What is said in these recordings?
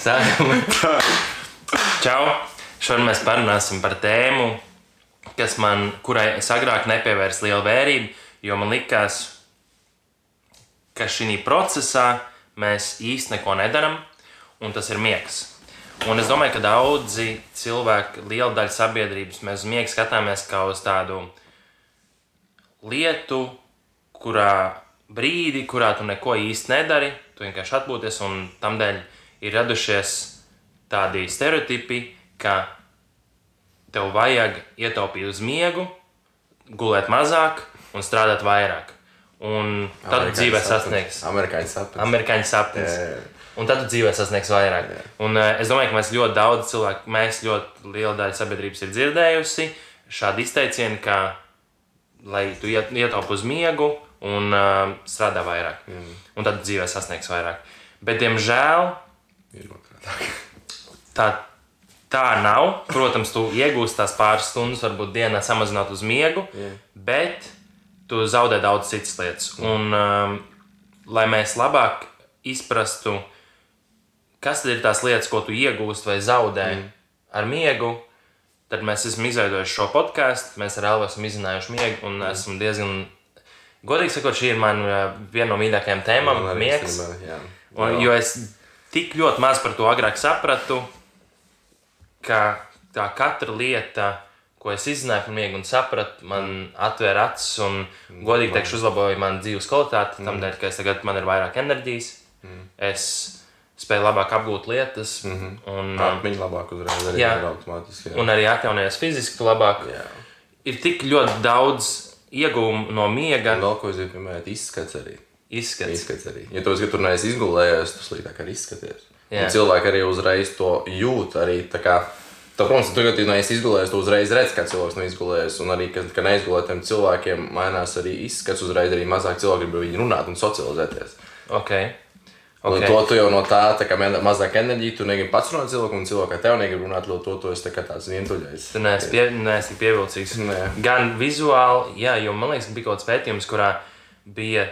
Sākam. Čau! Šodien mēs parunāsim par tēmu, kas man, kurai es agrāk nepievērsu lielu vērību, jo man likās, ka šī procesā mēs īsti neko nedaram, un tas ir miegs. Un es domāju, ka daudzi cilvēki, liela daļa sabiedrības, mēs uz miegu skatāmies kā uz tādu lietu, kurā brīdi, kurā tu neko īsti nedari, tu vienkārši atpūties, un tam dēļ ir radušies tādi stereotipi, ka tev vajag ietaupīt uz miegu, gulēt mazāk un strādāt vairāk. Un tad Amerikāņu dzīvē sapnis. sasniegs Amerikāņu sapnis. amerikāņu sapnis. Jā, jā. Un tad dzīvē sasniegs vairāk. Jā. Un, uh, es domāju, ka mēs ļoti daudz cilvēku, mēs ļoti liela daļa sabiedrības ir dzirdējusi šādu izteicienu, ka, lai tu iet, ietaupi uz miegu un uh, strādā vairāk. Mm. Un tad dzīvē sasniegs vairāk. Bet, diemžēl, Ir otrādi. tā, tā nav. Protams, tu iegūsi tās pāris stundas, varbūt dienā samazināt uz miegu, Jā. bet tu zaudē daudz citas lietas. Un, um, lai mēs labāk izprastu, kas ir tās lietas, ko tu iegūsti vai zaudē mm. ar miegu, tad mēs esam izveidojuši šo podkāstu. Mēs ar Elvu esam izzinājuši miegu un mm. esam diezgan. Godīgi sakot, šī ir man uh, viena no mīļākajām tēmām miegs. īstenībā, jā. Un, jo es tik ļoti maz par to agrāk sapratu, ka tā katra lieta, ko es izzināju par miegu un sapratu, man atvēra acis un, godīgi teikšu, uzlaboja manu dzīves kvalitāti. Tam dēļ, ka es tagad man ir vairāk enerģijas, es spēju labāk apgūt lietas, un, um, Atmiņa labāk uzreiz arī Jā. automātiski. jā. un arī atjaunojos fiziski labāk. Jā. Ir tik ļoti daudz iegūmu no miega Un vēl ko es pieminēt, izskats arī. Izskats. Izskats arī. Ja tu esi, ka tur neesi izgulējies, tu sliktāk arī izskaties. Cilvēki arī uzreiz to jūt. Arī, kā, tā, protams, tu, kad tu neesi izgulējies, tu uzreiz redz, ka cilvēks nav izgulējies. Un arī, kad, kad neizgulētiem cilvēkiem mainās arī izskats, uzreiz arī mazāk cilvēki grib ar viņu runāt un socializēties. Okay. Okay. To tu jau no tā, tā kā mazāk enerģija, tu negribi pats runāt cilvēku, un cilvēku ar tevi negrib runāt, ļoti to tu esi tā kā tāds vientuļais. Tu neesi, pie, neesi pievilcīgs. Nē. Gan vizuāli, jā, jo man liekas, ka bija kaut kāds pētījums, kurā bija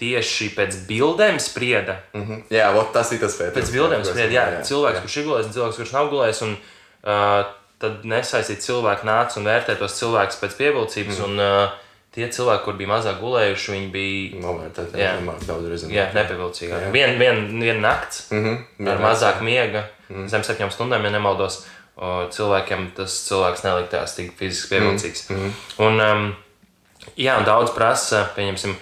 tieši pēc bildēm sprieda. Mhm. Jā, vot tas ir tas pēc. Pēc bildēm sprieda, jā, jā, cilvēks, kurš ir gulējis, un cilvēks, kurš nav gulējis. Un, uh, tad nesaistīt cilvēku nāca un vērtē tos cilvēkus pēc pievilcības. Mm. Un, uh, tie cilvēki, kur bija mazāk gulējuši, viņi bija Novērtēt, Jā. jā, jā daudz reizes. jā, nepievilcīgāki. Viena vien, vien nakts Mhm. ar mazāk miega, mm. zem septiņām stundām, ja nemaldos. O, cilvēkiem tas cilvēks neliktās tik fiziski pievilcīgs. Mm. Un, um, jā, un daudz prasa, pieņemsim,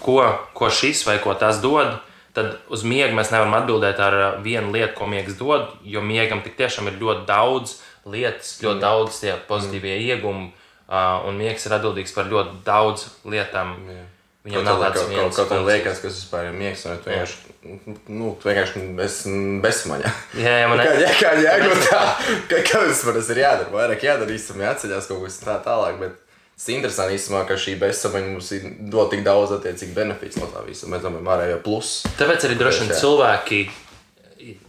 ko, ko šis vai ko tas dod. Tad uz miegu mēs nevaram atbildēt ar uh, vienu lietu, ko miegs dod, jo miegam tik tiešām ir ļoti daudz lietas, ļoti mm. daudz tie pozitīvie mm. iegūmi, uh, un miegs ir atbildīgs par ļoti daudz lietām. Jā. Viņam nav kā- tāds viens Kaut kā liekas, ka tas vispār ir miegs, un tu vienkārši, nu, tu vienkārši esi bezsmaņā. Jā, jā, man Kā ir. jā, kā jēga tā, ka kādas man tas ir jādara, vairāk jādara, īstenībā jāceļās kaut kas tā tālāk, bet tas interesanti īstenībā, ka šī bezsamaņa mums ir dod tik daudz attiecīgi benefits no tā visa. Mēs domājam, ārējo plusu. Tāpēc arī droši vien cilvēki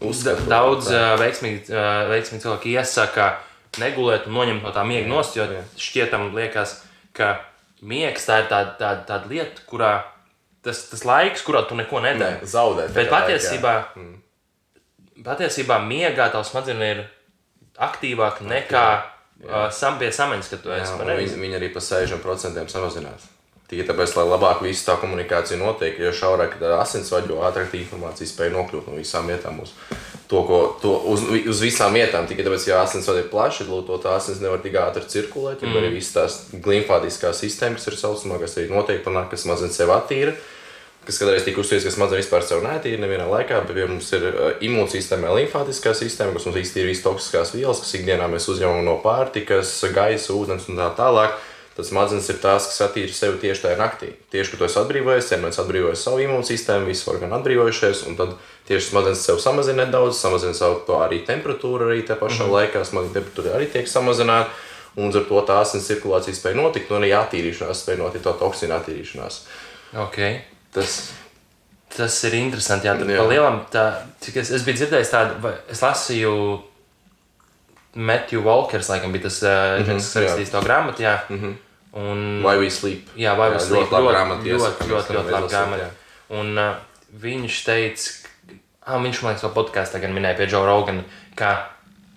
Uzskata daudz tā. ā, veiksmīgi, ā, veiksmīgi cilvēki iesaka negulēt un noņemt no tā miega nost, jo jā. šķietam liekas, ka miegs tā ir tāda, tāda, tāda lieta, kurā tas, tas laiks, kurā tu neko nedari. zaudēt. Bet tā patiesībā. Mm. patiesībā miegā tavs smadzenes ir aktīvāk nekā uh, sam pie samaņas, kad tu esi pareizi. viņi, arī pa 60% samazinās. Tikai tāpēc, lai labāk visu tā komunikācija notiek, jo šaurāk tā asinsvadi, jo ātrāk tā informācija spēj nokļūt no visām vietām uz, to, ko, to, uz, uz visām vietām. Tikai tāpēc, ja asinsvadi ir plaši, tad to tā asins nevar tik ātri cirkulēt, ja mm. arī visas tās glimfātiskās sistēmas, kas ir saucamā, kas arī notiek panāk, kas mazliet sev attīra. Kas kādreiz tika uzskatīts, ka smadzenes vispār sev netīra nevienā laikā, bet ja mums ir imūnsistēma, limfātiskā sistēma, kas mums iztīra visas toksiskās vielas, kas ikdienā mēs uzņemam no pārtikas, gaisa, ūdens un tā tālāk. Tas smadzenes ir tās, kas attīra sevi tieši tajā naktī. Tieši, kad tu esi atbrīvojies, ķermenis atbrīvojas savu imūnsistēmu, visi orgāni atbrīvojušies, un tad tieši smadzenes sev samazina nedaudz, samazina savu to arī temperatūru, arī tajā pašā mm -hmm. laikā smadzenes temperatūra arī tiek samazināta. Un līdz ar to tā asins cirkulācija spēja notikt, un arī attīrīšanās spēja notikt, to toksīnu attīrīšanās. Okay. Tas Tas ir interesanti. Jā, tad Jā. lielam, tā, es, es biju dzirdējis tādu, es lasīju Matthew Walkers, laikam, bija tas, mm -hmm, kas jā. rakstījis to grāmatu. Jā. Mm -hmm. Un, Why we sleep. jā, vai Jā, ļoti ļoti, laba ļoti, ļoti, iesakām, ļoti, ļoti, ļoti varam labi grāmata. Un uh, viņš teica, ah, viņš man liekas, to podkāstā gan minēja pie Džona Rogana, ka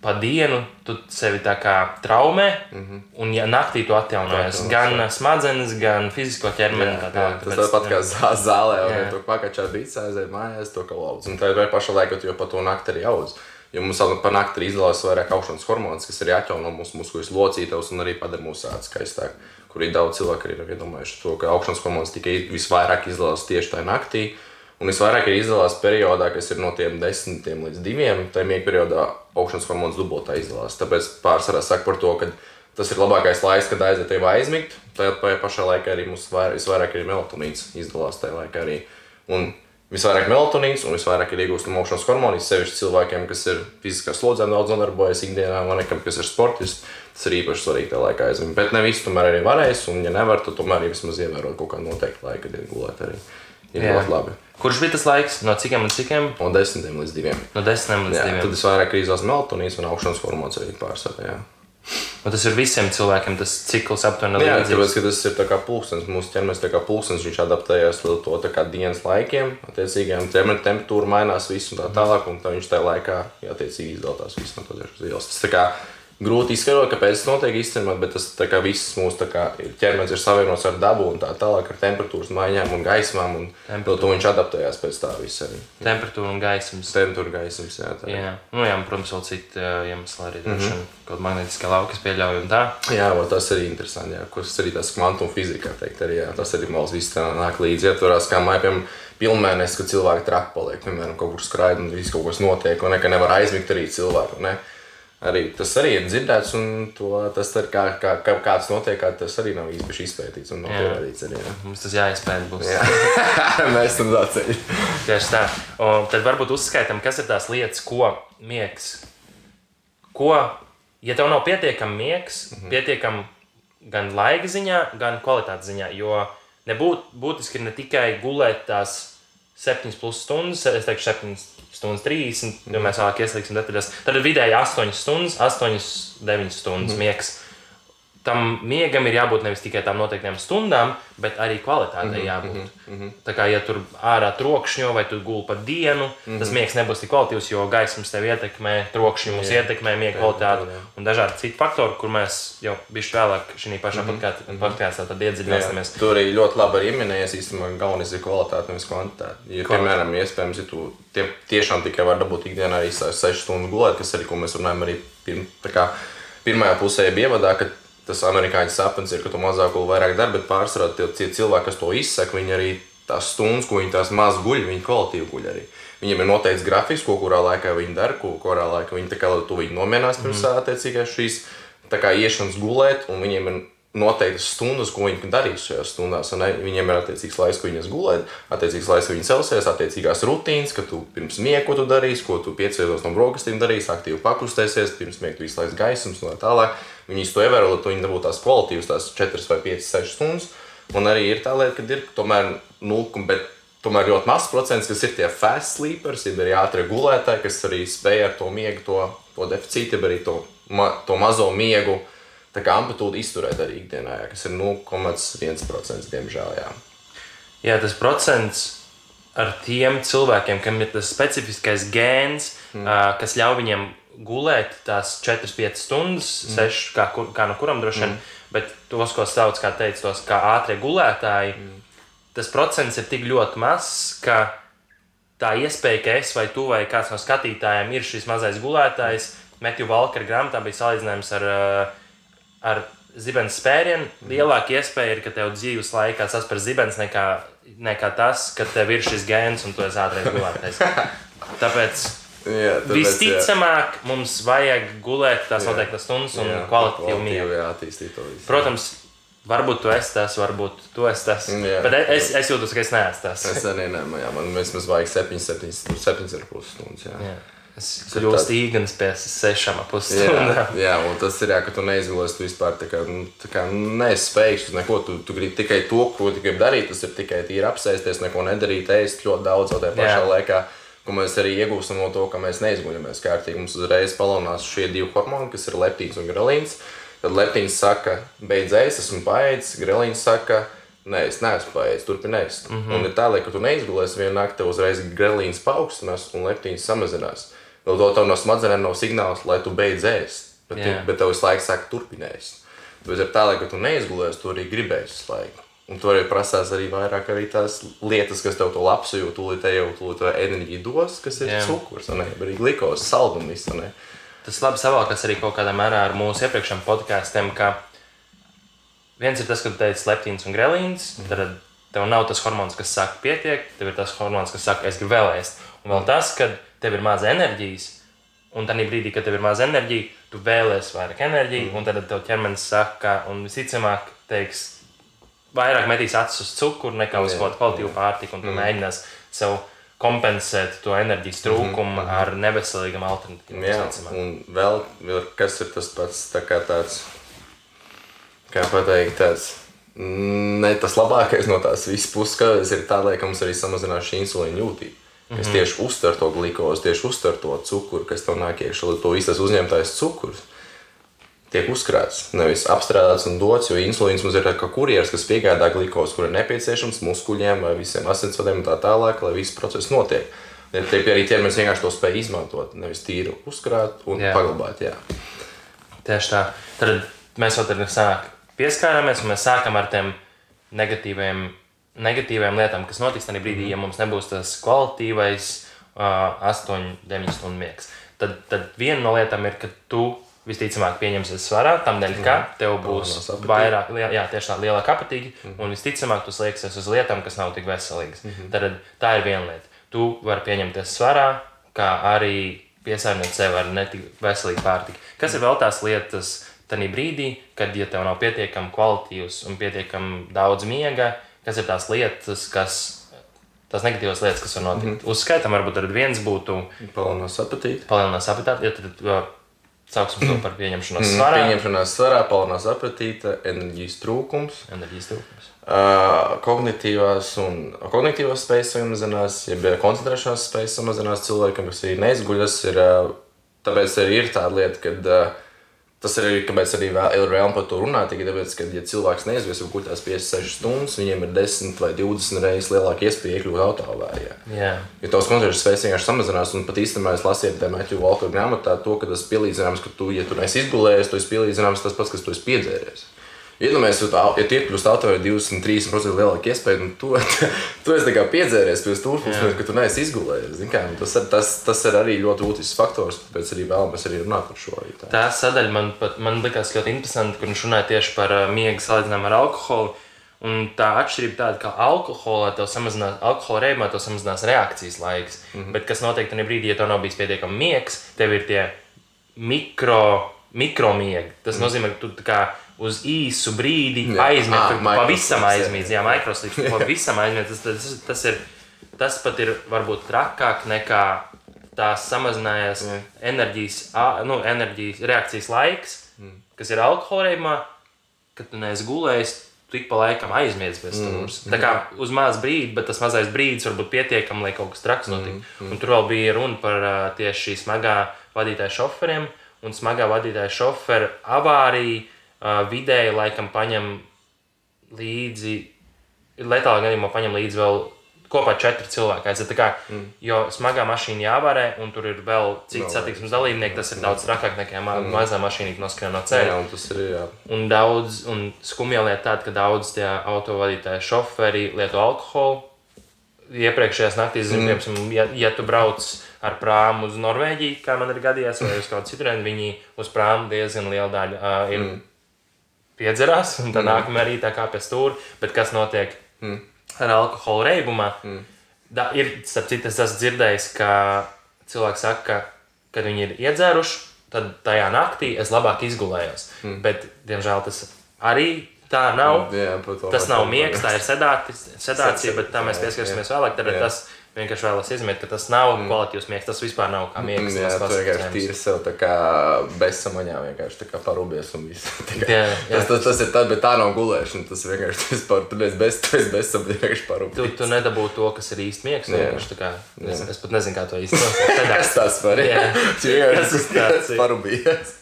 pa dienu tu sevi tā kā traumē, mm -hmm. un ja naktī tu atjaunojies gan jā. smadzenes, gan fizisko ķermeni. Jā, tā jā, tālāk. tas tāpat kā zā- zālē, Jā. un tu pakačā bīts aiziet mājās, to kā lūdzu. Un tā ir paša laika, jau pa to nakti arī audz. Jo mums pa nakti ir izdalās vairāk augšanas hormonus, kas arī atjauno mūsu muskuļus locītavus un arī padara mūsu ādas skaistāk. Kur ir daudz cilvēku arī ir iedomājuši to, ka augšanas hormonus tikai visvairāk izdalās tieši tajā naktī. Un visvairāk ir izdalās periodā, kas ir no tiem desmitiem līdz diviem. Tajā miega periodā augšanas hormonus dubultā izdalās. Tāpēc pārsvarā saka par to, ka tas ir labākais laiks, kad aiziet jau aizmigt. Tajā pa- pašā laikā arī mums vair- visvairāk ir melatonīns izdalās tajā laikā arī. Un visvairāk melatonīns un visvairāk ir iegūstama augšanas hormoni. Sevišķi cilvēkiem, kas ir fiziskā slodzē, daudz nodarbojas ikdienā, vai nekam, kas ir sportists. Tas ir īpaši svarīgi tajā laikā aizmigt. Bet ne visi tomēr arī varēs, un ja nevar, tad tomēr arī vismaz ievērot kaut kādu noteiktu laiku, kad ir gulēt arī. Ir ļoti labi. Kurš bija tas laiks? No cikiem līdz cikiem? No desmitiem līdz diviem. No desmitiem līdz Jā, diviem. tad visvairāk ir izvēles melatonīns un augšanas hormons arī pārsvarā. jā. Un tas ir visiem cilvēkiem, tas cikls aptuveni Jā, līdzīgs. tāpēc, ka tas ir tā kā pulkstenis, mūsu ķermenis tā kā pulkstenis, viņš adaptējās līdz to tā kā dienas laikiem, attiecīgajām ķermeņa temperatūra mainās visu un tā tālāk, un tā viņš tajā laikā, jā, attiecīgi izdalās visu no to dažas vielas. Tas tā kā grūti izskaidrot, kāpēc tas notiek īstenībā, bet tas kā viss mūsu kā ķermenis ir savienots ar dabu un tā tālāk ar temperatūras maiņām un gaismām, un to viņš adaptējās pēc tā visa. Temperatūra un gaismas. Temperatūra, gaismas, jā, tā. Jā, nu, jā, un, protams, vēl citi uh, iemesli arī. Mm Mhm. -hmm. Kaut magnetiskā lauka, pieļauj un tā. Jā, vēl tas arī interesanti. Jā, kas arī tas kvantuma fizikā teikt, arī, jā, tas arī mums viss tā nāk līdzi. Ietvarās, kā piemēram, pilnmēnesis, kad cilvēki traki paliek, piemēram, kaut kur skraida un viss kaut kas notiek, un nekā nevar aizmigt arī cilvēku. Ne? Arī, tas arī ir dzirdēts, un to, tas ir kā, kā, kā kāds notiek, kā tas arī nav īpaši izpētīts un pierādīts. Arī, jā. Mums tas jāizpēta. Būs. Jā. Mēs tam tā ceļam. Tieši tā. Un tad varbūt uzskaitām, kas ir tās lietas, ko miegs. Ko, ja tev nav pietiekami miegs, mm -hmm. pietiekami gan laika ziņā, gan kvalitātes ziņā. Jo nebūt, būtiski ir ne tikai gulēt tās 7 plus stundas, es teikšu 7 stundas 30, jo mēs vēlāk ieslīgsim detaļās. Tad ir vidēji 8 stundas, 8, 9 stundas mm -hmm. miegs. Tam miegam ir jābūt nevis tikai tām noteiktām stundām, bet arī kvalitātei jābūt. Mm -hmm. Tā kā ja tur ārā trokšņo vai tu gulēji pa dienu, mm -hmm. tas miegs nebūs tik kvalitīvs, jo gaismas tev ietekmē, trokšņi mums Jā. ietekmē miega Jā, kvalitāti jā. un dažādi citi faktori, kur mēs jau bijuši vēlāk šī pašā mm -hmm. podkāstā iedziļināsimies. Jā, tur arī ļoti labi minējies, īstenībā galvenais ir kvalitāte, nevis kvantitāte. Ja, piemēram, iespējams, ja tu tie, tiešām tikai vari dabūt ikdienā arī 6 stundu gulēt, kas arī, ko mēs runājam arī pirm, tā kā pirmajā pusē ievadā, ka tas amerikāņu sapnis ir, ka tu mazāk gulēji vairāk darbu, bet pārsvarā tie cilvēki, kas to izsaka, viņi arī tās stundas, ko viņi tās maz guļ, viņi kvalitīvi guļ arī. Viņiem ir noteikts grafiks, ko kurā laikā viņi dara, ko kurā laikā viņi tā kā tu viņi nomierinās pirms mm. attiecīgās šīs tā kā iešanas gulēt, un viņiem ir noteiktas stundas, ko viņi darīs šajās stundās. Un, ne, viņiem ir attiecīgs laiks, ko viņi gulēt, attiecīgs laiks, ko viņi celsies, attiecīgās rutīnas, ka tu pirms miega, ko tu darīsi, ko tu piecēlies no brokastīm darīsi, aktīvi pakustēsies, pirms miega tu laiku gaismas un tā tālāk. Viņi to ievēro, lai viņi dabūtu tās kvalitīvas, tās 4 vai 5, 6 stundas. Un arī ir tā lieta, ka ir tomēr 0, bet tomēr ļoti mazs procents, kas ir tie fast sleepers, arī ātrie gulētāji, kas arī spēj ar to miegu, to, to deficītu, arī to, ma, to mazo miegu tā kā amplitūdu izturēt arī ikdienā, jā, kas ir 0,1% diemžēl. Jā. Jā, tas procents ar tiem cilvēkiem, kam ir tas specifiskais gēns, mm. uh, kas ļauj viņiem gulēt tās 4-5 stundas, mm. 6, kā, kur- kā no kuram droši vien, mm. bet tos, ko sauc, kā teicu, tos kā ātrie gulētāji, mm. tas procents ir tik ļoti mazs, ka tā iespēja, ka es vai tu vai kāds no skatītājiem ir šis mazais gulētājs, Metju Valkara grāmatā bija salīdzinājums ar, uh, ar zibens spērienu. Lielāka iespēja ir, ka tev dzīves laikā saspēr zibens nekā, nekā tas, ka tev ir šis gēns un tu esi ātrāk gulētais. Tāpēc Jā, tāpēc, visticamāk mums vajag gulēt tās Jā. noteiktas stundas un jā. Jā, to visu. Protams, varbūt tu esi tas, varbūt tu esi tas. Jā. Bet es, es jūtos, ka es neesmu tas. Es arī jā, man vismaz vajag 7, 7, 7,5 stundas. Jā. Jā. Es kļūstu īgans pēc sešām ap Jā, jā, un tas ir jā, ka tu neizgulēsi tu vispār. Tā kā, nu, tā kā neesi spējīgs uz neko. Tu, tu gribi tikai to, ko tu gribi darīt. Tas ir tikai tīri apsēsties, neko nedarīt, ēst ļoti daudz, vēl tajā pašā Jā. laikā. Ko mēs arī iegūstam no to, ka mēs neizguļamies kārtīgi. Mums uzreiz palonās šie divi hormoni, kas ir leptīns un grelīns. Tad leptīns saka, beidz ēst, esmu paēdis. Grelīns saka, Nē, es neesmu paēdis, turpinājis. Mm -hmm. Un ir tā, ka tu neizgulēsi vienu naktī, uzreiz grelīns paaugstinās un leptīns samazinās. Vēl to tev no smadzenēm nav signāls, lai tu beidz ēst. Bet, tu, bet tev visu laiku saka, turpinājis. Bet ir tā, ka tu neizgulēsi, tu arī gribēsi visu laiku. Un tur arī prasās arī vairāk arī tās lietas, kas tev to labsajūtu, tūlīt jau tūlīt enerģiju dos, kas ir Jā. cukurs, ne? arī glikos, saldums. Tas labi savākas arī kaut kādā mērā ar mūsu iepriekšējiem podkāstiem, ka viens ir tas, ka tu teici leptīns un grelīns, mm. tad tev nav tas hormons, kas saka, pietiek, tev ir tas hormons, kas saka, es gribu vēl ēst. Un vēl tas, ka tev ir maz enerģijas, un tajā brīdī, kad tev ir maz enerģija, tu vēlēsies vairāk enerģijas, mm. un tad tev ķermenis saka, un visticamāk, teiks, vairāk metīs acis uz cukuru nekā uz kaut kādu kvalitīvu pārtiku, un tu mm. mēģinās sev kompensēt to enerģijas trūkumu mm -hmm. ar neveselīgām alternatīvām. Jā, un vēl, kas ir tas pats tā kā tāds kā pateikt, tāds ne tas labākais no tās visas puses ir tā, ka mums arī samazinās šī insulīna jūtība. Kas mm -hmm. tieši uztver to glikozi, tieši uztver to cukuru, kas tev nāk iekšā, to visu uzņemtais cukurs tiek uzkrāts, nevis apstrādāts un dots. Jo insulīns mums ir kā kurjeris, kas piegādā glikozi, kur ir nepieciešams muskuļiem vai visiem asinsvadiem un tā tālāk, lai viss process notiek. Tie arī ķermenis vienkārši to spēj izmantot, nevis tīri uzkrāt un jā. paglabāt. Jā. Tieši tā. Tad mēs jau tādā sāk pieskārāmies, un mēs sākam ar tiem negatīviem, negatīviem lietām, kas notiks tajā brīdī, ja mums nebūs tas kvalitīvais uh, 8-9 stundu miegs. Tad, tad viena no lietām ir, ka tu visticamāk pieņemsies svarā, tam dēļ, ka mm. tev būs vairāk, jā, tieši tā lielāka apetīte, mm. un visticamāk tu slēgsies uz lietām, kas nav tik veselīgas. Mm -hmm. Tad tā ir viena lieta. Tu vari pieņemties svarā, kā arī piesārņot sev ar netik veselīgu pārtiku. Kas ir vēl tās lietas, Tanī brīdī, kad ja tev nav pietiekami kvalitīvs un pietiekami daudz miega, kas ir tās lietas, kas tās negatīvas lietas, kas var notikt. Mm -hmm. Uzskaitām, varbūt arī viens būtu palielinās apetīti. Palielinās apetīti, ja tad sauksim to par pieņemšanos mhm. svarā. Pieņemšanās svarā, palielinās apetīte, enerģijas trūkums. Enerģijas trūkums. Uh, kognitīvās un kognitīvās spējas samazinās, ja koncentrēšanās spējas samazinās cilvēkam, kas arī neizguļas. Ir, uh, tāpēc arī ir tāda lieta, ka uh, Tas ir arī, kāpēc arī ir vēlme par to runāt. Tikai tāpēc, ka, ja cilvēks neizvēlas jau kuģās 56 stundas, viņiem ir 10 vai 20 reizes lielāka iespēja iekļūt autoavārijā. Yeah. Ja tavs koncerts spēks vienkārši samazinās, un pat īstenībā es lasīju tajā Matthew Walker grāmatā to, ka tas pielīdzināms, ka tu, ja tu neesi izgulējies, tu esi pielīdzināms tas pats, kas tu esi piedzēries. Iedomājieties, ja, ja tie kļūst autori 23% lielāka iespēja, un tu, tu esi piedzēries pie stūra, ka tu neesi izgulējies. Tas, tas, tas ir arī ļoti būtisks faktors, tāpēc arī vēlamies arī runāt par šo. Tā, tā sadaļa man, pat, man likās ļoti interesanti, kur viņš runāja tieši par miegu salīdzinājumu ar alkoholu. Un tā atšķirība tāda, ka alkoholā tev samazinās, alkohola reibumā tev samazinās reakcijas laiks. Mm -hmm. Bet kas notiek tajā brīdī, ja tev nav bijis pietiekami miegs, tev ir tie mikro, mikromiegi. Tas mm -hmm. nozīmē, ka tu kā uz īsu brīdi aizmirst, pavisam aizmirst, jā, mikroslīps, pavisam aizmirst. Tas, tas, tas, ir, tas pat ir varbūt trakāk nekā tās samazinājās mm. enerģijas, nu, enerģijas reakcijas laiks, mm. kas ir alkoholēmā, kad tu neesi gulējis. Tu ik pa laikam aizmirsti bez stūres. Mm. Tā kā uz mazu brīdi, bet tas mazais brīdis var būt pietiekami, lai kaut kas traks notiktu. Mm. Mm. Un tur vēl bija runa par uh, tieši šī smagā vadītāja šoferiem un smagā vadītāja šoferu avāriju vidēji laikam paņem līdzi, letālā gadījumā paņem līdzi vēl kopā četri cilvēki. Aiziet, kā, mm. Jo smagā mašīna jāvarē, un tur ir vēl citi satiksmes dalībnieki. Tas ir daudz trakāk nekā ma mm. mazā mašīna, kas noskrien no ceļa. Jā, un tas ir. Jā. Un daudz, un skumja lieta tāda, ka daudz tie autovadītāji šoferi lieto alkoholu. Iepriekšējās naktīs, mm. piemēram, ja, ja tu brauc ar prāmu uz Norvēģiju, kā man ir gadījies, vai uz kādu citu reizi, viņi uz prāmu diezgan liela daļa uh, ir. Mm piedzerās, un tad mm. nākamajā rītā kā pie stūra. Bet kas notiek mm. ar alkohola reibumā? Mm. Da, ir, starp citu, es esmu dzirdējis, ka cilvēki saka, ka, kad viņi ir iedzēruši, tad tajā naktī es labāk izgulējos. Mm. Bet, diemžēl, tas arī tā nav. Jā, tas nav miegs, tā ir sedācija, bet tam mēs pieskarsimies vēlāk. Tad tas vienkārši vēlos izmēt, ka tas nav mm. kvalitīvs miegs. Tas vispār nav kā. Mm, jā, tas vienkārši tīri sev tā kā bezsamaņā, vienkārši tā kā parūbies un viss. Kā, jā, jā. Tas, tas, tas ir tā, bet tā nav gulēšana. Tas vienkārši tas par, tu esi bez, tu esi bezsamaņā, vienkārši parūbies. Tu, tu nedabū to, kas ir īsti kā, es, es pat nezinu, kā to īsti nosaukt. Tas tas var, jā. Tas ir tāds parūbies.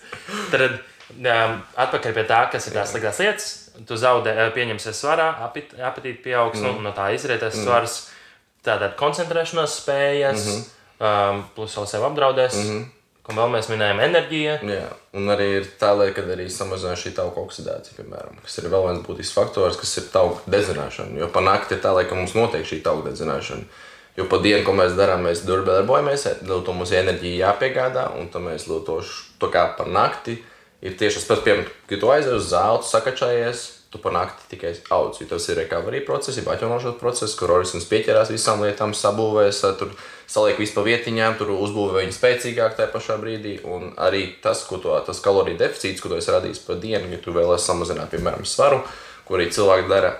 Tad um, atpakaļ pie tā, kas ir tās sliktās lietas tu zaudē, eh, pieņemsies svarā, apetīti pieaugs, mm. nu, no tā izrietēs mm. svars, tātad koncentrēšanās spējas, mm -hmm. um, plus vēl sev apdraudēs. Mm -hmm. Ko vēl mēs minējām, enerģija. Jā, un arī ir tā lieta, ka arī samazinās šī tauka oksidācija, piemēram, kas ir vēl viens būtisks faktors, kas ir tauka dedzināšana. Jo pa nakti ir tā, lai mums notiek šī tauka dedzināšana. Jo pa dienu, ko mēs darām, mēs darbojamies, to mums enerģija jāpiegādā, un tad mēs to, to kā par nakti ir tieši tas pats, piemēram, kad tu aizies uz zāli, sakačājies, tu pa nakti tikai audz. Tas ir recovery process, ir atjaunošanas process, kur organisms pieķerās visām lietām, sabūvēs, tur saliek visu pa vietiņām, tur uzbūvē viņu spēcīgāk tajā pašā brīdī. Un arī tas, ko to, tas kaloriju deficīts, ko tu esi radījis pa dienu, ja tu vēlēsies samazināt, piemēram, svaru, ko arī cilvēki dara.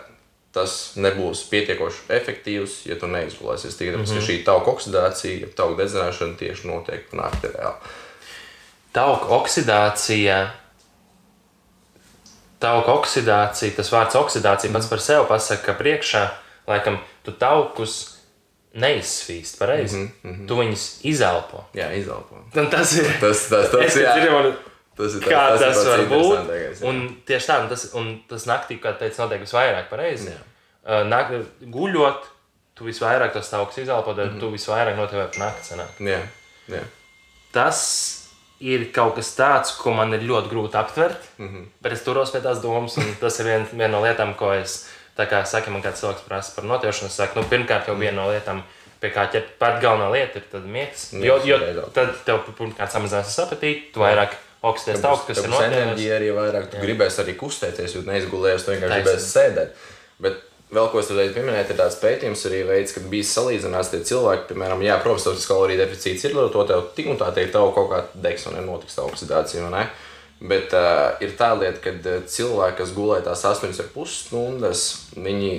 Tas nebūs pietiekoši efektīvs, ja tu neizgulēsies. Tikai tāpēc, mm -hmm. ka šī tauka oksidācija, tauka dedzināšana tieši notiek pa nakti reāli. Tauka oksidācija tauku oksidācija, tas vārds oksidācija mm. pats par sevi pasaka, ka priekšā laikam tu taukus neizsvīst pareizi. Mm -hmm. Tu viņus izelpo. Jā, izelpo. Un tas ir tas, tas, tas, jā. Ir, Tas ir tā, kā tas, tas var būt. Un tieši tā, un tas, un tas naktī, kā teicu, notiek visvairāk pareizi. Uh, nak, guļot, tu visvairāk tos taukus izelpo, tad mm -hmm. tu visvairāk notiek pa nakti. Jā, jā. Tas ir kaut kas tāds, ko man ir ļoti grūti aptvert, mm -hmm. bet es turos pie tās domas, un tas ir viena vien no lietām, ko es, tā kā saka, man kāds cilvēks prasa par notiešanu, es saku, nu, pirmkārt jau viena no lietām, pie kā ķert pat galvenā lieta ir tad miegs, jo, jo tad tev pirmkārt samazinās apetīti, tu vairāk oksidēs tauks, kas ir notiešana. enerģija arī vairāk, tu gribēs arī kustēties, jo neizgulējies, tu vienkārši gribēsi sēdēt. Bet Vēl ko es gribēju pieminēt, ir tāds pētījums arī veids, kad bija salīdzināts tie cilvēki, piemēram, jā, protams, tas kaloriju deficīts ir, to tev tik un tā teikt, tev kaut kā degs un nenotiks tā oksidācija, ne? Bet uh, ir tā lieta, ka cilvēki, kas gulēja tās 8,5 stundas, viņi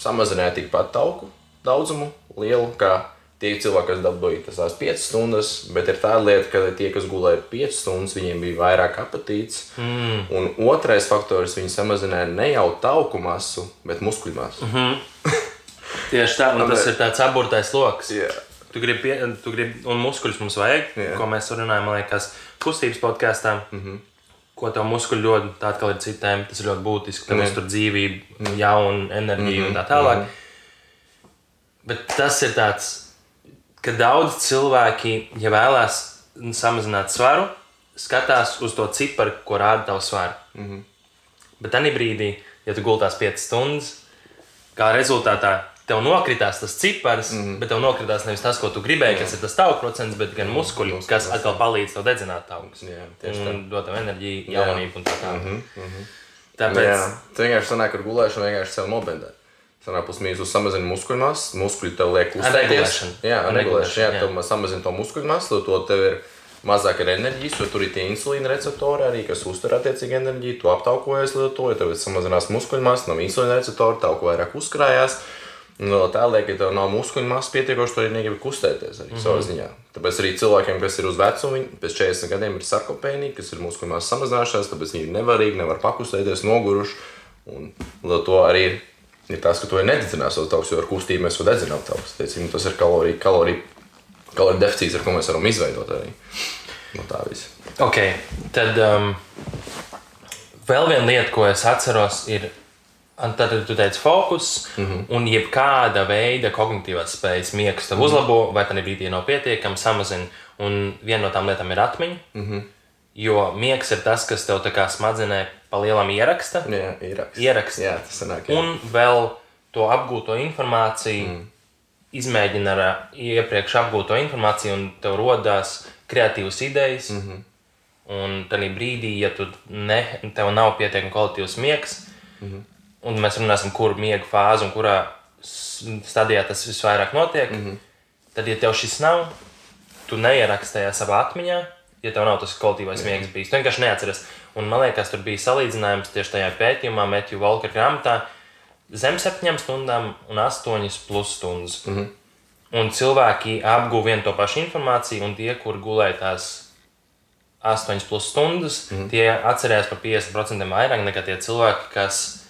samazināja tikpat tauku daudzumu lielu, kā Tie cilvēki, kas dabūja tas 5 stundas, bet ir tā lieta, ka tie, kas gulēja 5 stundas, viņiem bija vairāk apetīts. Mm. Un otrais faktors, viņi samazināja ne jau tauku masu, bet muskuļu masu. Mm -hmm. Tieši tā, un tas ir tāds aburtais lokus. Yeah. Tu gribi, pie, tu gribi, un muskuļus mums vajag, yeah. ko mēs runājam, man liekas, kustības podkāstā. Mm -hmm. Ko tev muskuļi ļoti, tā atkal ir citiem, tas ir ļoti būtiski. Tev yeah. tur dzīvība, mm. jauna enerģija mm -hmm. un tā tālāk. Mm -hmm. Bet tas ir tāds ka daudz cilvēki, ja vēlās samazināt svaru, skatās uz to ciparu, ko rāda tavs svars. Mm -hmm. Bet tajā brīdī, ja tu gultās 5 stundas, kā rezultātā tev nokritās tas cipars, mm -hmm. bet tev nokritās nevis tas, ko tu gribēji, kas ir tas tauku procents, bet gan muskuļi, Muskuļi, kas atkal palīdz tev dedzināt tā. Un dod tev enerģiju, jaunību un tā tālāk. Mm -hmm. Tāpēc... Jā, tu vienkārši sanāk ar gulēšanu, vienkārši sev nobendēt. Sanāk, plus mīnus samazina muskuļu masu, muskuļi tev liek kustēties. Jā, regulēšana. Jā, tev samazina to muskuļu masu, to tev ir mazāk ir enerģijas, jo tur ir tie insulīna receptori arī, kas uztur attiecīgi enerģiju. Tu aptaukojies lietoji, tev samazinās muskuļu masu, nav insulīna receptori, tauku vairāk uzkrājās. Vēl tā liek, ja tev nav muskuļu masas pietiekoši, tu arī negribi kustēties arī mm -hmm. savā ziņā. Tāpēc arī cilvēkiem, kas ir uz vecumu, pēc 40 gadiem ir sarkopēnija, kas ir muskuļu masas samazināšanās, tāpēc viņi ir nevarīgi, nevar pakustēties, noguruši. Un to arī ir ir tas, ka tu nededzinās tos taukus, jo ar kustību mēs dedzināt taukus. Teicim, tas ir kaloriju, kaloriju, kaloriju deficīts, ar ko mēs varam izveidot arī no tā visa. Ok, tad um, vēl viena lieta, ko es atceros, ir. Tad tu teici, fokus mm -hmm. un jebkāda veida kognitīvās spējas, tev mm -hmm. uzlabo, vai tā brīdī nav pietiekami, samazina. Un viena no tām lietām ir atmiņa. Mm -hmm. Jo miegs ir tas, kas tev smadzenē pa lielam ieraksta. Jā, ieraksta. ieraksta. Jā, tas sanāk. Jā. Un vēl to apgūto informāciju mm. izmēģina ar iepriekš apgūto informāciju, un tev rodās kreatīvas idejas. Mm -hmm. Un tajā brīdī, ja tu ne, tev nav pietiekami kvalitīvs miegs, mm -hmm. un mēs runāsim, kur miega fāze un kurā stadijā tas visvairāk notiek, mm -hmm. tad, ja tev šis nav, tu neieraksti savā atmiņā, ja tev nav tas kvalitīvais miegs bijis. Tu vienkārši neatceries. Un man liekas, tur bija salīdzinājums tieši tajā pētījumā, Metju Volkera grāmatā, zem septiņām stundām un astoņas plus stundas. Mm -hmm. Un cilvēki apguva vienu to pašu informāciju, un tie, kur gulēja tās 8 plus stundas, mm -hmm. tie atcerējās par 50% vairāk nekā tie cilvēki, kas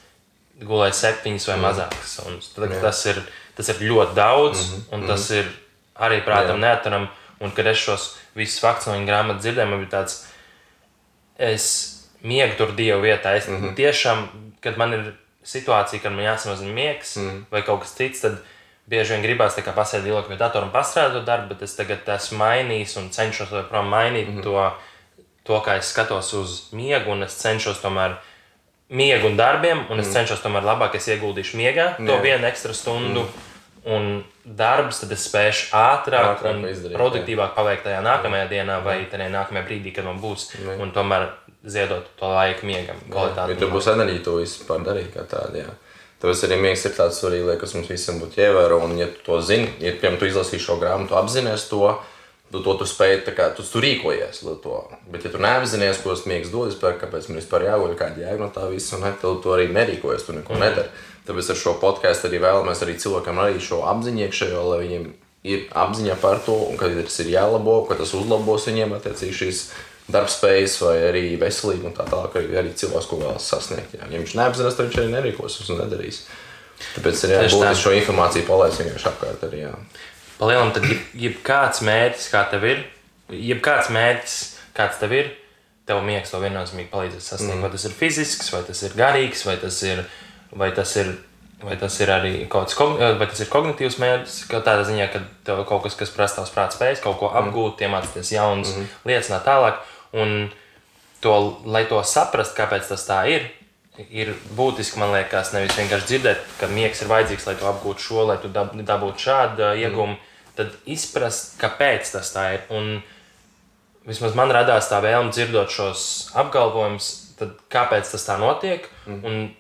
gulēja 7 vai mm mazākas. Tad, yeah. tas, ir, tas ir ļoti daudz, mm -hmm. un tas mm -hmm. ir arī prātam neaturam. Un kad es šos visus faktus no viņa grāmatas dzirdēju, man bija tāds, es miegu tur dievu vietā. Es mm -hmm. tiešām kad man ir situācija, kad man jāsamazina miegs mm. vai kaut kas cits, tad bieži vien gribās pasēdēt ilgāk pie datora un pastrādāt darbu, bet es tagad esmu mainījis un cenšos joprojām mainīt mm -hmm. to, to, kā es skatos uz miegu, un es cenšos tomēr miegu un darbiem, un es mm. cenšos tomēr labāk, es ieguldīšu miegā to yeah. vienu ekstra stundu. Mm. Un darbus tad es spēšu ātrāk, ātrāk un izdarīt, produktīvāk paveikt tajā nākamajā dienā vai tajā nākamajā brīdī, kad man būs. Jā. Un tomēr ziedot to laiku miegam. Ja tur būs enerģija, to vispār darīt kā tādu. Tāpēc arī miegs ir tāds svarīgs, kas mums visiem būtu jāievēro. Un, ja tu to zini, ja piemēram, tu izlasīsi šo grāmatu, apzinājies to, tu to tu spēj, kā, tu, tu rīkojies. To. Bet, ja tu neapzinājies, ko tas miegs dod, vispār, kāpēc man vispār jāguļ, kāda jēga no tā visa, un ne, tad tu arī nerīkojies, tu neko mm. nedari. Tāpēc ar šo podkāstu arī vēlamies arī cilvēkam arī šo apziņu iekšējo, lai viņiem ir apziņa par to, un ka tas ir jālabo, ka tas uzlabos viņiem attiecīgi šīs darbspējas vai arī veselību un tā tālāk, arī, arī cilvēks, ko vēlas sasniegt. Jā. Ja viņš neapzinās, tad viņš arī nerīkosies un nedarīs. Tāpēc ir jābūt šo informāciju palaist vienkārši apkārt arī. Jā. Palielam, tad jeb, jebkāds mērķis, kā tev ir, jebkāds mērķis, kāds tev ir, tev miegs to viennozīmīgi palīdzēs sasniegt. Mm. Vai tas ir fizisks, vai tas ir garīgs, vai tas ir, vai tas ir Vai tas ir arī kaut kas, vai tas ir kognitīvs mērķis, ka tādā ziņā, ka tev kaut kas, kas prasa tavs prāta spējas, kaut ko apgūt, iemācīties jaunas mm -hmm. lietas, tā tālāk. Un to, lai to saprastu, kāpēc tas tā ir, ir būtiski, man liekas, nevis vienkārši dzirdēt, ka miegs ir vajadzīgs, lai tu apgūtu šo, lai tu dabūtu šādu uh, ieguvumu, mm. tad izprast, kāpēc tas tā ir. Un vismaz man radās tā vēlme dzirdot šos apgalvojumus, tad kāpēc tas tā notiek. Mm. Un,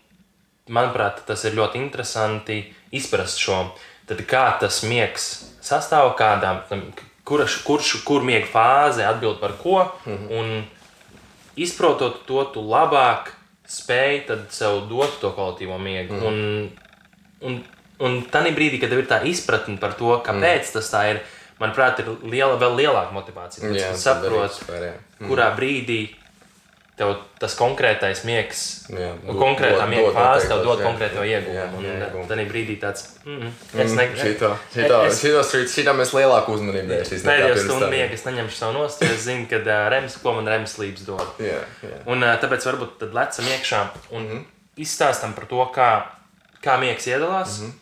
manuprāt, tas ir ļoti interesanti izprast šo. Tad kā tas miegs sastāv, kādām, kurš, kurš, kur miega fāze atbild par ko. -hmm. Un izprotot to, tu labāk spēj sev dot to kvalitīvo miegu. -hmm. Un, un, un tajā brīdī, kad tev ir tā izpratne par to, kāpēc mm. tas tā ir, manuprāt, ir liela, vēl lielāka motivācija. Jā, tu saproti, kurā brīdī tev tas konkrētais miegs, jā, dod, konkrētā dod, miega fāze tev dod jā, konkrēto ieguvumu. Un tad brīdī tāds mm, - es negribu. Šito, šito, šito mēs lielāku uzmanību vērsim. Pēdējo stundu miega es neņemšu savu nost, jo es zinu, ka uh, rems, ko man rems slīps dod. jā, jā. Un uh, tāpēc varbūt tad lecam iekšā un mm -hmm. izstāstam par to, kā, kā miegs iedalās. Mm -hmm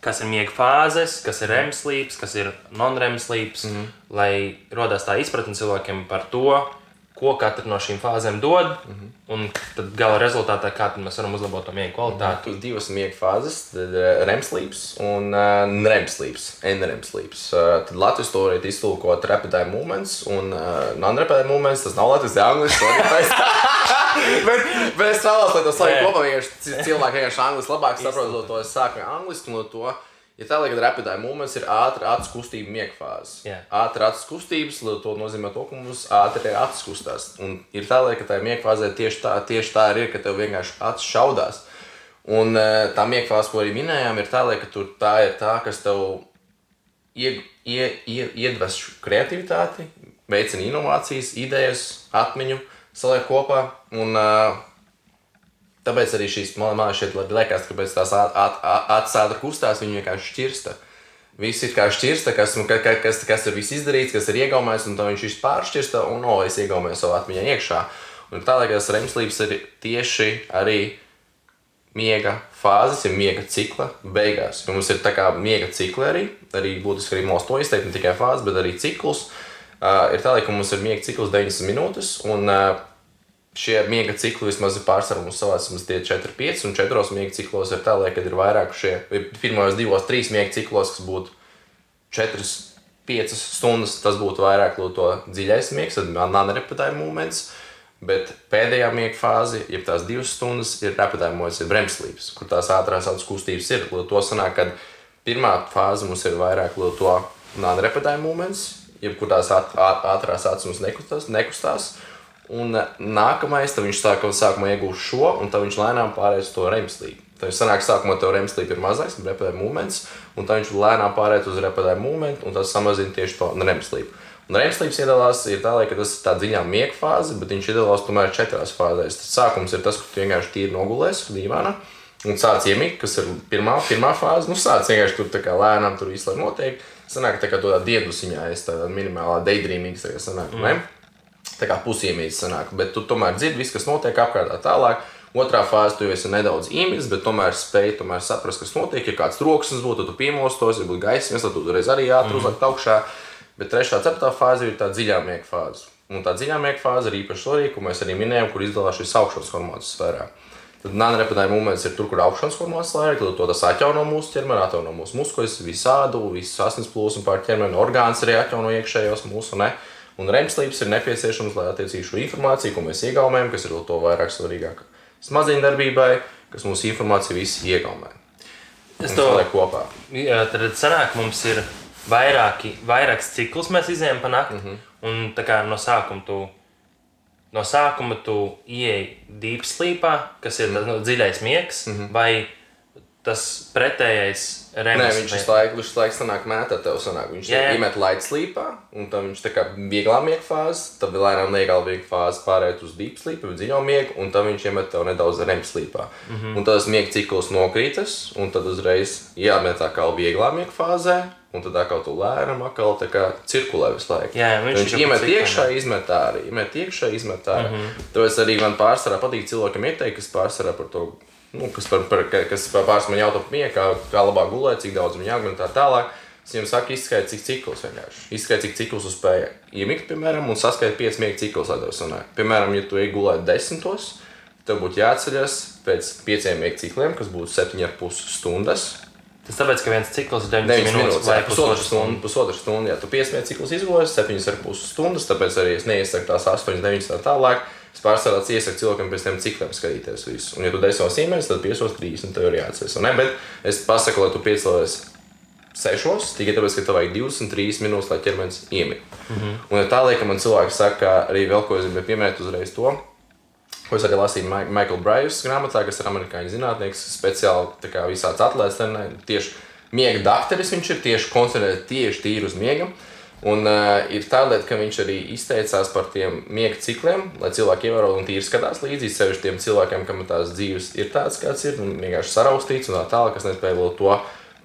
kas ir miega fāzes, kas ir REM slīps, kas ir non-REM slīps, mm -hmm. lai radās tā izpratne cilvēkiem par to, ko katra no šīm fāzēm dod. Mm -hmm. Un tad gala rezultātā, kā mēs varam uzlabot to miega kvalitāti. Tur ir divas miega fāzes, tad uh, REM slīps un uh, NREM slīps. NREM slīps. Uh, tad Latvijas to varētu iztulkot rapid eye movements un uh, non-rapid eye movements. Tas nav Latvijas, ir angļuiski. bet, bet es vēlos, lai tas laikam kopā vienkārši cilvēki vienkārši angļuiski labāk saprotu to. Es sāku angliski no to. Ja tā liekas, ka rapid eye movements ir ātra acu kustība miega fāze. Yeah. Ātra acu kustības, to nozīmē to, ka mums ātri ir acis kustās. Un ir tā lieta, ka tā miega fāzē tieši tā, tieši tā ir, ka tev vienkārši acis šaudās. Un e, tā miega fāze, ko arī minējām, ir tā lieta, ka tur tā ir tā, kas tev ie, ie, ie, iedves kreativitāti, veicina inovācijas, idejas, atmiņu, saliek kopā. Un, uh, Tāpēc arī šīs monētas šeit liekas, ka pēc tās atsāda kustās viņi vienkārši šķirsta. Viss ir kā šķirsta, kas, kas, kas, ir viss izdarīts, kas ir iegaumējis, un tad viņš viss pāršķirsta, un no, es iegaumēju savu atmiņā iekšā. Un tā liekas, remslības ir tieši arī miega fāzes, ir miega cikla beigās. Jo mums ir tā kā miega cikli arī, arī būtiski arī mūsu to izteikt, ne tikai fāzes, bet arī ciklus. Uh, ir tā, ka mums ir miega cikls 90 minūtes, un uh, šie miega cikli vismaz ir pārsvarā mums savācams tie 4, 5 un 4 miega ciklos ir tā, lai, kad ir vairāk šie, pirmajos divos, trīs miega ciklos, kas būtu 4, 5 stundas, tas būtu vairāk to dziļais miegs, tad man nerepetāja moments. Bet pēdējā miega fāze, ja tās divas stundas ir repetējumos, ir bremzlīps, kur tās ātrās acu kustības ir. To sanāk, kad pirmā fāze mums ir vairāk to non-repetējuma moments, jebkur tās ātrās acis mums nekustās, nekustās Un nākamais, tad viņš sāka sākumā iegūst šo, un tad viņš lēnām pārējais uz to remslību. Tad viņš sanāk, sākumā to remslību ir mazais, repetē moments, un tad viņš lēnām pārējais uz repetē momentu, un tas samazina tieši to remslību. Un remslīps iedalās tā, ka tas ir tā dziļā miega fāze, bet viņš iedalās tomēr četrās fāzēs. Tas sākums ir tas, ka tu vienkārši tīri nogulēsi dīvainā. Un sāc iemigt, kas ir pirmā, pirmā fāze. Nu, sāc vienkārši tur tā kā lēnām, tur visu laiku notiek. Sanāk, tā kā tādā diedusiņā, es tādā minimālā daydreamīgā sanāk. Mm. Tā kā pusiemīļs sanāk, bet tu tomēr dzirdi visu, kas notiek apkārt tālāk. Otrā fāze, tu esi nedaudz īmis, bet tomēr spēj tomēr saprast, kas notiek. Ja kāds troksnis būtu, tad tu piemostos, ja būtu gaismas, tad tu uzreiz arī ātri Mhm. uzlikt augšā. Bet trešā, ceturtā fāze ir tā dziļā miega fāze. Un tā dziļā miega fāze ir īpaši svarīga, ko mēs arī minējām, kur izdalās šis augšanas hormons sfērā. Tad non-repetitive moments ir tur, kur augšanas hormons slēdz, tad to tas atjauno mūsu ķermeni, atjauno mūsu muskuļus, visādu, visu asins plūsmu pār ķermeni, orgāns arī atjauno iekšējos mūsu. Ne? Un remslīps ir nepieciešams, lai attiecīgi šo informāciju, ko mēs iegaumējam, kas ir vēl to vairāk svarīgāk smadzeņu darbībai, kas mūsu informāciju visu iegaumē. Es to saliek kopā. Jā, tad sanāk, mums ir vairāki, vairāks cikls, mēs izējām pa nakti. Mm -hmm. Un tā kā no sākuma tu, no sākuma tu ieej deep sleepā, kas ir mm -hmm. nu, dziļais miegs, mm -hmm. vai tas pretējais remes. viņš visu laiku, visu laiku sanāk mētā tev sanāk. Viņš Jā, jā. iemet light sleepā, un tam viņš tā kā vieglā miega fāze, tad lēnām neigāla miega fāze pārēt uz deep sleep, dziļo miegu, un tam viņš iemet tev nedaudz REM sleepā. Mm. -hmm. Un tad tas miega cikls nokrītas, un tad uzreiz jāmet tā kā vieglā miega fāzē, un tad atkal tu lēnām atkal tā kā cirkulē visu laiku. Jā, viņš viņš, viņš iemet iekšā, izmet ārā, iemet iekšā, izmet ārā. Mm. -hmm. Tāpēc arī man pārsvarā patīk cilvēkam ieteikt, kas pārsvarā par to nu, kas, par, par, ka- kas pārsvarā man jautā, kā, kā labāk gulēt, cik daudz man jāgulē un tā tālāk. Es viņam saku, izskaidro, cik ciklus vienkārši. Izskaidro, cik ciklus uz spēja iemigt, piemēram, un saskaidro 5 miega ciklus, lai tev sanāk. Piemēram, ja tu ej gulēt desmitos, tev būtu jāatceļas pēc 5 miega cikliem, kas būtu 7,5 stundas. Tas tāpēc, ka viens cikls ir 9 9 minūtes minūtes, vai pusotru stunda. Pusotra stunda, ja tu piesmiet ciklus izgulēsi, 7,5 stundas, tāpēc arī es neiesaku tās 8, 9 tā tālāk. Es pārsvarā iesaku cilvēkam pēc tam cikliem skatīties visu. Un, ja tu desmitos īmenis, tad 5,3 tev ir jāatceras. ne? Bet es pasaku, lai tu piecelies 6, tikai tāpēc, ka tev vajag 23 minūtes, lai ķermenis iemīl. Mm -hmm. Un ja tā lieka man cilvēki saka, arī vēl ko es gribēju pieminēt uzreiz to. Ko es arī lasīju Ma Michael Brajus grāmatā, kas ir amerikāņu zinātnieks, speciāli tā kā visāds atlēs, trenē, tieši miega dakteris viņš ir tieši koncentrēts tieši tīri uz miega. Un uh, ir tā lieta, ka viņš arī izteicās par tiem miega cikliem, lai cilvēki ievērotu un tīri skatās līdzi. Sevišķi tiem cilvēkiem, kam tās dzīves ir tāds, kāds ir, un vienkārši saraustīts un tā tālāk, kas nespēja vēl to,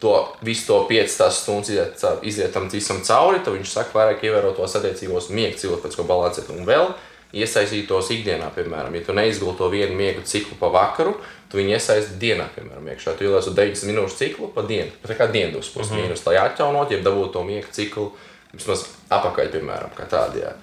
to visu to 5 stundas iziet, iziet tam visam cauri. Tad viņš saka, vairāk ievērot tos attiecīgos miega ko balansēt. Un vēl iesaistītos ikdienā, piemēram, ja tu neizgulēji to vienu miega ciklu pa vakaru, tu viņu iesaisti dienā, piemēram, iekšā. Tu ielaisti 90 minūšu ciklu pa dienu, tā kā dienas puses mm -hmm. mīnus, lai atjaunot, ja dabūtu to miega ciklu vismaz apakaļ, piemēram, kā tādi. Jā.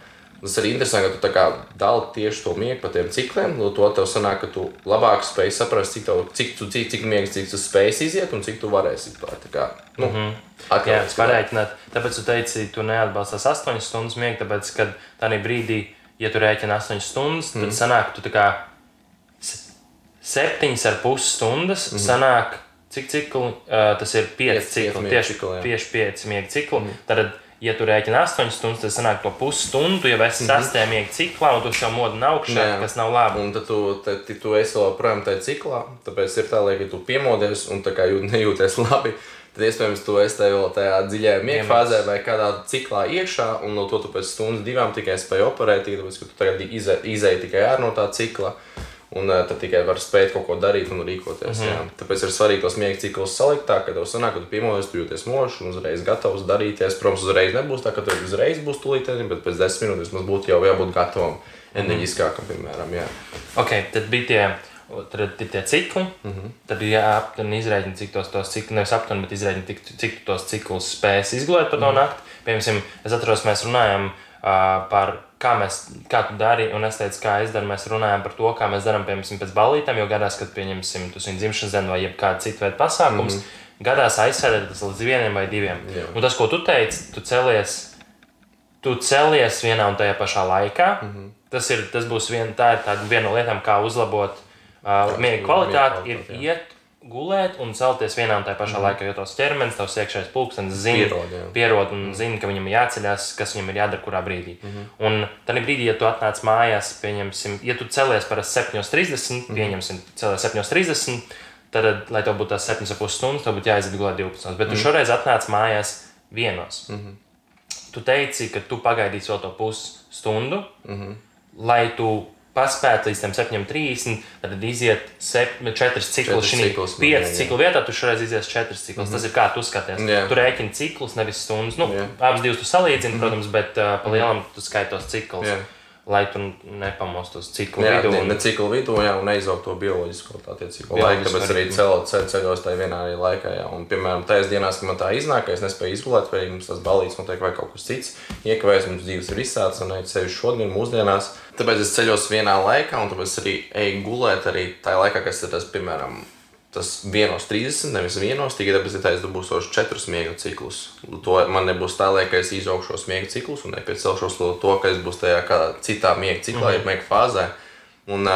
Tas arī interesanti, ka tu kā dali tieši to miegu pa tiem cikliem. No to tev sanāk, ka tu labāk spēj saprast, cik, tev, cik, tu, cik, cik miegs, cik tu spēj iziet un cik tu varēsi vispār. Tā kā, nu, mm -hmm. atkal Jā, ka- pareiķināt. Tāpēc tu teici, tu neatbalstās 8 stundas miegu, tāpēc, ka tādā brīdī, ja tu rēķini 8 stundas, tad mm. sanāk, tu tā kā 7,5 stundas mm. sanāk, cik cikli, uh, tas ir 5 Pieci- cikli, tieši, cikli, jā. tieši 5 miega cikli. Mm. Tad, ja tu rēķini 8 stundas, tad sanāk to pusstundu, jau esi 6 miega ciklā, un tu šo modinu augšā, Jā. kas nav labi. Un tad tu, tad, tad tu esi vēl projām tajā ciklā, tāpēc ir tā, ja tu piemodies un tā kā jūt, nejūties labi, tad iespējams tu esi tajā, tajā dziļajā miega fāzē vai kādā ciklā iekšā, un no to tu pēc stundas divām tikai spēj operēt, tāpēc, ka tu tagad izē- izēji tikai ārā no tā cikla. Un tad tikai var spēt kaut ko darīt un rīkoties. Mm -hmm. Tāpēc ir svarīgi tos miega ciklus salikt tā, ka tev sanāk, ka tu piemodies, tu jūties mošs un uzreiz gatavs darīties. Protams, uzreiz nebūs tā, ka tev uzreiz būs tūlītēji, bet pēc desmit minūtēs mums būtu jau jābūt gatavam, enerģiskākam, piemēram. Jā. Ok, tad bija tie, tad ir tie cikli. Mm Mhm. -hmm. Tad ir jāaptuveni izrēķina, cik tos, tos ciklus, nevis aptuveni, bet izrēķina, cik, cik tu tos ciklus spēs izgulēt par to mm Mhm. -hmm. nakti. Piemēram, es atceros, mēs runājām uh, par kā mēs, kā tu dari, un es teicu, kā es daru. Mēs runājam par to, kā mēs darām, piemēram, pēc balītēm, jo gadās, kad pieņemsim tu viņa dzimšanas dienu vai jebkādu citu veidu pasākumus, mm -hmm. gadās aizsēdēt tas līdz vienam vai diviem. Jā. Un tas, ko tu teici, tu celies tu celies vienā un tajā pašā laikā. Mm. -hmm. tas, ir, tas būs vien, tā ir viena no lietām, kā uzlabot uh, miega kvalitāti. Ir iet, gulēt un celties vienā un tajā pašā mm -hmm. laikā, jo tos ķermenis, tavs iekšējais pulkstenis zina, Pierod, pierod un zina, ka viņam ir jāceļās, kas viņam ir jādara kurā brīdī. Mm -hmm. Un tajā brīdī, ja tu atnāc mājās, pieņemsim, ja tu celies parasti 7.30, mm -hmm. pieņemsim, celies 7.30. Tad, lai tev būtu tās 7,5 stundas, tev būtu jāiziet gulēt 12. Bet mm. tu šoreiz atnāc mājās vienos. Mm -hmm. Tu teici, ka tu pagaidīsi vēl to pusstundu, mm -hmm. lai tu paspētu līdz tam 7,30, tad iziet 4 ciklus. Četras Šī ciklus, 5 jā, jā. ciklu vietā tu šoreiz izies 4 ciklus. Mm -hmm. Tas ir kā tu skaties. Jā. Tu rēķini ciklus, nevis stundas. Nu, Jā. abas divas tu salīdzini, mm -hmm. protams, bet uh, pa lielam tu skaitos ciklus. Jā. Lai tu nepamostos ciklu Jā, vidū. un- ne ciklu vidū, jā, un neizaugt to bioloģisko attiecīgo laiku. Tāpēc arī ritmu. cel- ce- ceļos tajā vienā arī laikā. Jā. Un, piemēram, tajās dienās, kad man tā iznāk, ka es nespēju izgulēt, vai mums tas balīts notiek vai kaut kas cits, iekavējas mums dzīves ir izsācis un ceļš šodien, mūsdienās. Tāpēc es ceļos vienā laikā, un tāpēc arī eju gulēt arī tajā laikā, kas ir tas, piemēram, tas 1,30, nevis 1, tikai tāpēc, ka es dabūšu 4 miega ciklus. To man nebūs tā, ka es izaugšu šos miega ciklus un nepiecelšos to, ka es būšu tajā citā miega ciklā, mm -hmm. miega fāzē. Un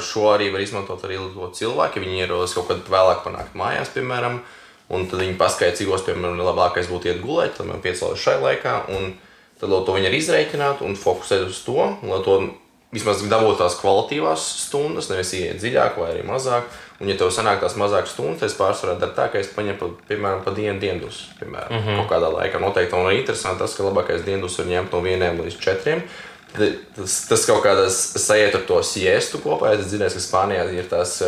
šo arī var izmantot arī cilvēki. Viņi ierodas kaut kad vēlāk panākt mājās, piemēram, un tad viņi paskaidro, cikos, piemēram, labākais būtu iet gulēt, tad man piecēlās šai laikā. Un tad, lai to viņi arī izreikinātu un fokusētu uz to, lai to vismaz dabūtu tās kvalitīvās stundas, nevis iet dziļāk vai arī mazāk. Un, ja tev sanāk tās mazākas stundas, es pārsvarā daru tā, ka es paņemu, pa, piemēram, pa dienu dienas. Piemēram, mm -hmm. kaut kādā laikā noteikti. Un interesanti tas, ka labākais dienas var ņemt no vieniem līdz četriem. Tas, tas kaut kādā sajiet ar to siestu kopā. Es dzirdēju, ka Spānijā ir tās,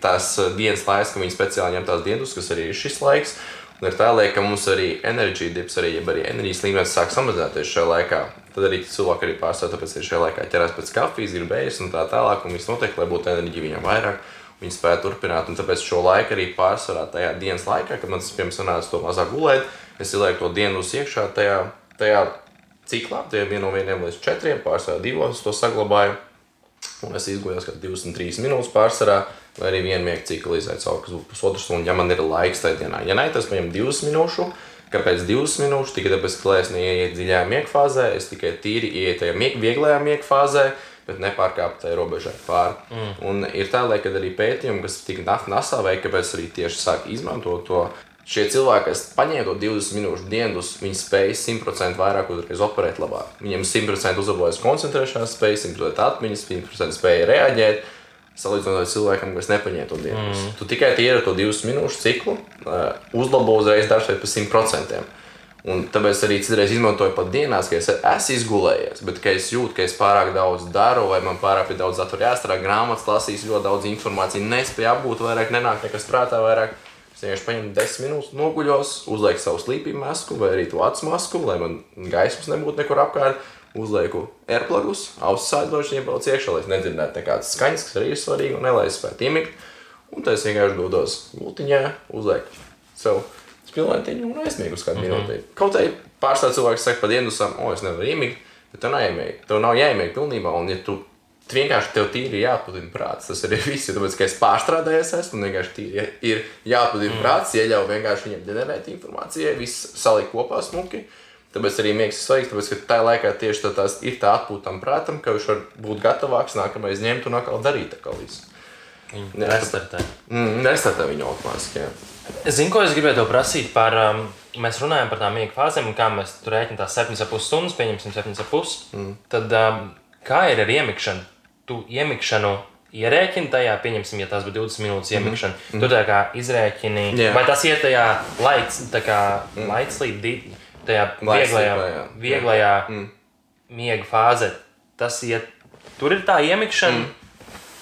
tās dienas laiks, ka viņi speciāli ņem tās dienas, kas arī ir šis laiks. Un ir tā lieta, ka mums arī enerģija dips, arī, arī enerģijas līmenis sāk samazināties šajā laikā. Tad arī cilvēki arī pārstāv, tāpēc arī šajā laikā ķerās pēc kafijas, beigas un tā tālāk. Un viss notiek, lai būtu enerģija viņam vairāk. Viņi spēja turpināt, un tāpēc šo laiku arī pārsvarā tajā dienas laikā, kad man tas piemēram sanāca to mazāk gulēt, es ielieku to dienu uz iekšā tajā, tajā ciklā, tie ir no vieniem līdz četriem, pārsvarā divos to saglabāju. Un es kaut kādā 23 minūtes pārsvarā, vai arī vienu miega ciklu izaicinājums, kas būtu pusotru stundu, ja man ir laiks tajā dienā. Ja nē, tas paņem divas minūšu. Kāpēc divas minūtes? Tikai tāpēc, ka lai es neietu dziļajā miega fāzē, es tikai tīri ietu tajā mieg, vieglajā miega fāzē, bet nepārkāpu tajā robežai pāri. Mm. Un ir tā, lai arī pētījumi, kas tika NASA veikti, kāpēc arī tieši sāk izmantot to. Šie cilvēki, kas paņēma to 20 minūšu dienas, viņi spēja 100% vairāk uzreiz operēt labāk. Viņiem 100% uzlabojas koncentrēšanās spēja, 100% atmiņas, 100% spēja reaģēt. Salīdzinot ar cilvēkiem, kas nepaņēma to dienu. Mm. Tu tikai ar to 20 minūšu ciklu uh, uzlabo uzreiz dažreiz par 100%. Un tāpēc arī citreiz izmantoju pat dienās, ka es esmu izgulējies, bet ka es jūtu, ka es pārāk daudz daru, vai man pārāk daudz datora jāstrādā, grāmatas lasīs, ļoti daudz informācijas, nespēju apgūt vairāk, nenāk nekas prātā vairāk. Es vienkārši paņemu 10 minūtes, noguļos, uzlieku savu slīpīgu masku vai arī to acu masku, lai man gaismas nebūtu nekur apkārt. Uzlieku airplugus, ausis sāģoši iebrauc iekšā, lai es nedzirdētu nekādas skaņas, kas arī ir svarīgi, un lai es spētu iemigt. Un tad es vienkārši dodos gultiņā, uzlieku sev spilventiņu un aizmiegu uz kādu mm -hmm. minūti. Kaut arī pārstāv cilvēks saka par dienasam, o, es nevaru iemigt, bet tev nav jāiemigt. Tev nav jāiemigt pilnībā, un ja tu vienkārši tev tīri jāatpūtina prāts. Tas arī viss, tāpēc, ka es pārstrādājies esmu, un vienkārši tīri ir jāatpūtina mm. prāts, ieļauj vienkārši viņam ģenerēt informāciju, viss salikt kopā smuki. Tāpēc arī miegs ir svarīgs, tāpēc, ka tajā laikā tieši tā tās ir tā atpūtam prātam, ka viņš var būt gatavāks nākamais ņemt un atkal darīt tā kā. Viņi restartē. Mm, nestartē viņu automātiski, jā. Es zinu, ko es gribēju tev prasīt par. Um, mēs runājam par tām miega fāzēm, un kā mēs tur rēķinām tās 7,5 stundas, pieņemsim 7,5. Mm. Tad um, kā ir ar iemikšanu? Tu iemikšanu ierēķini tajā, pieņemsim, ja tās būtu 20 minūtes iemikšana. Mm. -hmm. Tu tā kā izrēķini, Jā. vai tas ir tajā laiks, tā kā mm. laikslīd, tajā vieglajā, vieglajā mm. miega fāzē. Tas iet, tur ir tā iemikšana. Mm.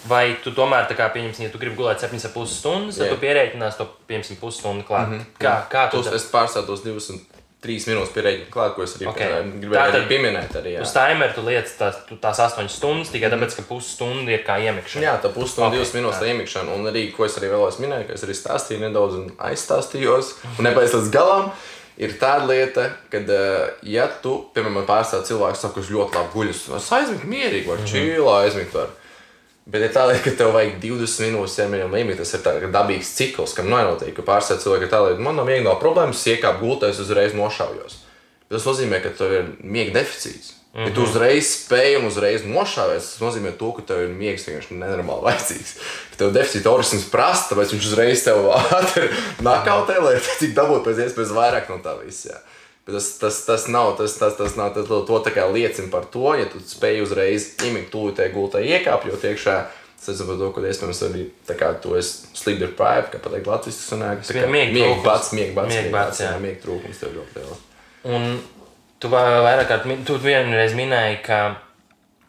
Vai tu tomēr, kā, pieņemsim, ja tu gribi gulēt 7,5 stundas, tad tu pierēķinās to, pieņemsim, pusstundu klāt. Mm -hmm. Kā, kā tu Tos, es pārstāvu tos 23 minūtes pierēķinu klāt, ko es arī Ok. okay. gribēju arī pieminēt. Arī, jā. Uz timeru tu liec tās, tās 8 stundas tikai tāpēc, ka pusstunda ir kā iemikšana. Jā, tā pusstunda, Ok, okay, divas minūtes tā. iemikšana. Un arī, ko es arī vēlos minēt, ka es arī stāstīju nedaudz un aizstāstījos, un nepaies līdz galam, ir tāda lieta, ka, ja tu, piemēram, pārstāv cilvēku, saka, kurš ļoti labi guļus, es aizmigt mierīgi, var čīlā aizmigt. Var. Bet ir tā lieta, ka tev vajag 20 minūtes ķermeņa līmenī. Tas ir tāds dabīgs cikls, kam nenotiek. Ka pārstāv cilvēki ir tā lieta, man nav viegli no problēmas, iekāp gultā, es uzreiz nošaujos. Tas nozīmē, ka tev ir miega deficīts. Mm -hmm. Ja tu uzreiz spēj un uzreiz nošāvies, tas nozīmē, to, ka tev ir miegs vienkārši nenormāli vajadzīgs. Ka tev deficīta organisms prasa, tāpēc viņš uzreiz tev ātri nakautē, lai cik dabūtu pēc iespējas vairāk no tā visa. tas, tas, tas nav tas, tas, tas, nav, tas to kā liecina par to, ja tu spēj uzreiz imīt tūlītē gultā iekāpjot iekšā. Es to, ka iespējams arī tā kā tu esi sleep deprived, kā pateikt Latvijas tas sanāk. Tā kā Miega bats, miega bats, Miega jā. jā, miega trūkums tev ļoti liels. Un tu vai- vairāk kārt tu vienreiz minēji, ka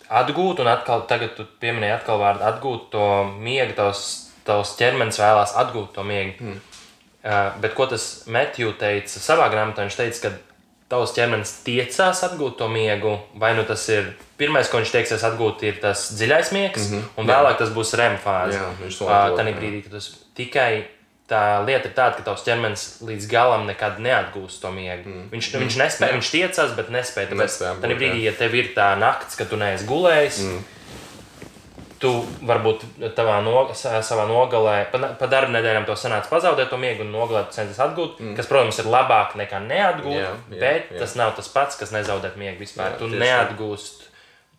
atgūt, un atkal tagad tu pieminēji atkal vārdu atgūt to miegu, tavs, tavs ķermenis vēlās atgūt to miegu. Mm. Uh, bet ko tas Matthew teica savā grāmatā? Viņš teica, ka tavs ķermenis tiecās atgūt to miegu, vai nu tas ir pirmais, ko viņš teiksies atgūt, ir tas dziļais miegs, mm -hmm. un vēlāk tas būs REM fāze. Jā, viņš to uh, atdod, Tad jā. brīdī, kad tas tikai tā lieta ir tāda, ka tavs ķermenis līdz galam nekad neatgūst to miegu. Mm. Viņš, mm. viņš nespēja, viņš tiecās, bet nespēja. Tāpēc Tad brīdī, ja tev ir tā nakts, kad tu neesi gulējis, mm. tu varbūt tavā no, sa- savā nogalē, pa, pa darba nedēļām to sanāca pazaudēt to miegu un nogalē tu centies atgūt, mm. kas, protams, ir labāk nekā neatgūt, Jā, jā, bet jā. tas nav tas pats, kas nezaudēt miegu vispār. Jā, tu neatgūst.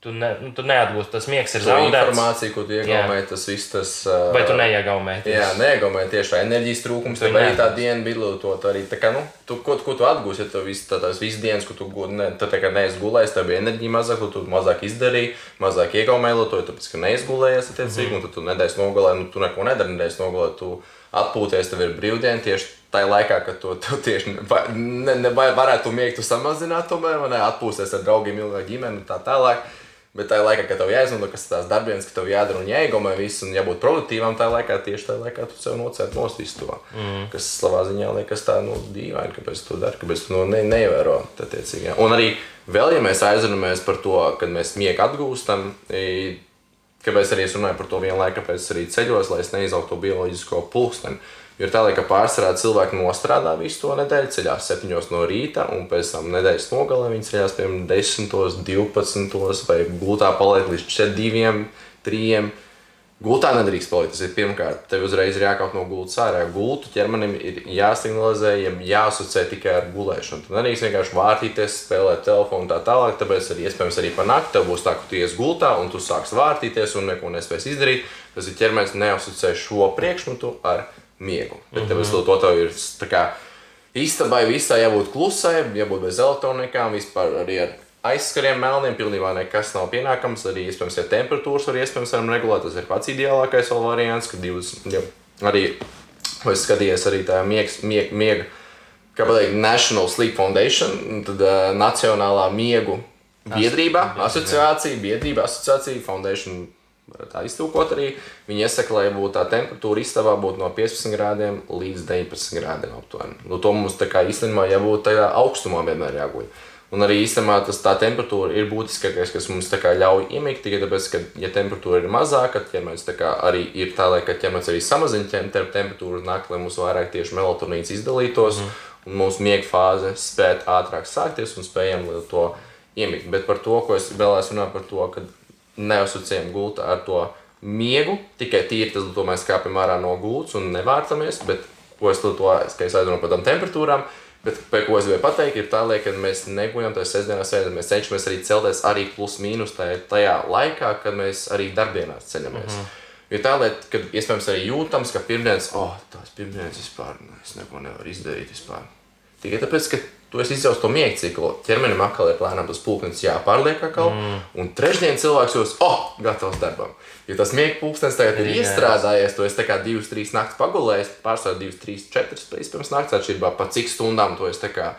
Tu, ne, nu, tu neatgūsti, tas miegs ir zaudēts. informāciju, ko tu iegaumēji, tas viss tas. Uh, Vai tu neiegūmēji? Jā, neiegūmēji tieši tā enerģijas trūkums. Tu arī tā neatgūsi. diena. Tā arī tā kā, nu, tu, ko, ko tu atgūsi, ja tev viss tā, tās visas dienas, ko tu, ne, tu tā kā neesi gulējis, tev bija enerģija mazāk, tu mazāk izdarīji, mazāk iegaumēji to, tāpēc, ka neesi gulējies, attiecīgi, un tad tu nedēļas nogalē, nu, tu neko nedari, nedēļas nogalē, tu atpūties, tev ir brīvdiena tieši tajā laikā, kad tu, tu tieši ne, ne, ne, vai varētu miegu samazināt, tomēr, vai ne, atpūsties ar draugiem, ilgāk ģimeni un tā tālāk. Bet tajā laikā, kad tev jāizmanto, kas ir tās darbības, ka tev jādara un jāiegūmē viss, un jābūt produktīvam, tajā laikā tieši tajā laikā tu sev nocērt nost visu to. Mm. Kas savā ziņā liekas tā, nu, dīvaini, kāpēc tu to dari, kāpēc tu no ne, neievēro tā tiecīgi. Un arī vēl, ja mēs aizrunājamies par to, kad mēs miegu atgūstam, kāpēc arī es runāju par to vienlaikus, kāpēc arī ceļos, lai es neizaugu to bioloģisko pulksteni. Jo tā, ka pārsvarā cilvēki nostrādā visu to nedēļu, ceļās 7 no rīta, un pēc tam nedēļas nogalē viņi ceļās piemēram 10, 12 vai gultā paliek līdz 4, 3. Gultā nedrīkst palikt. Tas ir pirmkārt, tev uzreiz ir jākāp no gultas ārā. Gultu ķermenim ir jāsignalizē, ja jāasociē tikai ar gulēšanu. Tad nedrīkst vienkārši vārtīties, spēlēt telefonu un tā tālāk. Tāpēc arī iespējams arī par nakti tev būs tā, ka tu ies gultā un tu sāksi vārtīties un neko nespēsi izdarīt. Tas ir ķermenis neasociē šo priekšmetu ar miegu. Bet tev mm -hmm. to tev ir tā kā Istabai visai jābūt klusai, jābūt bez elektronikām, vispār arī ar aizskariem melniem. Pilnībā nekas nav pienākams. Arī, iespējams, ja temperatūras var iespējams varam regulēt, tas ir pats ideālākais vēl variants, kad divas, ja, arī, ko es skatījos, arī tā miegs, mieg, miega, kā pateikt, National Sleep Foundation, tad uh, Nacionālā miegu biedrība, asociācija, biedrība, asociācija, foundation, tā iztūkot arī. Viņi iesaka, lai būtu tā temperatūra istabā būtu no 15 grādiem līdz 19 grādiem aptuveni. Nu, to mums tā kā īstenībā jābūt tajā augstumā vienmēr jāguļ. Un arī īstenībā tas tā temperatūra ir būtiskākais, kas mums tā kā ļauj iemigt. Tikai tāpēc, ka, ja temperatūra ir mazāka, tad ķermenis tā kā arī ir tā, lai ka ķermenis arī samazina temperatūru naktī, lai mums vairāk tieši melatonīns izdalītos mm. un mūsu miega fāze spētu ātrāk sākties un spējam to iemigt. Bet par to, ko es vēlēs runāt par to, ka neasociējam gultu ar to miegu, tikai tīri tas, ko mēs kāpjam ārā no gultas un nevārcamies, bet ko es to, ka aizrunāju par tām temperatūrām. Bet, ko es gribēju pateikt, ir tā, lai, kad mēs neguļam tajā sestdienā, sēdē, mēs cenšamies arī celties arī plus mīnus tajā, tajā laikā, kad mēs arī darbdienās ceļamies. Mm -hmm. Jo tā lieta, kad iespējams arī jūtams, ka pirmdienas, oh, tās pirmdienas vispār, nu, neko nevaru izdarīt vispār. Tikai tāpēc, ka tu esi izjauts to miega ciklu, ķermenim atkal ir plānām tas pulkstenis jāpārliek atkal, mm. un trešdien cilvēks jūs, oh, gatavs darbam. Jo tas miega pulkstenis tagad ir Jā. iestrādājies, tu esi tā kā divas, trīs naktis pagulējis, pārsvarā divas, trīs, četras reizes pirms nakts atšķirībā, pa cik stundām tu esi tā kā,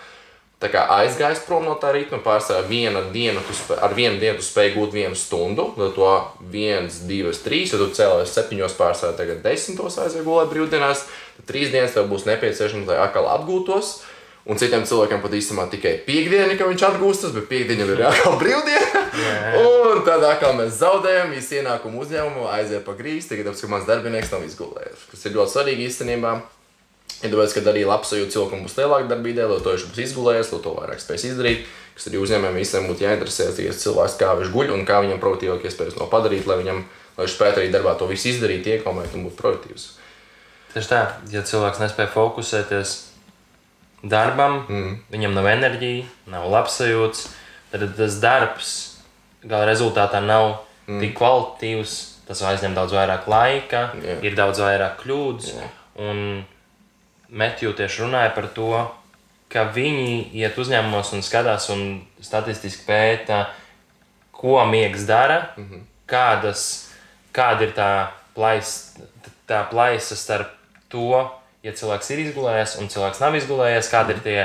tā kā aizgājis prom no tā ritma. Pārsvarā viena diena, tu spē, ar vienu dienu spēj gūt vienu stundu, tad to viens, divas, trīs, ja tu cēlies septiņos, pārsvarā tagad desmitos aizgāji gulēt brīvdienās, tad trīs dienas tev būs nepieciešams, lai atkal atgūtos. Un citiem cilvēkiem pat īstenībā tikai piekdiena, ka viņš atgūstas, bet piekdiena jau ir atkal brīvdiena. un tad atkal mēs zaudējam īsi ienākumu uzņēmumu, aiziet pa grīzi, tikai tāpēc, ka mans darbinieks nav izgulējies. Tas ir ļoti svarīgi īstenībā. Ja tāpēc, ka arī labs sajūta cilvēkam būs lielāka darbība, lai to viņš būs izgulējies, lai to vairāk spēs izdarīt. Kas arī uzņēmējiem visiem būtu jāinteresējas, ja cilvēks kā viņš guļ un kā viņam produktīvāk iespējas to padarīt, lai viņam, lai viņš spētu arī darbā to visu izdarīt, iekomēt un būt produktīvs. Tieši tā, ja cilvēks nespēja fokusēties darbam, mm. viņam nav enerģija, nav labsajūts, tad tas darbs gala rezultātā nav mm. tik kvalitatīvs. Tas aizņem daudz vairāk laika, yeah. ir daudz vairāk kļūdas. Jā. Un Metju tieši runāja par to, ka viņi iet uzņēmumos un skatās un statistiski pēta, ko miegs dara, mm -hmm. kādas, kāda ir tā plaisa, tā plaisa starp to, ja cilvēks ir izgulējies un cilvēks nav izgulējies, kāda ir tie,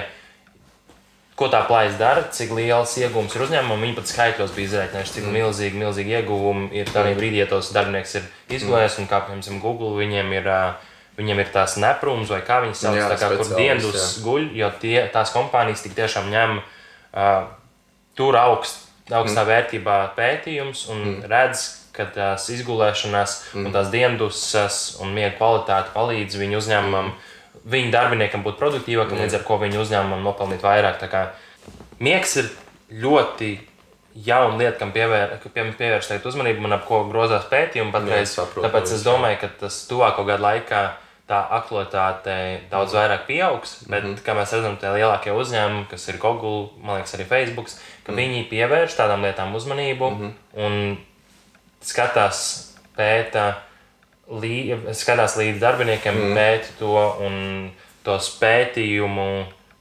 ko tā plaisa dara, cik liels iegūms ir uzņēmumam. Viņi pat skaitļos bija izreikinājuši, cik mm. milzīgi, milzīgi ieguvumi ir tādā brīdī, ja tos darbinieks ir izgulējies un kā, piemēram, Google viņiem ir. viņiem ir tās neprūmas, vai kā viņas sauc, Jā, tā kā, kur jā. guļ, jo tie, tās kompānijas tik tiešām ņem uh, tur augst, augstā mm. vērtībā pētījums un mm. redz, ka tās izgulēšanās mm. un tās diendusas un miega kvalitāte palīdz viņu uzņēmumam, viņu darbiniekam būt produktīvākam, Jā. līdz ar ko viņu uzņēmumam nopelnīt vairāk. Miegs ir ļoti jauna lieta, kam pievēr, ka pie, uzmanību un ap ko grozās pētījumi patreiz. Jā, saprotu, Tāpēc es domāju, ka tas tuvāko gadu laikā tā aktualitāte daudz vairāk pieaugs. Bet, mm. -hmm. kā mēs redzam, tie lielākie uzņēmumi, kas ir Google, man liekas, arī Facebook, ka mm -hmm. viņi pievērš tādām lietām uzmanību mm -hmm. Skatās, pēta, lī, skatās līdz darbiniekiem, mm. pēta to un tos pētījumu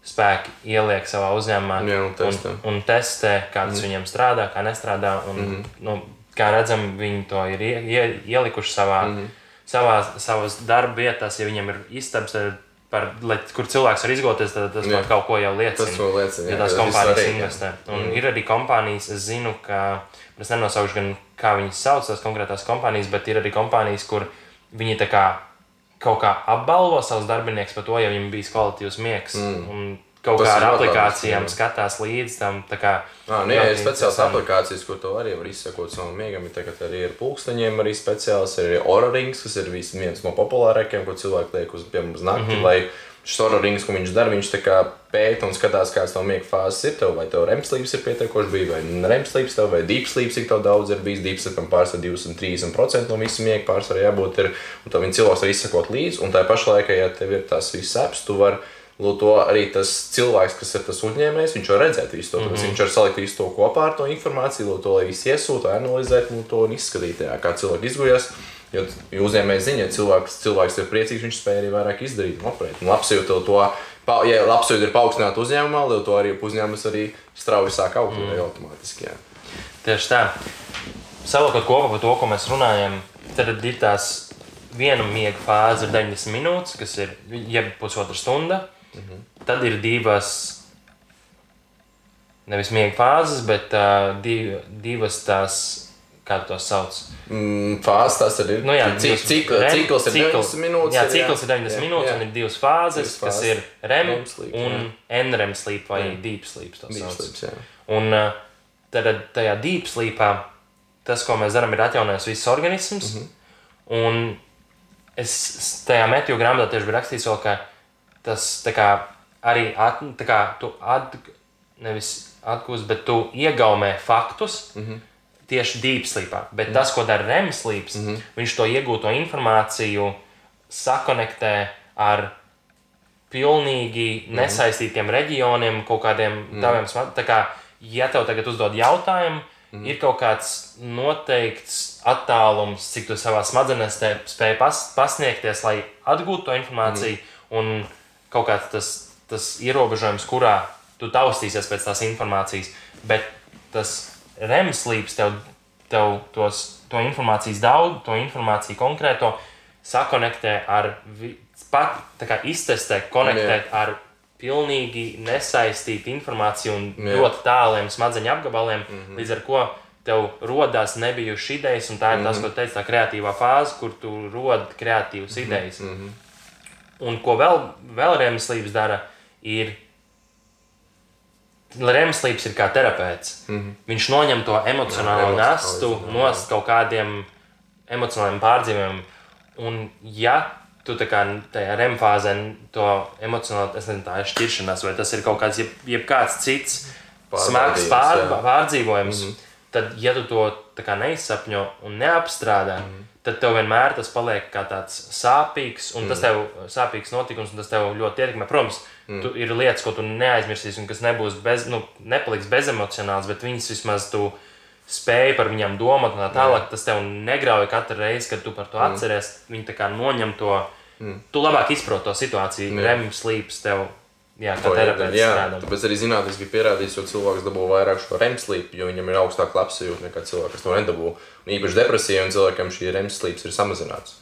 spēki ieliek savā uzņēmumā Jā, un testē. un, un testē, kā tas mm. viņiem strādā, kā nestrādā. Un, mm. nu, kā redzam, viņi to ir ie, ie, ielikuši savā, mm. savā, savās darba vietās. Ja viņiem ir istabs, tad par, lai, kur cilvēks var izgoties, tad tas Jā. kaut ko jau liecina. Tas vēl liecina, Ja jā, tās tas ir kompānijas jā. investē. Un mm. ir arī kompānijas, es zinu, ka es nenosaukšu gan kā viņas sauc, tās konkrētās kompānijas, bet ir arī kompānijas, kur viņi tā kā kaut kā apbalvo savus darbiniekus par to, ja viņiem bijis kvalitīvs miegs. Mm. Un kaut Tas kā ir ar ļoti aplikācijām labi, jā. skatās līdzi tam. tā Kā, Ah, nu, jā, ir speciāls interesanti. aplikācijas, kur to arī var izsekot savam miegam. Tagad arī ir pulksteņiem, arī speciāls. Ir arī Aura rings, kas ir viens no populārākajiem, ko cilvēki liek uz, piemēram, uz nakti. Mm -hmm. Šis Aura rings, ko viņš dara, viņš pēta un skatās, kādas tev miega fāzes ir. Tev, vai tev remslīps ir pietiekoši bijis, vai remslīps tev, vai deepslīps, cik daudz ir bijis. Deepslīpam pārsvarā 230% no visa miega pārsvarā jābūt. Ir, un viņi cilvēks var izsekot līdzi. Un tā pašā laikā, ja tev ir tās visas vari Lūk, to arī tas cilvēks, kas ir tas uzņēmējs, viņš var redzēt visu to. Mm -hmm. Viņš var salikt visu to kopā ar to informāciju, lūk, to lai visi iesūta, analizēt un to un izskatīt, jā, kā cilvēki izguļas. Jo uzņēmējs zina, ja cilvēks, cilvēks ir priecīgs, viņš spēj arī vairāk izdarīt un operēt. Labsajūta to, pa- ja labsajūta ir paaugstināta uzņēmumā, tad to arī uzņēmums arī strauji sāk augt mm. automātiski. Jā. Tieši tā. Savukārt kopā par to, ko mēs runājam, tad ir tās viena miega fāze, ir 90 minūtes, kas ir jeb pusotra stunda. -hmm. Tad ir divas, nevis miega fāzes, bet uh, div, divas tās, kā tos sauc. Mm, Fāzes tas arī ir. Nu, jā, Cik, cik, cikls ir cikls- 90 minūtes. Jā, cikls ir 90 Jā, minūtes, jā. un ir divas fāzes, Divas kas fāzes. ir REM sleep, un. NREM sleep vai Jā. deep sleep. to Deep sleeps, jā. Un uh, tad tajā deep sleepā tas, ko mēs darām, ir atjaunojis viss organisms. Mm Mhm. -hmm. Un es tajā metju grāmatā tieši vēl, ka tas kā, arī at, kā, tu at, nevis atgūsi, bet tu iegaumē faktus. Mm -hmm. Tieši deep sleepā. Bet mm -hmm. tas, ko dara REM sleeps, mm -hmm. viņš to iegūto informāciju sakonektē ar pilnīgi nesaistītiem reģioniem, kaut kādiem mm. tādiem smadzenēm. Tā kā, ja tev tagad uzdod jautājumu, mm. ir kaut kāds noteikts attālums, cik tu savā smadzenēs spēj pas, pasniegties, lai atgūtu to informāciju, mm. un kaut kāds tas, tas ierobežojums, kurā tu taustīsies pēc tās informācijas. Bet tas REM slīps tev, tev tos, to informācijas daudz, to informāciju konkrēto sakonektē ar, pat kā iztestē, konektēt ar pilnīgi nesaistītu informāciju un Jā. ļoti tāliem smadzeņu apgabaliem, mm -hmm. līdz ar ko tev radās nebijušas idejas, un tā ir mm -hmm. tas, ko tu teici, tā kreatīvā fāze, kur tu rodi kreatīvas mm -hmm. idejas. Mm -hmm. Un ko vēl, vēl Rēmslīps dara, ir. Rēmslīps ir kā terapeits. Mm -hmm. Viņš noņem to emocionālo nastu no kaut kādiem emocionāliem pārdzīvumiem. Un, ja tu tā kā tajā REM fāzē to emocionāli, es nezinu, tā ir šķiršanās, vai tas ir kaut kāds, jeb, jebkāds cits smags pār, pārdzīvojums, mm -hmm. tad, ja tu to neizsapņo un neapstrādā, mm -hmm. Tad tev vienmēr tas paliek kā tāds sāpīgs, un mm tas tev sāpīgs notikums, un tas tev ļoti ietekmē. Protams, mm. ir lietas, ko tu neaizmirsīsi, un kas nebūs bez, nu, nepaliks bezemocionāls, bet viņas vismaz tu spēj par viņiem domāt, un tā tālāk. Tas tev negrauj katru reizi, kad tu par to mm. atceries. Viņi tā kā noņem to. Mm. Tu labāk izproti to situāciju. Jā. Rem slīps tev, jā, terapeits Jā, strādā. tāpēc arī zinātniski bija pierādīts, jo cilvēks dabū vairāk šo REM sleep, jo viņam ir augstāka labsajūta nekā cilvēks, kas to nedabū. Un īpaši depresijiem cilvēkiem šī REM sleep ir samazināts.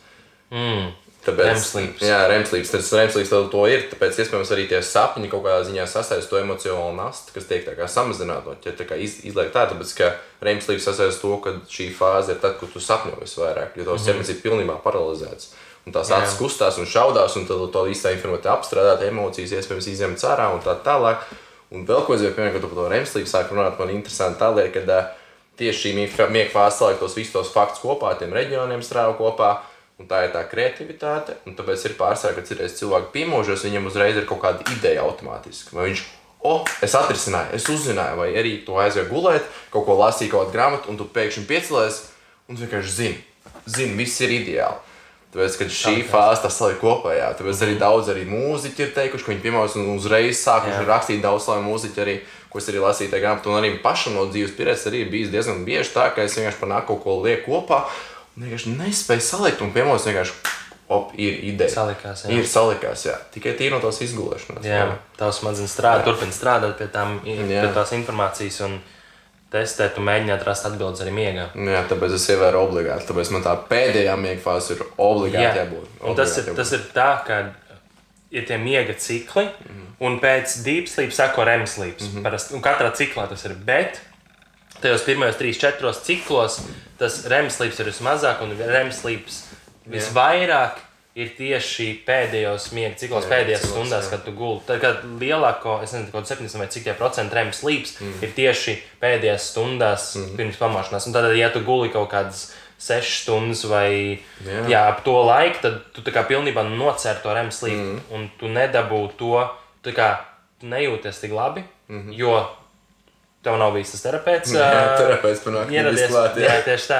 Mm. Tāpēc, REM sleeps. Jā, REM sleeps. Tas REM sleeps tev to ir. Tāpēc, iespējams, arī tie sapņi kaut kādā ziņā sasaista to emocionālo nastu, kas tiek tā samazināta. Ja tā kā iz, izliek tā, tāpēc, ka REM sleeps sasaista to, ka šī fāze ir tad, kad tu sapņo visvairāk, jo tavs ķermenis ir pilnībā paralizēts. Un tās acis kustās un šaudās, un tad to īstā informācija apstrādāt, emocijas iespējams izņemt ārā un tā tālāk. Un vēl ko es gribēju pieminēt, kad par to remslīpu sāki runāt, man interesanti tā lieta, ka tieši šī miega fāze saliek tos visus tos faktus kopā, tiem reģioniem strāvo kopā. Un tā ir tā kreativitāte, un tāpēc ir pārsvarā, ka citreiz cilvēki piemūžas, viņam uzreiz ir kaut kāda ideja automātiski. Vai viņš, oh, es atrisināju, es uzzināju, vai arī tu aizgāji gulēt, kaut ko lasīji, kaut kādu grāmatu, un tu pēkšņi piecēlies, un tu vienkārši zini, zini, viss ir ideāli. Tāpēc, kad šī fāze tas saliek kopā, jā, tāpēc arī daudz arī mūziķi ir teikuši, ka viņi piemēram un uzreiz sākuši rakstīt daudz slavu mūziķu arī, ko es arī lasīju tajā grāmatā, un arī pašam no dzīves pieredzes arī bijis diezgan bieži tā, ka es vienkārši panāku kaut ko lieku kopā, un vienkārši nespēju salikt, un piemēram vienkārši op, ir ideja. Salikās, jā. Ir salikās, jā. Tikai tīri no tās izgulēšanās. Jā, tavs smadzenes strādā, turpina strādāt pie, tām, pie tās informācijas. Un testēt un mēģināt rast atbildes arī miegā. Jā, tāpēc es ievēru obligāti. Tāpēc man tā pēdējā miega fāze ir obligāti Jā. jābūt. Un tas ir, tas ir tā, ka ir tie miega cikli, mm -hmm. un pēc deep sleep sako REM sleep. Mm -hmm. Un katrā ciklā tas ir. Bet tajos pirmajos trīs, četros ciklos tas REM sleep ir vismazāk un REM sleep visvairāk. Yeah ir tieši pēdējos miega ciklos, jā, pēdējās ciklos, stundās, jā. kad tu gulēji. Tad, kad lielāko, es nezinu, kaut 70 vai cik tie procenti REM slīps, mm. ir tieši pēdējās stundās mm. pirms pamošanās. Un tad, ja tu guli kaut kādas 6 stundas vai jā. Jā, ap to laiku, tad tu kā pilnībā nocer to REM slīpu mm. un tu nedabū to, tu kā tu nejūties tik labi, mm -hmm. jo Tev nav bijis tas terapeits. Jā, terapeits panāk, ieradies, klāt, jā. jā, tieši tā.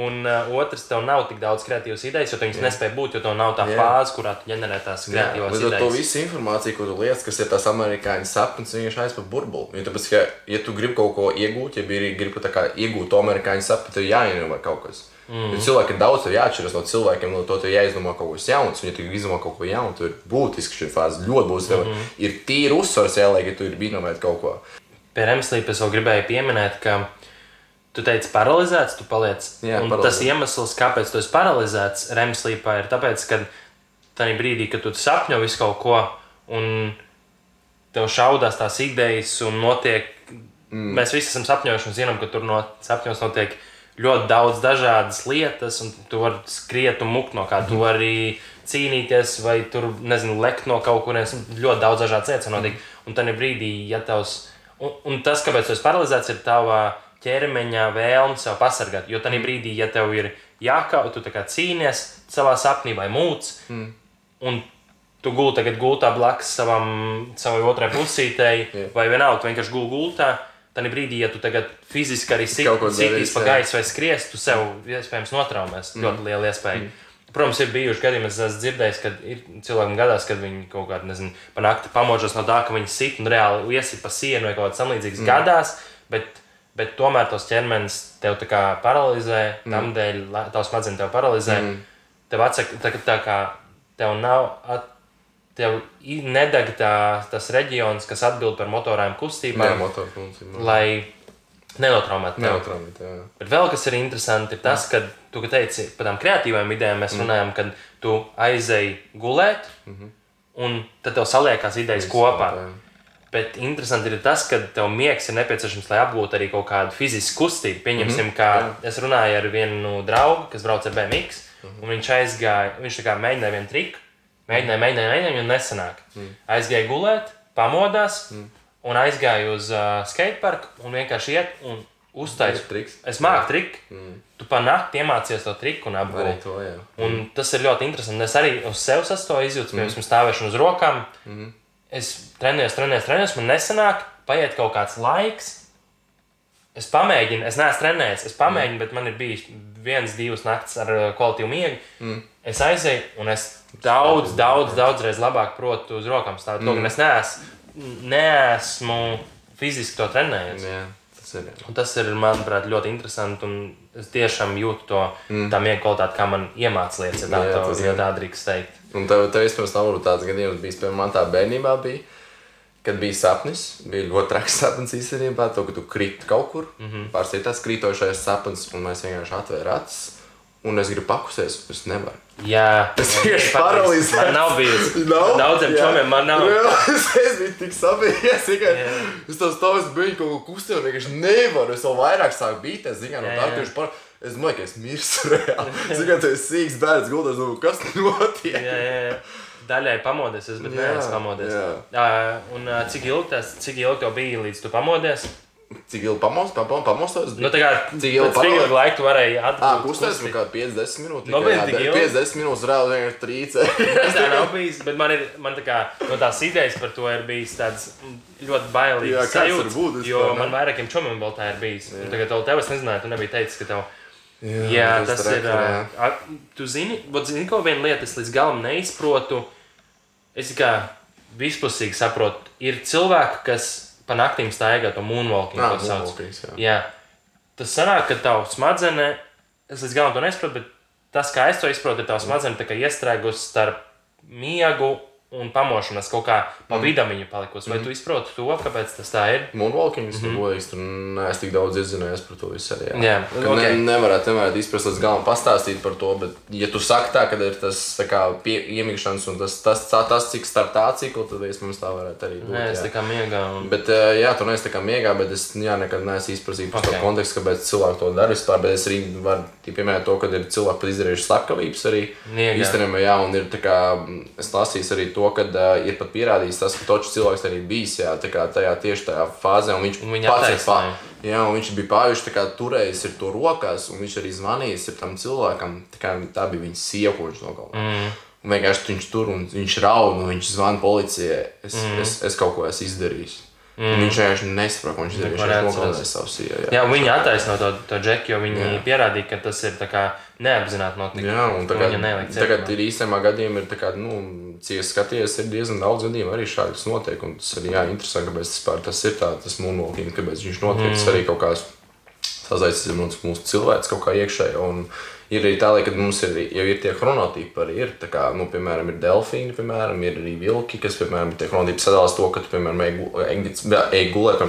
Un uh, otrs, tev nav tik daudz kreatīvas idejas, jo tu viņas nespēj būt, jo tev nav tā jā. fāze, kurā tu ģenerē tās kreatīvās jā, idejas. To visu informāciju, ko tu lietas, kas ir tās amerikāņu sapnis, viņš aiz pa burbuli. Jo tāpēc, ka, ja tu gribi kaut ko iegūt, ja arī gribi kā, iegūt to amerikāņu sapni, tad jāinovē kaut kas. Mm. Jo cilvēki ir daudz, ir jāatšķiras no cilvēkiem, no to jāizdomā kaut kas jauns. Un, ja tu izdomā kaut ko jaunu, tad ir būtiski šī fāze. Ļoti būtiski. Mm -hmm. Ir tīri uzsvars jāliek, ja tu bijis inovēt kaut ko pie remslīpa es vēl gribēju pieminēt, ka tu teici, paralizēts, tu paliec. Jā, tas iemesls, kāpēc tu esi paralizēts remslīpā, ir tāpēc, ka tajā brīdī, kad tu sapņo visu kaut ko, un tev šaudās tās idejas, un notiek, mm. mēs visi esam sapņojuši un zinām, ka tur no sapņos notiek ļoti daudz dažādas lietas, un tu vari skriet un mukt no kā, tu vari cīnīties, vai tur, nezinu, lekt no kaut kurienes, ļoti daudz dažādas lietas notiek. Un tad brīdī, ja tavs Un, un tas, kāpēc tu esi paralizēts, ir tava ķermeņa vēlme sev pasargāt. Jo tajā brīdī, ja tev ir jākauj, tu cīnies savā sapnī vai mūcis, mm. un tu gulēji tagad gultā blakus savam, savai otrai pusītei, yeah. vai vienalga, tu vienkārši gulēji gultā. Tad brīdī, ja tu tagad fiziski arī sitīs pa gaisu vai skries, tu sev iespējams notraumēs. Mm. Ļoti liela iespēja. Mm. Protams, ir bijuši gadījumi, es esmu dzirdējis, ka ir cilvēkiem gadās, kad viņi kaut kādā, nezinu, panākti pamožas no tā, ka viņi sit un reāli iesipa sienu vai kaut kādā samlīdzīgas mm. gadās, bet, bet tomēr tos ķermenis tev tā kā paralizē, mm. tam dēļ tavs smadzenes tev paralizē. Mm. Tev atsaka, tā, tā kā tev nav, at, tev nedeg tā, tas reģions, kas atbild par motorām kustībām. Jā, motor kustībām. Neutraumēt. Neutraumēt Bet vēl kas ir interesanti, ir tas, ka tu ka teici par tām kreatīvām idejām. Mēs mm. runājam, kad tu aizēji gulēt, mm -hmm. un tad tev saliekās idejas Visu, kopā. Jā. Bet interesanti ir tas, ka tev miegs ir nepieciešams, lai apgūtu arī kaut kādu fizisku kustību. Pieņemsim, mm -hmm. kā jā. es runāju ar vienu draugu, kas brauc ar BMX, mm -hmm. un viņš aizgāja, viņš tā kā mēģināja vienu triku, mēģināja, mēģināja, mēģināja, un nesanāk. Mm. Aizgāja gulēt, pamodās. Mm un aizgāju uz uh, skateparku un vienkārši iet un uztaisīju. Es māku triku. Mm. Tu pa nakti iemācījies to triku un apgūti. Mm. tas ir ļoti interesanti. Es arī uz sevis esmu to izjūtis, mm. piemēram, stāvēšanu uz rokām. Mm. Es trenējos, trenējos, trenējos, man nesanāk, paiet kaut kāds laiks. Es pamēģinu, es neesmu trenējies, es pamēģinu, mm. bet man ir bijis viens, divas naktis ar kvalitīvu miegu. Mm. Es aizēju, un es daudz, daudz, daudz reizes labāk protu uz rokām stāvēt. Mm. Es neesmu neesmu fiziski to trenējies. Jā. Tas ir, un tas ir, manuprāt, ļoti interesanti. Es tiešām jūtu to mm. tā miega kvalitāti, kā man iemācīja lietas, ja tā, jā, to, ja tā drīkst teikt. Un tev, tev vispirms nav tāds gadījums, bijis, piemēram, man tā bērnībā bija. Kad bija sapnis, bija ļoti traks sapnis īstenībā, to, ka tu krīt kaut kur. Mm -hmm. Pārsteigts tas krītošais sapnis, un mēs vienkārši atvērām acis un es gribu pakusēs, es nevaru. Jā, tas vienkārši paralizē. Man nav bijis. Nav? Daudziem čomiem man nav. es, es biju tik sabijies, tikai es to stāvu, es biju kaut ko kustēju, vienkārši nevaru. Es vēl vairāk sāku bīties, ziņā, no tā, ka viņš par... Es domāju, ka es mirstu reāli. Ka tu esi sīgs bērns, gulēs, domāju, kas notiek. Jā, jā, jā. Daļai pamodies, es, bet es pamodies. jā. Uh, un uh, cik ilgi tas, cik ilgi tev bija līdz tu pamodies? Cik ilgi pamos, pamos, pamostos? Nu, tā kā Cik ilgi pēc cik ilgi pamodies? laika tu varēji Ah, atgūt kustēs kusti? man kā 50 minūtes. Nopietni, tikai, jā, tik ilgi? 50 minūtes reāli vienkārši trīcē. Tas tā nav bijis, bet man ir man tā kā, no tās idejas par to ir bijis tāds ļoti Jā, bailīgs kāds var sajūts. būt Jo ne? man vairākiem čomiem vēl tā ir bijis. Un Tagad tev, tev es nezināju, tu nebija teicis, ka tev. Jā, Jā, tas ir. jā. a, Tu zini, vot zini, ko viena lieta es līdz galam neizprotu. Es kā vispusīgi saprotu, ir cilvēki, kas pa naktīm staigā to moonwalking, Ā, ko sauc. jā. Jā. Tas sanāk, ka tavu smadzenē, es līdz galam to nesaprotu, bet tas, kā es to izprotu, ir tavs smadzenes tā kā iestrēgus starp miegu un pamošanās kaut kā pa Mm. vidam viņa palikusi. Vai tu izproti to, kāpēc tas tā ir? Moonwalking, mm -hmm. tur neesmu tik daudz izzinājies par to visu. Arī, Mhm. Jā, Ka ok. ne, nevarētu, nevarētu izprast līdz galam, pastāstīt par to, bet, ja tu saki tā, ka ir tas tā kā, pie, iemigšanas un tas, tas, tas, tas, cik starp tā ciklu, tad iespējams tā varētu arī būt. Nē, es jā. tā kā miegā. Un... Bet, eh, jā, tu neesi tā kā miegā, bet es jā, nekad neesmu izprasījis par Ok. to kontekstu, kāpēc cilvēki to dara vispār. Bet es arī varu pieminēt to, ka ir cilvēki pat izdarījuši slepkavības arī. Miegā. Īstenībā, jā, un ir tā kā, mm, es lasīju arī to, ka uh, ir pat pierādījis tas, ka točs cilvēks arī bijis jā, kā tajā tieši tajā fāzē, un viņš Un viņa pats ir attaisnoja. Jā, viņš bija kā turējis to rokās, un viņš arī zvanījis tam cilvēkam. Tā, kā, tā bija viņa sieva, ko viņš nogalināja. Mm. Un vienkārši viņš tur un viņš raud, un viņš zvana policijai. Es, mm. es, es kaut ko esmu izdarījis. Mm. Viņš vienkārši nesaprot, ko viņš izdarīja. Neko Viņš vienkārši nogalināja savu sievu. Jā, Jā, viņi attaisno to, to džeku, jo viņi Jā. pierādīja, ka tas ir tā kā neapzināti noticis. Jā, un tagad, tagad cietumā. ir īstenībā gadījumi, ir tā kā, nu, cik skaties, ir diezgan daudz gadījumu arī šādi, kas notiek. Un tas ir jā, interesanti, kāpēc tas, tas ir tā, tas moonwalking, kāpēc viņš notiek. Mm. Tas arī kaut kāds sazaicināts mūsu cilvēks kaut kā iekšēji. Un Ir arī tā, ka mums ir, jau ir tie chronotipi, arī ir. Tā kā, nu, piemēram, ir delfīni, piemēram, ir arī vilki, kas, piemēram, tie chronotipi sadalās to, ka tu, piemēram, ej gu- ej- ej gulēt.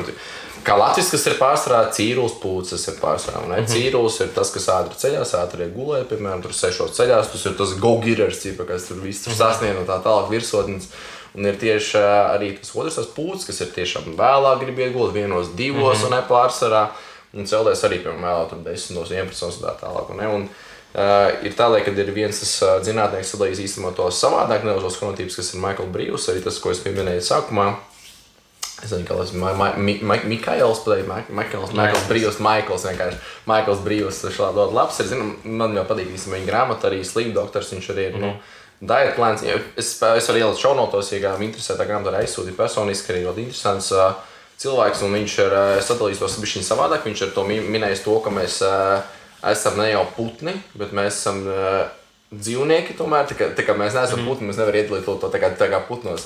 Kā Latvijas, kas ir pārsvarā cīrulis, pūcis ir pārsvarā. Mm -hmm. Cīrulis ir tas, kas ātri ceļās, ātri iet gulēt, piemēram, tur sešos ceļās. Tas ir tas go-getters, kas tur viss tur sasniedz un tā tālāk virsotnes. Un ir tieši ā, arī tas otrs pūcis, kas ir tiešām vēlāk grib iet gulēt, vienos, divos mm -hmm. un ne pārsvarā. Un celties arī, piemēram, vēlāk tur 10, 11 un tā tālāk. Un, ne? un, Uh, ir tā, lai, kad ir viens tas uh, zinātnēks sadalījis īstenībā to savādāk, nedaudz tos chronotipus, kas ir Michael Brīvs, arī tas, ko es pieminēju sākumā. Es nezinu, kā tas ir. Pateikt, Mikaels, Mikaels Brīvs, Maikls vienkārši. Maikls Brīvs, šādi ļoti labs. Ir, zinu, man jau patīk īstenībā viņa grāmata, arī Sleep Doctors, viņš arī ir. Mm. Nu, Diet plāns, es, es varu ielikt šaunotos, ja kādam interesē tā grāmata, arī aizsūtīt personiski, arī ļoti interesants uh, cilvēks, un viņš ir uh, sadalījis to bišķiņu savādāk. Viņš ar to mi- minējis to, ka mēs uh, esam ne jau putni, bet mēs esam uh, dzīvnieki tomēr. Tā kā, tā kā mēs neesam mm -hmm. putni, mēs nevaram iedalīt to tā kā, tā kā putnos.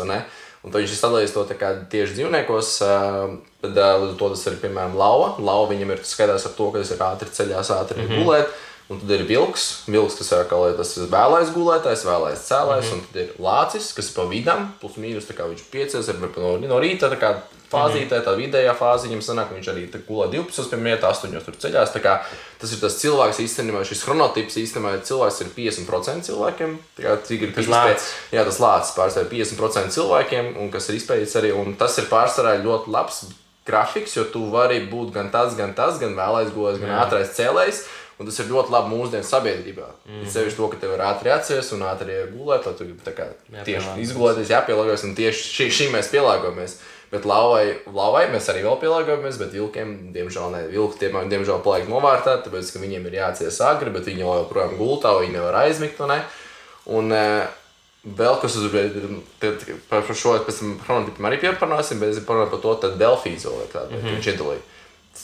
Un tad viņš ir sadalījis to kā tieši dzīvniekos. Uh, tad uh, līdz ar to tas ir piemēram lauva. Lauva viņam ir skaidrs ar to, ka tas ir ātri ceļās, ātri mm -hmm. gulēt. Un tad ir vilks, vilks kas ir kā, tas ir vēlais gulētājs, vēlais cēlājs. Mm -hmm. Un tad ir lācis, kas ir pa vidam, plus mīnus, tā kā viņš piecēs, ir no, no rīta. tā kā Fāzītē, tā vidējā fāze viņam sanāk, viņš arī gulē 12, piemēram, 8 tur ceļās. Tā kā Tas ir tas cilvēks īstenībā, šis chronotips īstenībā ir cilvēks ir 50% cilvēkiem. Kā cik ir Tas lācis. Jā, tas lācis pārsvarā 50% cilvēkiem, un kas ir izpētīts arī. Un tas ir pārsvarā ļoti labs grafiks, jo tu vari būt gan tas, gan tas, gan vēlais gulējs, gan ātrais cēlējs. Un tas ir ļoti labi mūsdienu sabiedrībā. Mm. Ir sevišķi to, ka tev ir ātri atceries un ātri iegulēt, lai tu tā kā tieši izgulēties, jāpielāgojas, un tieši šī, šī mēs pielāgojamies. Bet lauvai, lauvai mēs arī vēl pielāgojamies, bet vilkiem, diemžēl, ne. Vilki, tiem, diemžēl, paliek novārtā, tāpēc, ka viņiem ir jācies agri, bet viņi joprojām gultā, viņi nevar aizmigt, vai ne? Un eh, vēl kas tad par šo pēc tam chronotipam arī pieparunāsim, bet es parunāju par to, tad ir tāda, mm -hmm. viņš iedalīja.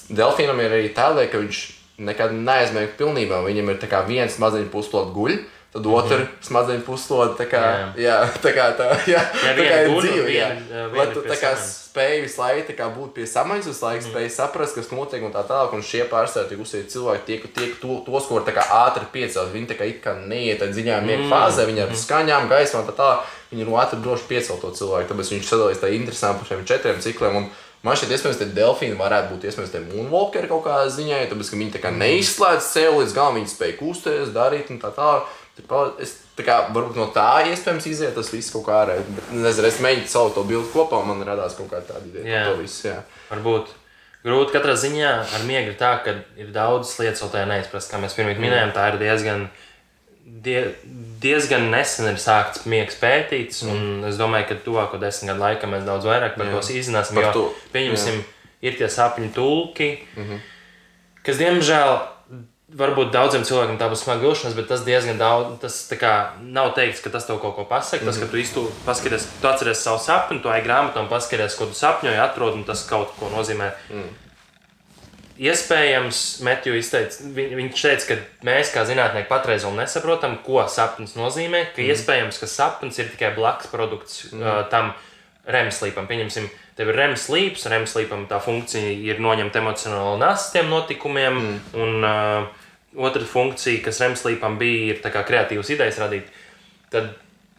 Delfīnam ir arī tāda, ka viņš nekad neaizmieg pilnībā. Viņam ir tā kā viens smadzeņu puslode guļ, tad otra mm -hmm. smadzeņu puslode tā kā, Jā. jā, tā kā tā, jā, Jā, tā kā ir dzīve, jā. viena, uh, Lai tu tā kā spēj visu laiku kā būt pie samaņas, visu laiku spēj saprast, kas notiek un tā tālāk. Un šie pārstāvji uzsvērti cilvēki, tie, tie to, tos, ko tā kā ātri piecelt. Viņi tā kā it kā neiet dziļā miega fāzē, viņi ar skaņām, gaismā un tā tālāk. Viņi ir ātri droši piecelt to cilvēku. Tāpēc viņš sadalīs tā interesanti par šiem četriem cikliem. Un Man šķiet, iespējams, ka delfīni varētu būt iespējams tie moonwalkeri kaut kādā ziņā, tāpēc, ka viņi tā kā neizslēdz sev līdz galam, viņi spēj kusties, darīt un tā tālāk. Es tā kā varbūt no tā iespējams iziet tas viss kaut kā ārā. Bet, nezinu, es mēģinu savu to bildi kopā, un man radās kaut kāda tāda ideja Jā. to visu. Jā. Varbūt. grūti katrā ziņā ar miegu ir tā, ka ir daudzas lietas, ko tajā neizprast. Kā mēs pirmie minējām, tā ir diezgan, die, diezgan nesen ir sākts miegs pētīts. Mm. Es domāju, ka tuvāko desmit gadu laikā mēs daudz vairāk par to izzināsim. Pieņemsim, ir tie sapņu tulki, mm -hmm. kas diemžēl. Varbūt daudziem cilvēkiem tā būs smaga vilšanās, bet tas diezgan daudz. Tas tā kā, nav teikts, ka tas tev kaut ko pasaka. Tas, ka tu iztū, paskaties, tu atceries savu sapni, tu ej grāmatā un paskaties, ko tu sapņoji, atrod, un tas kaut ko nozīmē. Mm. Iespējams, Metju izteica, viņ, viņš teica, ka mēs kā zinātnieki patreiz vēl nesaprotam, ko sapnis nozīmē. Ka mm. iespējams, ka sapnis ir tikai blakus produkts mm. uh, tam remslīpam. Pieņemsim, tev ir remslīps, remslīpam tā funkcija ir noņemt emocionālo nastu tiem notikumiem. Mm. Un uh, otra funkcija, kas remslīpam bija, ir kreatīvas idejas radīt. Tad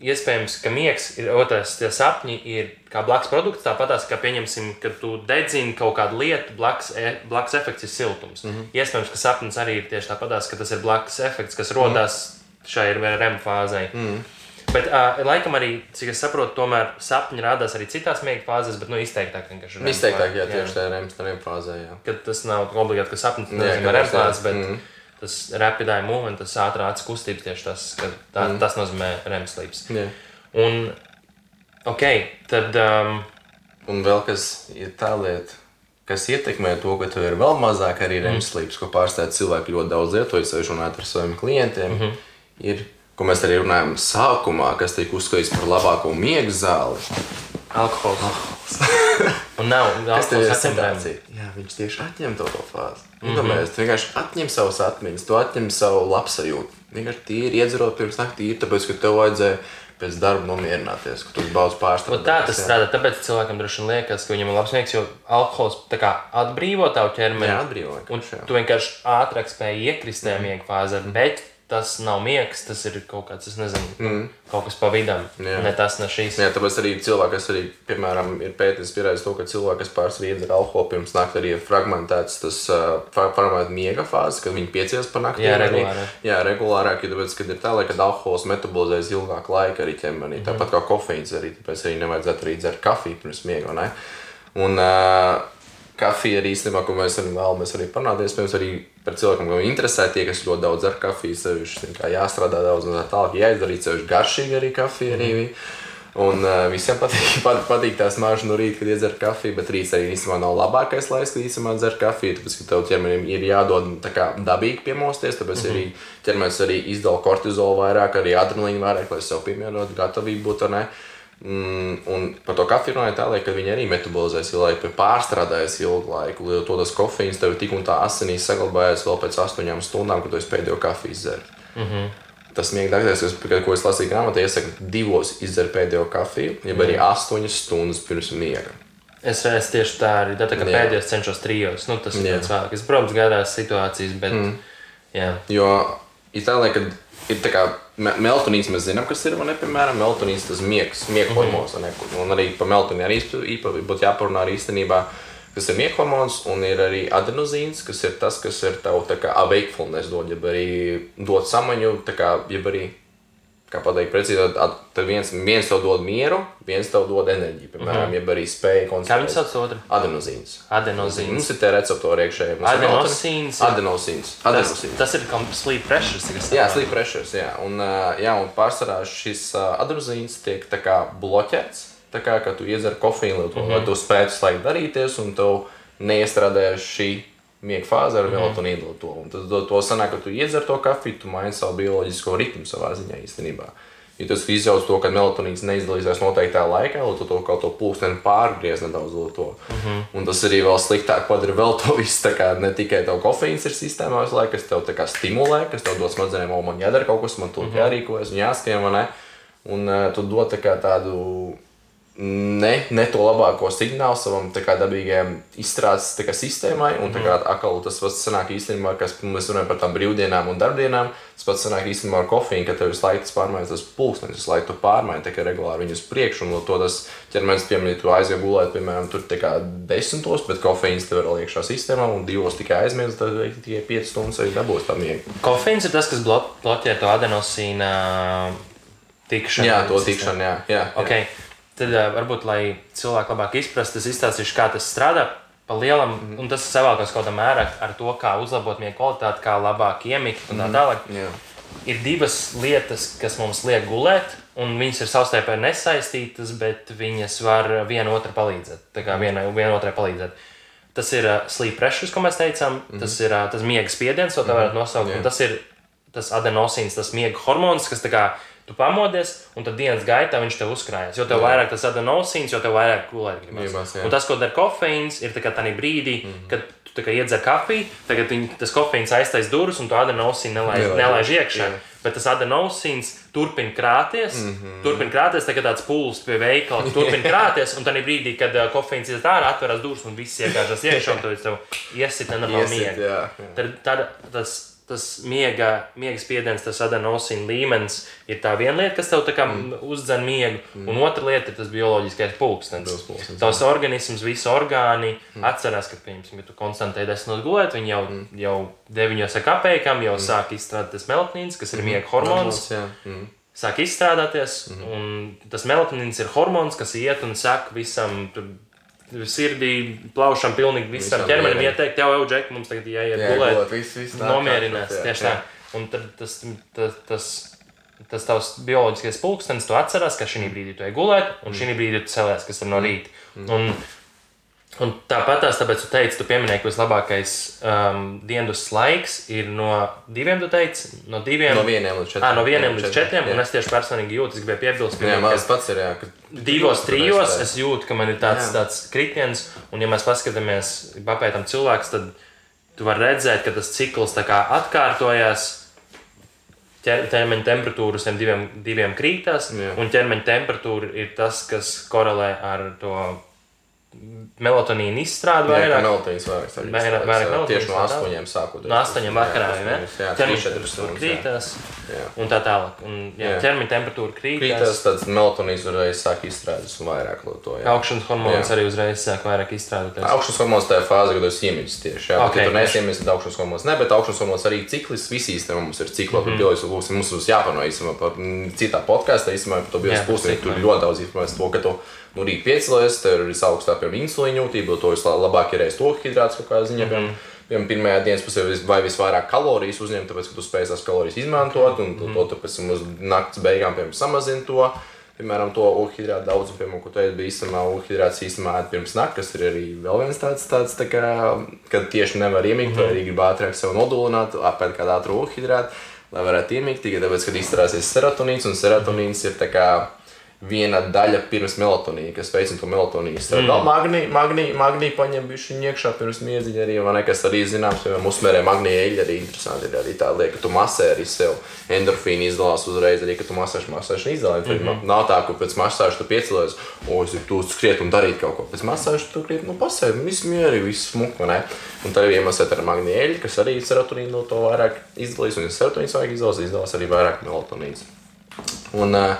iespējams, ka miegs ir otrs, tie sapņi ir kā blakus produkts. Tāpat kā pieņemsim, ka tu dedzini kaut kādu lietu, blakus, e, blakus efekts ir siltums. Mm -hmm. Iespējams, ka sapnis arī ir tieši tāpat, ka tas ir blakus efekts, kas rodas mm -hmm. šai REM fāzei. Mm -hmm. Bet, uh, laikam, arī, cik es saprotu, tomēr sapņi rādās arī citās miega fāzēs, bet nu, izteiktāk vienkārši. REM Izteiktāk, jā, fāzē, tieši tajā REM, fāzē. Jā. Kad tas nav obligāti, ka sapnis ka REM ir- fāzes, bet mm. Tas rapid eye movement, tas ātrāks kustības tieši tas, ka tā, mm. tas nozīmē REM sleeps. Jā. Un, ok, tad. Um, Un vēl kas ir tā lieta, kas ietekmē to, ka tev ir vēl mazāk arī REM slīps, ko pārstāvja cilvēki ļoti daudz lietojas, sevišķi runājot ar saviem klientiem. Mm -hmm. ir, ko mēs arī runājam sākumā, kas tiek uzskatīts par labāko miega zāli. Alkohols. Un nav Kas tev ir alkohols atņem REM. situācija? Jā, viņš tieši atņem to, to fāzi. Mm -hmm. Domājies, tu vienkārši atņem savas atmiņas, tu atņem savu labsajūtu. Vienkārši tīri iedzerot pirms naktī, tāpēc, ka tev vajadzēja pēc darba nomierināties, ka tu baudzi Un pārstrādāt. tā tas strādā. Tāpēc cilvēkam droši vien liekas, ka viņam ir labs miegs, jo alkohols tā kā atbrīvo tavu ķermeni. Jā, atbrīvo Un jā. Tu vienkārši ātrāk spēj iekrist tajā miega fāzē. Bet tas nav miegs, tas ir kaut kāds, es nezinu, mm. kaut kas pa vidam. Jā. Ne tas, ne šīs. Jā, tāpēc arī cilvēki, kas arī, piemēram, ir pētījis, pierādījis to, ka cilvēki, kas pārsvarā iedzer alkoholu pirms naktas, arī ir fragmentēts tas uh, fragmentēta miega fāze, kad viņi piecielas par nakti. Jā, arī- regulāri. Jā, regulārāk, jo tāpēc, kad ir tā, lai, kad alkohols metabolizējas ilgāku laiku arī ķermenī, Mhm. tāpat kā kofeīns arī, tāpēc arī nevajadzētu arī dzert kafiju pirms miega, vai ne? Un uh, kafija arī īstenībā, ko mēs arī vēlamies arī parunāt, iespējams, arī par cilvēkiem, kam interesē tie, kas ļoti daudz dzer kafiju, sevišķi jāstrādā daudz un tā tālāk, jāizdarīt sevišķi garšīgi arī kafija arī. Mhm. Un uh, visiem patīk, pat, patīk tā smarža no rīta, kad iedzer kafiju, bet rīts arī īstenībā nav labākais laiks, kad īstenībā dzer kafiju. Tāpēc, ka tev ķermenim ir jādod kā dabīgi piemosties, tāpēc mm -hmm. arī ķermenis arī izdala kortizolu vairāk, arī adrenalīnu vairāk, lai sev piemērotu gatavību būt ne. Mm, un par to kafiju runāja tā, lai ka viņi arī metabolizēs ilgu laiku, pārstrādājas ilgu laiku. Jo to tas kofeīns tev tik un tā asinīs saglabājas vēl pēc astoņām stundām, kad tu pēdējo kafiju izdzēris. Mm -hmm. Tas kas, ko es lasīju grāmatā, iesaka divos izdzert pēdējo kafiju, jeb arī astoņas stundas pirms miega. Es reiz tieši tā arī tā, Jā. pēdējos cenšos trijos. Nu, tas ir tāds. Es, protams, gadās situācijas, bet. Mm. Jā. Jo ir tā, kad ir tā kā meltonīns, mēs zinām, kas ir. Ne, piemēram, meltonīns tas miegs, miega hormons. vai ne, Un arī par meltonīnu arī īpa- būtu jāparunā arī īstenībā. Kas ir miega hormons, un ir arī adenozīns, kas ir tas, kas ir tev tā kā awakefulness dod, jeb arī dod samaņu, tā kā, jeb arī, kā pateikt, precīzi, tad- tad- viens, viens tev dod mieru, viens tev dod enerģiju, piemēram, jeb arī spēju Mhm. Kā viņi koncentrēties. sauc to otru? Adenozīns. Adenozīns. Mums ir tie receptori iekšēji. Adenosīns ir- Adenosīns. Tas, Adenosīns. tas ir kā sleep pressure. cik es Jā, sleep pressures, jā. Un, jā, un pārsvarā šis adenozīns tiek tā kā bloķēts. Tā kā ka tu iedzer kofīnu, lai, to, mm -hmm. lai tu spētu slēgt darīties, un tev neiestrādājas šī miega fāze ar melatonīnu. Mm -hmm. Tas dod to sanāk, ka tu iedzer to kafiju, tu maini savu bioloģisko ritmu savā ziņā īstenībā. Ja tas izjauc to, ka melatonīns neizdalīsies noteiktā laikā, lai tu to kaut to pulksteni pārgriez nedaudz to. Mm -hmm. Un tas arī vēl sliktāk padara vēl to visu. tā kā Ne tikai tev kofeīns ir sistēmā visu laiku, kas tev tā kā stimulē, kas tev dod smadzenēm, o, man jādara kaut kas, man tur mm -hmm. jārīkojas un jāskrien, vai ne? Un uh, tu dod tā kā tādu ne, ne to labāko signālu savam kā dabīgajam izstrādes kā sistēmai. Un kā atkal tas pats sanāk īstenībā, kas mēs runājam par tām brīvdienām un darbdienām. Tas pats sanāk īstenībā ar kofīnu, ka tev visu laiku tas pārmaiņas, tas pulkstenis visu laiku tu pārmaiņas, tā kā regulāri viņu uz priekšu. Un to tas ķermenis, piemēram, ja tu aizjūji gulēt, piemēram, tur kā desmitos, bet kofīns tev ir iekšā sistēmā un divos tikai aizmirst, tad tikai 5 stundas arī dabūs tam miegu. Kofeīns ir tas, kas blo bloķē to adenosīna tikšanu. Jā, to tikšanu, jā. jā, jā. Okay. Tad uh, varbūt, lai cilvēki labāk izprastu, es izstāstīšu, kā tas strādā. pa lielam, mm. un tas savākās kaut kādā mērā ar to, kā uzlabot miega kvalitāti, kā labāk iemigt un tā tālāk. Jā. Ir divas lietas, kas mums liek gulēt, un viņas ir savstarpēji nesaistītas, bet viņas var viena otrai palīdzēt. Tā kā viena, viena otrai palīdzēt. Tas ir uh, sleep pressure, ko mēs teicām. Mm -hmm. Tas ir uh, tas miega spiediens, ko tā varētu nosaukt. Jā. un Tas ir tas adenosīns, tas miega hormons, kas tā kā tu pamodies, un tad dienas gaitā viņš tev uzkrājas. Jo tev Jā. vairāk tas adenosīns, jo tev vairāk gulēt gribas. Jā. Un tas, ko dara kofeīns, ir tā kā tādā brīdī, mm -hmm. kad tu iedzer kafiju, tagad viņ, tas kofeīns aiztais durvis, un tu adenosīnu nelaiž, Nelaiž. nelaiž iekšā. Jā. Bet tas adenosīns turpina krāties, mm. -hmm. turpina krāties, kā tāds pūlis pie veikala, turpina krāties, un tad brīdī, kad uh, kofeīns iet ārā, atveras durvis un viss iekāžas iekšā, un tu tev iesit nenormāli Iesit, miegu. jā, jā. Tad, tad tas, tas miega, miega spiediens, tas adenosīna līmenis ir tā viena lieta, kas tev tā kā mm. uzdzen miegu, mm. un otra lieta ir tas bioloģiskais pulkstenis. Tavs organisms, visi orgāni mm. atcerās, ka, piemēram, ja tu konstanti ej desmit gulēt, viņi jau, mm. jau deviņos ar kapekām jau mm. sāk izstrādāt tas melatonīns, kas ir mm. miega hormons. Mm. sāk izstrādāties. Mm -hmm. Tas melatonīns ir hormons, kas iet un saka visam. Sirdī, plaušam, pilnīgi visam Visam ķermenim ieteikt, jau jau džek, mums tagad jāiet Jā, gulēt. gulēt, viss- viss tā Nomierinās, jā, tieši jā. tā. Un tad tas, tas, tas, tas tavs bioloģiskais pulkstenis, tu atceries, ka šī brīdī tu ej gulēt, un Mm. šī brīdī tu celies, kas ir no rīta. Un, un tāpat tās, tāpēc tu teici, tu pieminēji, ka vislabākais um, dienas laiks ir no diviem, tu teici, no diviem. No vieniem līdz četriem. Ah, no vieniem Jā, līdz četriem, četriem, jā. un es tieši personīgi jūtu, es gribēju piebilst, Jā, ka man tas pats ir. Jā, ka divos, trijos es jūtu, ka man ir tāds, Jā. tāds kritiens, un ja mēs paskatāmies, papētām cilvēks, tad tu vari redzēt, ka tas cikls tā kā atkārtojas. ķer- Ķermeņa temperatūra uz tiem diviem, diviem krītās, Jā. un ķermeņa temperatūra ir tas, kas korelē ar to Jā, ka vairāk. melatonīns vairāk Vairāk- vairāk jā, Tieši no astoņiem sākot. No astoņiem vakarā, ne? Jā, Ķermeņa 3-4 temperatūra jā. krītās, Jā. un tā tālāk. Un, jā, Jā. ķermeņa temperatūra krītās. Krītās tāds melatonīns uzreiz sāk izstrādāties un vairāk no to. jā. Augšanas hormons Jā. arī uzreiz sāk vairāk izstrādāties. Augšanas hormons tajā fāzē, kad tas iemīļas tieši. Jā, Ok, okay, ja tu tieši. nesiemīļas, tad augšanas hormons ne, bet augšanas hormons arī ciklis. Visi īstenībā mums ir cikli, Mhm. mm -hmm. Mums būs jāpano īstenībā par citā podkāstā, īstenībā par to Jā, par pusi. Tur ļoti daudz informācijas, to, ka tu nu, rīt piecelies, tev ir visaugstāk piemēram insulīna jūtība, to jūs la- labāk ir ēst to hidrāts kaut kādā ziņā. Mhm. Piemēram, Piemēram, pirmajā dienas pusē vai visvairāk kalorijas uzņemt, tāpēc, ka tu spēj tās kalorijas izmantot, un to tu pēc tam uz naktas beigām piemēram, samazini to. Piemēram, to uhidrātu daudzumu, piemēram, ko ēdi, bija īstenībā uhidrāts īstenībā pirms naktas, kas ir arī vēl viens tāds, tāds tā kā, kad tieši nevar iemigt, vai arī grib ātrāk sev nodulināt, apēd kādu ātru uhidrātu, lai varētu iemigt, tikai tāpēc, kad izstrādāsies serotonīns, un serotonīns ir tā kā viena daļa pirms melatonīna, kas veicina to melatonīnu. Mm. Magnī, magnī, magnī paņem bišķi iekšā pirms miedziņa arī, vai ne, kas arī zināms, piemēram, uzmērē magnīja eļļa arī interesanti ir arī tā lieta, ka tu masē arī sev endorfīni izdalās uzreiz, arī, ka tu masēši, masēši izdalās. Mm -hmm. Nav tā, ka pēc masāžas tu piecelies, o, es gribu skriet un darīt kaut ko. Pēc masāžas tu kriet, nu pasēdi, viss mierīgi, viss smuk, vai ne? Un tad arī iemasēt ar magnīja eļļu, kas arī serotonīnu to vairāk izdalīs, un ja serotonīns vajag izdalās, izdalās arī vairāk melatonīns. Un uh,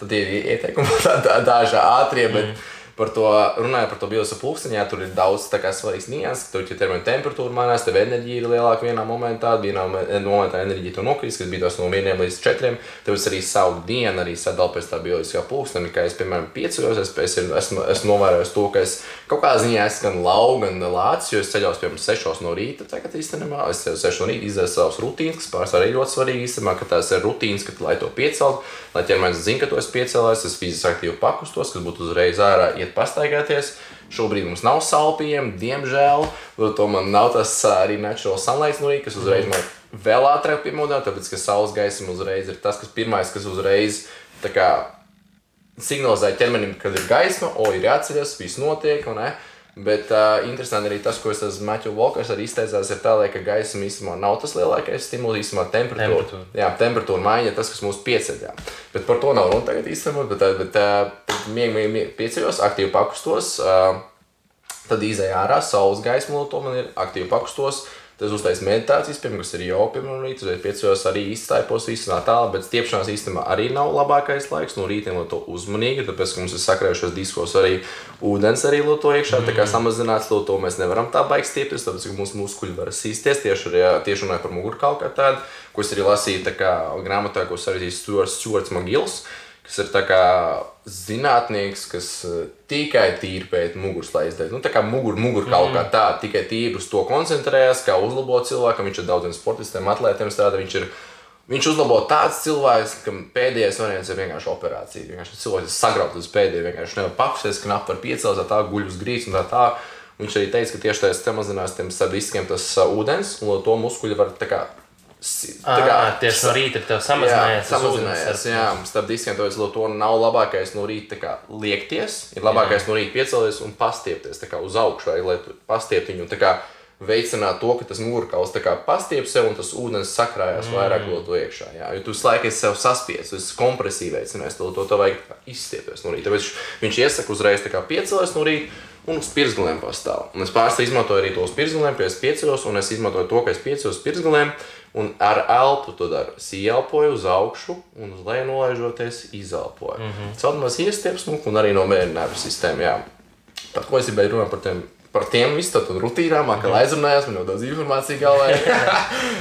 tad ir ieteikumi tā, tā, daži ātrie, bet mm. Par to runājot par to bioloģisko pulksteni, jā, tur ir daudz svarīgs nianses, ka tur ir ķermeņa temperatūra mainās, tev enerģija ir lielāka vienā momentā, vienā mo- momentā enerģija to nokrist, kas bija tas no vieniem līdz četriem, tev es arī savu dienu arī sadalīju pēc tā bioloģiskā pulksteni, kā es, piemēram, piecos, es, es esmu, esmu novērojis to, ka es kaut kādā ziņā esmu gan lauka, gan lācis, jo es ceļos, piemēram, 6 no rīta, tagad īstenībā, es ceļos 6 no rīta, izdevu savus rutīnas, kas pārsvarā arī ļoti svarīgi, īstenībā, ka tās ir rutīnas, ka, lai to piecelt, lai ķermenis zina, ka tu esi piecēlējis, es fiziski aktīvi pakustos, kas būtu uzreiz ārā, iet pastaigāties. Šobrīd mums nav salpiem, diemžēl. To man nav tas arī natural sunlight no rīta, kas uzreiz man vēl ātrāk piemodina, tāpēc ka saules gaisma uzreiz ir tas, kas pirmais, kas uzreiz kā signalizē ķermenim, kad ir gaisma, o, ir jāatceļas, viss notiek. un ne? Bet uh, interesanti arī tas, ko es esmu Maķis Volkers arī izteicās, ir tā, lai, ka gaisma īstenībā nav tas lielākais stimuls, īstenībā temperatūra. Temperatūra. Jā, temperatūra maiņa tas, kas mūs pieceļ. Bet par to nav runa tagad īstenībā. Bet, ā, bet uh, mieg, pieceļos, aktīvi pakustos. Uh, Tad izējā ārā saules gaisma, no to man ir aktīvi pakustos. Tad es uztaisu meditācijas, piemēram, kas ir jau pirmā rīta, tad piecos arī izstāpos no tālu, bet stiepšanās īstenībā arī nav labākais laiks. No rīta, lai to uzmanīgi, tāpēc, ka mums ir sakrējušos diskos arī ūdens arī to iekšā, tā kā samazināts to, to mēs nevaram tā baigt stiepties, tāpēc, ka mūsu muskuļi var sīsties tieši, arī, tieši runāju par mugurkaulu kā tādu, ko es arī lasīju tā kā grāmatā, ko sarakstījis Stuarts, Magils, kas ir tā kā zinātnieks, kas eh, tikai tīri pēc muguras, lai izdarītu. Nu, tā kā mugur, mugur kaut kā tāda, tikai tīri uz to koncentrējas, kā uzlabot cilvēkam. Viņš ir daudziem sportistiem, atlētiem strādā. Viņš ir Viņš uzlabo tāds cilvēks, kam pēdējais variants ir vienkārši operācija. Vienkārši cilvēks ir sagrauts uz pēdējā, vienkārši nevar pakusties, knapi var piecelt, tā guļ uz grīdas un tā tā. Viņš arī teica, ka tieši tajā samazinās tiem sadiskiem tas uh, ūdens, un to muskuļi var tā Tā kā tieši no rīta tev samazinājies. Jā, samazinājies. Jā, starp diskiem tāpēc to nav labākais no rīta kā, liekties. Ir labākais jā. no rīta piecelties un pastiepties kā, uz augšu, vai, lai pastiept viņu. Kā, veicināt to, ka tas mūrkauls pastiep sev un tas ūdens sakrājās mm. vairāk no to iekšā. Jā. Jo tu laikam esi sev saspiests, tas kompresija veicinās to, to, to vajag izstiepties no rīta. Tāpēc viņš iesaka uzreiz piecelties no rīta. Un uz pirkstgaliem pastāv. Un es pārstāvu izmantoju arī tos pirkstgaliem, kad es pieceļos, un es izmantoju to, ka es pieceļos uz pirkstgaliem, un ar elpu to daru. Es ieelpoju uz augšu, un uz leju nolaižoties, izelpoju. Mm -hmm. Celtamos iestiepes, un arī no nervu sistēmas. Jā. Par ko es gribēju runāt par tiem par tiem visam rutīnām, kā aizrunājās, man jau daudz informācijas galvā.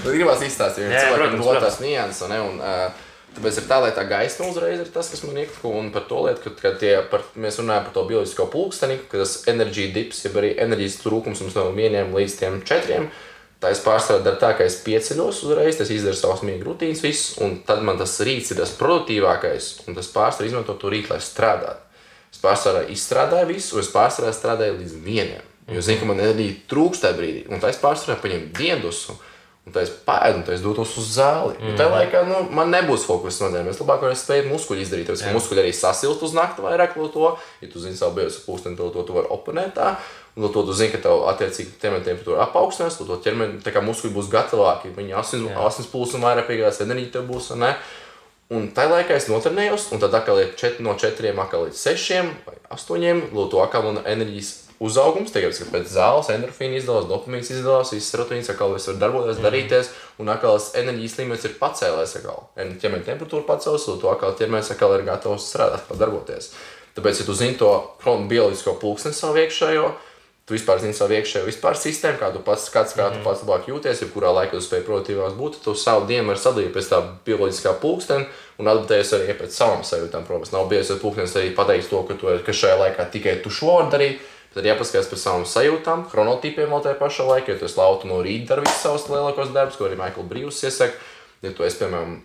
Tad gribās izstāstīt, jo cilvēkam ir otrs nianses. Uh, tāpēc ir tā, lai tā gaisma uzreiz ir tas, kas man ir. Un par to lietu, ka, tie, par, mēs runājam par to bioloģisko pulksteni, ka tas enerģija dips, jeb arī enerģijas trūkums mums no vieniem līdz tiem četriem. Tā es pārsvarā daru tā, ka es pieceļos uzreiz, tas izdaru savus miega rutīnas, visu, un tad man tas rīts ir tas produktīvākais, un tas pārsvarā izmanto to rītu, lai strādātu. Es pārsvarā izstrādāju visu, un es pārsvarā strādāju līdz vienam. Jo zinu, ka man enerģija trūkst tajā brīdī. Un tā es pārsvarā paņemu diendusu. Un tā es pēdu, un tā es dotos uz zāli. Mm. Tajā laikā nu, man nebūs fokus smadzenēs. Es labāk spēt muskuļi izdarīt. Tāpēc, ka muskuļi arī sasilst uz nakti vairāk no to. Ja tu zini savu biosu pūksteni, tad to tu vari oponēt tā. Un to tu zini, ka tev attiecīgi ķermeņa temperatūra apaugstinās, to ķermeņa tā kā muskuļi būs gatavāki. Viņi asins, asins plūsma vairāk piegādās, enerģija tev būs. Ne? Un tajā laikā es notrenējos, un tad atkal ir 4 no 4 līdz 6 vai 8. Lūdzu, to atkal man enerģijas uzaugums, tagad, kad pēc zāles endorfīna izdalās, dopamīns izdalās, viss serotīns atkal var darboties, mm. darīties, un atkal enerģijas līmenis ir pacēlēs, atkal ķermeņa temperatūra pacēlās, to atkal ķermenis atkal ir gatavs strādāt, darboties. Tāpēc, ja tu zini to bioloģisko pulksni savu iekšējo, tu vispār zini savu iekšējo vispār sistēmu, kā tu pats, kāds, kā tu mhm. pats labāk jūties, jebkurā laikā tu spēj produktīvāk būt, tu savu dienu vari sadalīt pēc tā bioloģiskā pulksteni un adaptējies arī pēc savām sajūtām. Protams, nav bijis pulkstenis arī pateiks to, ka, tu, ka šajā laikā tikai tu šo vari darīt Tad jāpaskatās par savām sajūtām, chronotipiem vēl tajā pašā laikā. Ja tu esi lauta no rīta, dari visus savus lielākos darbus, ko arī Maikls Brīvs iesaka. Ja tu esi, piemēram,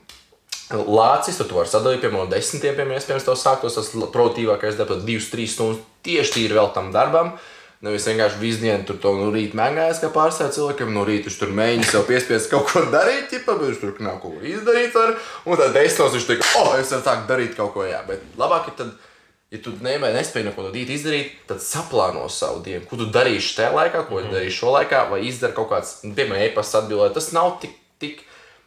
lācis, tad tu vari sadalīt, piemēram, no desmitiem, piemēram, iespējams, tev sāktos tas produktīvākais darbs, tad divas, trīs stundas tieši tīri vēl tam darbam. Nevis vienkārši visu dienu tur to no rīta mēģinājis, kā pārstāvja cilvēkam. No rīta viņš tur mēģina sev piespiest kaut ko darīt, ķipa, bet viņš tur nav ko izdarīt. Var, un tad desmitos viņš teica, oh, es varu sākt darīt kaut ko, jā. Bet labāk ir tad ja tu nemē, nespēji neko no rīta izdarīt, tad saplāno savu dienu. Ko tu darīsi tajā laikā, ko mm. darīsi šo laikā, vai izdari kaut kāds, nu, piemēram, e-pasta atbildēt. Tas nav tik, tik,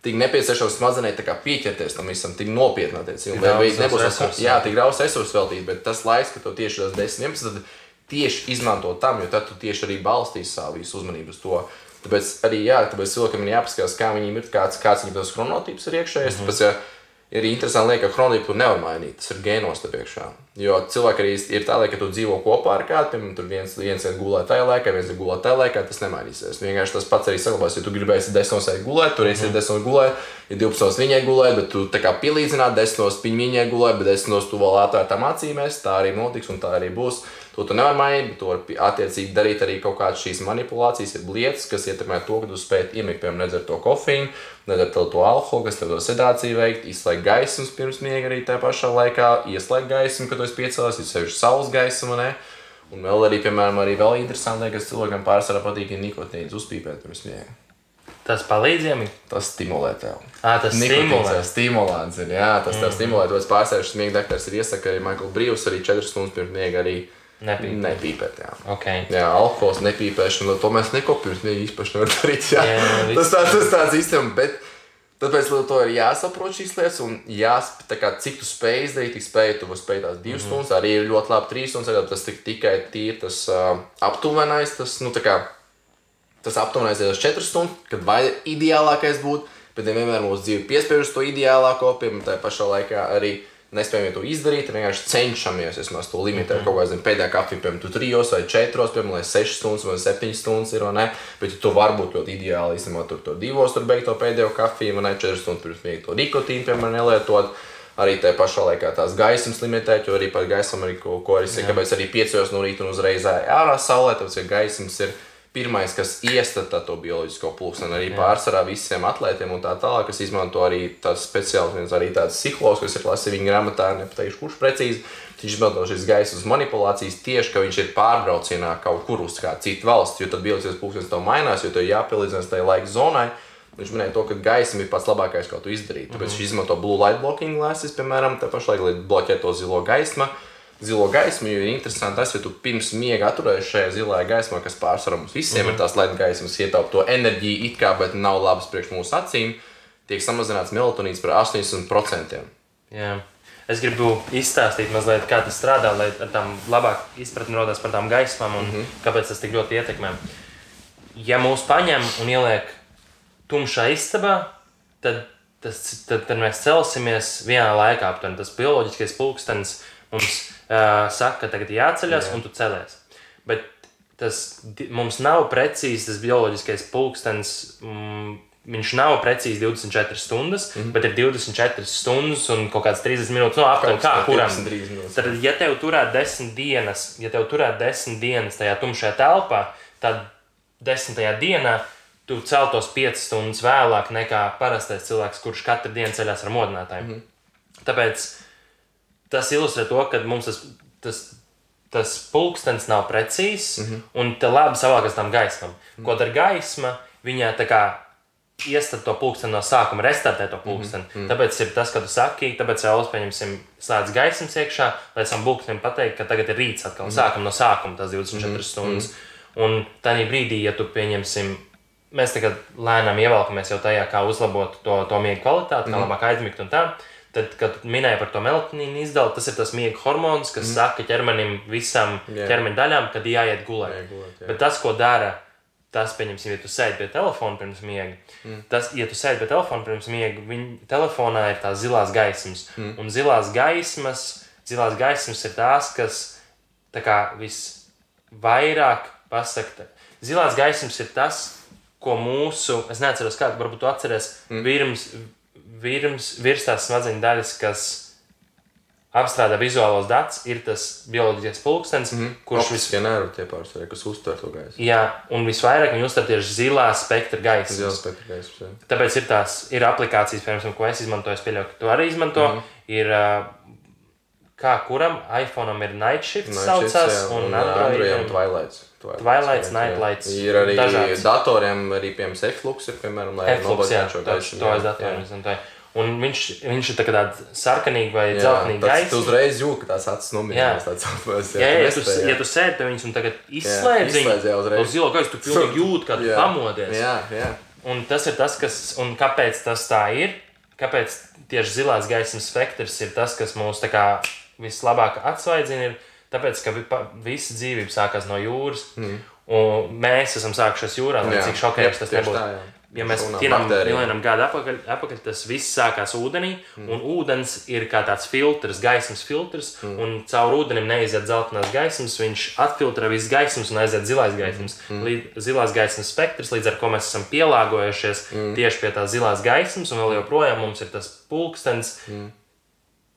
tik nepieciešams smadzenē pieķerties tam visam, tik nopietni. Vai, vai nebūs tas, jā, tik daudz resursu veltīt, bet tas laiks, ka tu tieši tas 10, 11, tad tieši izmanto tam, jo tad tu tieši arī balstīsi savu visu uzmanību uz to. Tāpēc arī jā, tāpēc cilvēkam ir jāpaskatās, kā viņiem ir, kāds, kāds viņam tas chronotips ir iekšējais. Mm -hmm. Tāpēc, ja, ir interesanti lieta, ka chronotipu nevar mainīt. Tas ir gēnos te priekšā. Jo cilvēki arī ir tā, ka tu dzīvo kopā ar kādu, piemēram, tur viens, viens ir gulēt tajā laikā, viens ir gulēt tajā laikā, tas nemainīsies. Vienkārši tas pats arī saglabāsies. Ja tu gribēsi desmitos gulēt, tur esi mm. desmitos gulēt, ja 12 viņai gulēt, bet tu tā kā pielīdzināt desmitos viņai gulēt, bet desmitos tu vēl atvērtām acīmēs, tā arī notiks un tā arī būs. To tu nevari mainīt, bet tu vari attiecīgi darīt arī kaut kādas šīs manipulācijas, ir lietas, kas ietekmē to, ka tu spēj iemigt, piemēram, nedzert to kofīnu, nedzert to alkoholu, kas tev to sedāciju veikt, izslēgt gaismas pirms miega arī tajā pašā laikā, ieslēgt gaismu, kad tu esi piecēlies, ir sevišķi saules gaisma. Ne? Un vēl arī, piemēram, arī vēl interesanti, kas cilvēkam pārsvarā patīk, ir nikotīns uzpīpēt pirms miega. Tas palīdz jām? Tas stimulē tev. À, tas stimulē. stimulants ir. Jā, tas mm. tev stimulē. Tāpēc pārsvarā šis miega dakteris ir iesaka arī Michael Brīvs arī 4 stundas pirms miega arī Nepīpēt. Nepīpēt, jā. Okay. Jā, alkohols nepīpēšana, to mēs nekopjam, ne īpaši nevar darīt. Jā. Jā, tas, tā, tas tāds īstenībā, bet tāpēc to ir jāsaprot šīs lietas un jāspēj, kā, cik tu spēj izdarīt, tik spēj, tu spēt tās divas mm stundas, arī ir ļoti labi trīs stundas, tas tik, tikai tīri tas uh, aptuvenais, tas, nu, tā kā, tas aptuvenais ir tas četras stundas, kad vai ideālākais būtu, bet nevienmēr mūsu dzīve piespiež to ideālāko, piemēram, tajā pašā laikā arī nespējam to izdarīt, vienkārši cenšamies vismaz to limitēt. Mm -hmm. Kaut kādā pēdējā kafija, piemēram, tu trijos vai četros, piemēram, lai sešas stundas vai septiņas stundas ir, ne? Bet tu varbūt ļoti ideāli īstenībā tur to divos, tur beigt to pēdējo kafiju, vai ne četras stundas pirms miega to nikotīnu, piemēram, nelietot. Arī tajā pašā laikā tās gaismas limitēt, jo arī par gaismu, arī, ko, ko arī saka, kāpēc arī 5 no rīta un uzreiz ārā saulē, tāpēc, ka gaismas ir pirmais, kas iestata to bioloģisko pulksteni. Arī Jā. pārsvarā visiem atlētiem un tā tālāk, kas izmanto arī tās speciālas, arī tādas psiholoģiskas, kas ir lasīti viņa grāmatā, nepateikšu, kurš precīzi. Viņš izmanto šīs gaismas manipulācijas tieši, ka viņš ir pārbraucienā kaut kur uz kādu citu valsti, jo tad bioloģiskais pulkstenis tev mainās, jo tev jāpielīdzinās tajai laika zonai. Viņš minēja to, ka gaisma ir pats labākais, ko tu izdarītu. Tāpēc mm -hmm. viņš izmanto blue light blocking glasses, piemēram, tā pašlaik, lai bloķētu to zilo gaismu. Zilo gaismu, jo ir interesanti tas, ja tu pirms miega atturējies šajā zilajā gaismā, kas pārsvarā mums visiem mm -hmm. ir tās light gaismas, ietaupa to enerģiju, it kā, bet nav labas priekš mūsu acīm, tiek samazināts melatonīns par 80%. Jā. Es gribu izstāstīt mazliet, kā tas strādā, lai tām labāk izpratni rodās par tām gaismām un mm -hmm. kāpēc tas tik ļoti ietekmē. Ja mūs paņem un ieliek tumšā istabā, tad, tas, tad, tad mēs celsimies vienā laikā. Aptuveni. Tas bioloģiskais pulkstenis mums uh, saka, ka tagad jāceļas Jā. un tu celies. Bet tas mums nav precīzi tas bioloģiskais pulkstenis. Mm, Viņš nav precīzi 24 stundas, mm -hmm. bet ir 24 stundas un kaut kāds 30 minūtes. No aptuveni kā kuram. Tad, ja tev turētu 10 dienas, ja tev turētu 10 dienas tajā tumšajā telpā, tad 10. dienā tu celtos 5 stundas vēlāk nekā parastais cilvēks, kurš katru dienu ceļās ar modinātājiem. Mm -hmm. Tāpēc tas ilustrē to, ka mums tas, tas, tas pulkstenis nav precīzs mm -hmm. un te labi savākas tam gaismam. Mm -hmm. Ko dara gaisma? Viņa tā kā iestāda to pulksteni no sākuma, restartē to pulksteni. Mm -hmm. Tāpēc ir tas, ka tu saki, tāpēc vēlos, pieņemsim, slēdz gaismas iekšā, lai tam pulkstenim pateikt, ka tagad ir rīts atkal. Mm -hmm. Sākam no sākuma tas 24 mm -hmm. stundas. Un tajā brīdī, ja tu pieņemsim mēs tagad lēnām ievelkamies jau tajā, kā uzlabot to, to miega kvalitāti, kā mm. labāk aizmigt un tā. Tad, kad minēja par to melatonīnu izdalu, tas ir tas miega hormons, kas mm. saka ķermenim, visam yeah. ķermeņa daļām, kad jāiet gulēt. Jā, gulēt jā. Bet tas, ko dara, tas, pieņemsim, ja tu sēdi pie telefona pirms miega, mm. tas, ja tu sēdi pie telefona pirms miega, viņa telefonā ir tās zilās gaismas. Mm. Un zilās gaismas, zilās gaismas ir tās, kas tā kā visvairāk pasakta. Zilās gaismas ir tas, ko mūsu, es neatceros, kādu varbūt tu atceries, mm. virms, virms, virs tās smadzeņu daļas, kas apstrādā vizuālos datus, ir tas bioloģiskais pulkstenis, mm -hmm. kurš vispār nervu tie pārsvarā, kas uztver to gaisu. Jā, un visvairāk viņi uztver tieši zilā spektra gaisu. Zilā spektra gaisu. Jā. Tāpēc ir tās ir aplikācijas, piemēram, ko es izmantoju, es pieļauju, ka tu arī izmanto. Mm -hmm. Ir, kā kuram iPhone ir Night Shift, Night saucās, shifts, jā, un, un Androidam Twilights. Twilight, Nightlights. Ir arī dažāds. datoriem, arī piemēram, F-Lux ir, piemēram, lai nobaudītu šo gaisu. To es datoriem. Un viņš, viņš ir tā tāds sarkanīgs vai dzeltenīgs gaisa. Tu uzreiz jūti, ka tās acis nomirst. Jā, jā, jā, ja, tu, ja tu sēdi pie viņas un tagad izslēdz viņu, to zilo gaisu, tu pilnīgi jūti, kā tu pamodies. Jā, jā. Un tas ir tas, kas, un kāpēc tas tā ir? Kāpēc tieši zilās gaismas spektrs ir tas, kas mūs tā kā vislabāk atsvaidzina? Ir, Tāpēc, ka visa dzīvība sākās no jūras, mm. un mēs esam sākušies jūrā, lai cik šokējoši tas nebūtu. Tā, jā. Ja mēs tiekam miljonam gadu atpakaļ, atpakaļ, tas viss sākās ūdenī, mm. un ūdens ir kā tāds filtrs, gaismas filtrs, mm. un caur ūdenim neiziet zeltainās gaismas, viņš atfiltrē visas gaismas un aiziet zilais gaismas. Mm. Līd, zilās gaismas spektrs, līdz ar ko mēs esam pielāgojušies mm. tieši pie tās zilās gaismas, un vēl joprojām mums ir tas pulkstenis, mm.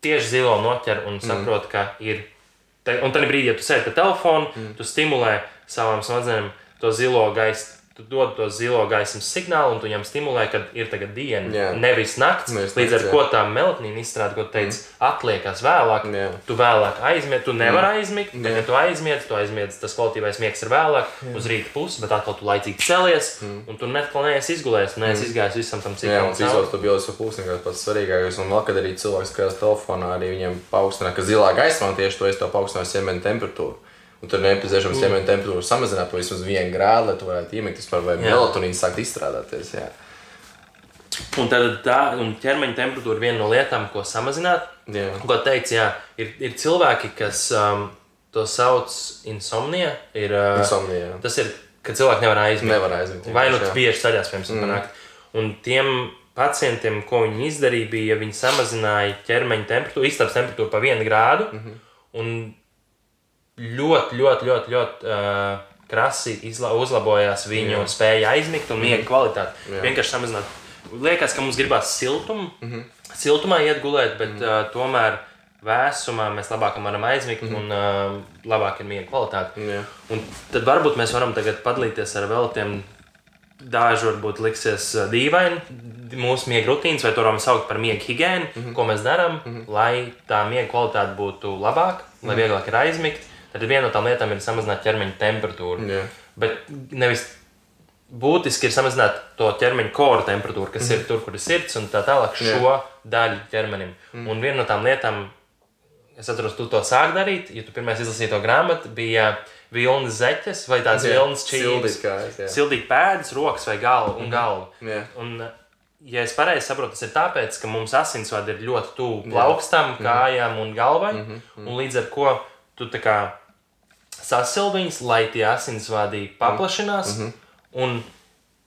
tieši zilo noķer un saprot, mm. ka ir Te, un tad brīdī, ja tu sēdi pie telefona, mm. tu stimulē savām smadzenēm to zilo gaisu tu dod to zilo gaismas signālu, un tu viņam stimulē, ka ir tagad diena, yeah. nevis naktis. Nevis līdz ar to tā melatonīna izstrāde, ko teici, mm. atliekas vēlāk. Yeah. Tu vēlāk aizmiegi, tu nevari mm. aizmigt. Yeah. Ja tu aizmiegi, tu aizmiegi, tas kvalitīvais miegs ir vēlāk, yeah. uz rīta pusi, bet atkal tu laicīgi celies, mm. un tu netkal neesi izgulējies, neesi mm. izgājis visam tam citam. Jā, un izvēles to bioloģisko pulsni, kas pats svarīgākais. Un vēl, kad arī cilvēks skatās telefonā, arī viņiem paaugstina, ka zilā gaismā tieši to es to paaugstināju ķermeņa temperatūru. Un tur nepieciešams mm. ķermeņa temperatūru samazināt to vismaz vienu grādu, lai tu varētu iemigt vispār, vai melatonīns sākt izstrādāties. Jā. Un tad tā un ķermeņa temperatūra ir viena no lietām, ko samazināt. Jā. Ko teicu, jā, ir, ir cilvēki, kas um, to sauc insomnija. Ir, uh, insomnija. Tas ir, kad cilvēki nevar aizmigt. Nevar aizmigt. Vai nu tas bieži ceļās, piemēram, mm. panākt. Un tiem pacientiem, ko viņi izdarīja, bija, ja viņi samazināja ķermeņa temperatūru, istabas temperatūru pa vienu grādu. Mm -hmm. Un ļoti, ļoti, ļoti, ļoti uh, krasi izla, uzlabojās viņu Jā. spēja aizmigt un miega mm -hmm. kvalitāti. Jā. Vienkārši samazināt. Liekas, ka mums gribās siltumu, mm -hmm. siltumā iet gulēt, bet mm. uh, tomēr vēsumā mēs labāk varam aizmigt mm. un uh, labāk ir miega kvalitāte. Jā. Un tad varbūt mēs varam tagad padalīties ar vēl tiem daži varbūt liksies uh, dīvaini mūsu miega rutīnas, vai to varam saukt par miega higiēnu, mm -hmm. ko mēs darām, mm -hmm. lai tā miega kvalitāte būtu labāka, lai Mhm. vieglāk ir aizmigt. Tad viena no tām lietām ir samazināt ķermeņa temperatūru. Jā. Bet nevis būtiski ir samazināt to ķermeņa kora temperatūru, kas mm. ir tur, kur ir sirds, un tā tālāk šo Jā. daļu ķermenim. Mm. Un viena no tām lietām, es atceros, tu to sāki darīt, ja tu pirmais izlasīji to grāmatu, bija vilnas zeķes vai tādas Jā, vilnas čīles. sildīt pēdas, rokas vai galvu un galvu. Jā. Un, ja es pareizi saprotu, tas ir tāpēc, ka mums asinsvadi ir ļoti tuvu plaukstam, kājām un galvai. Un līdz ar to tu tā kā sasildi viņus, lai tie asinsvadi paplašinās. Un,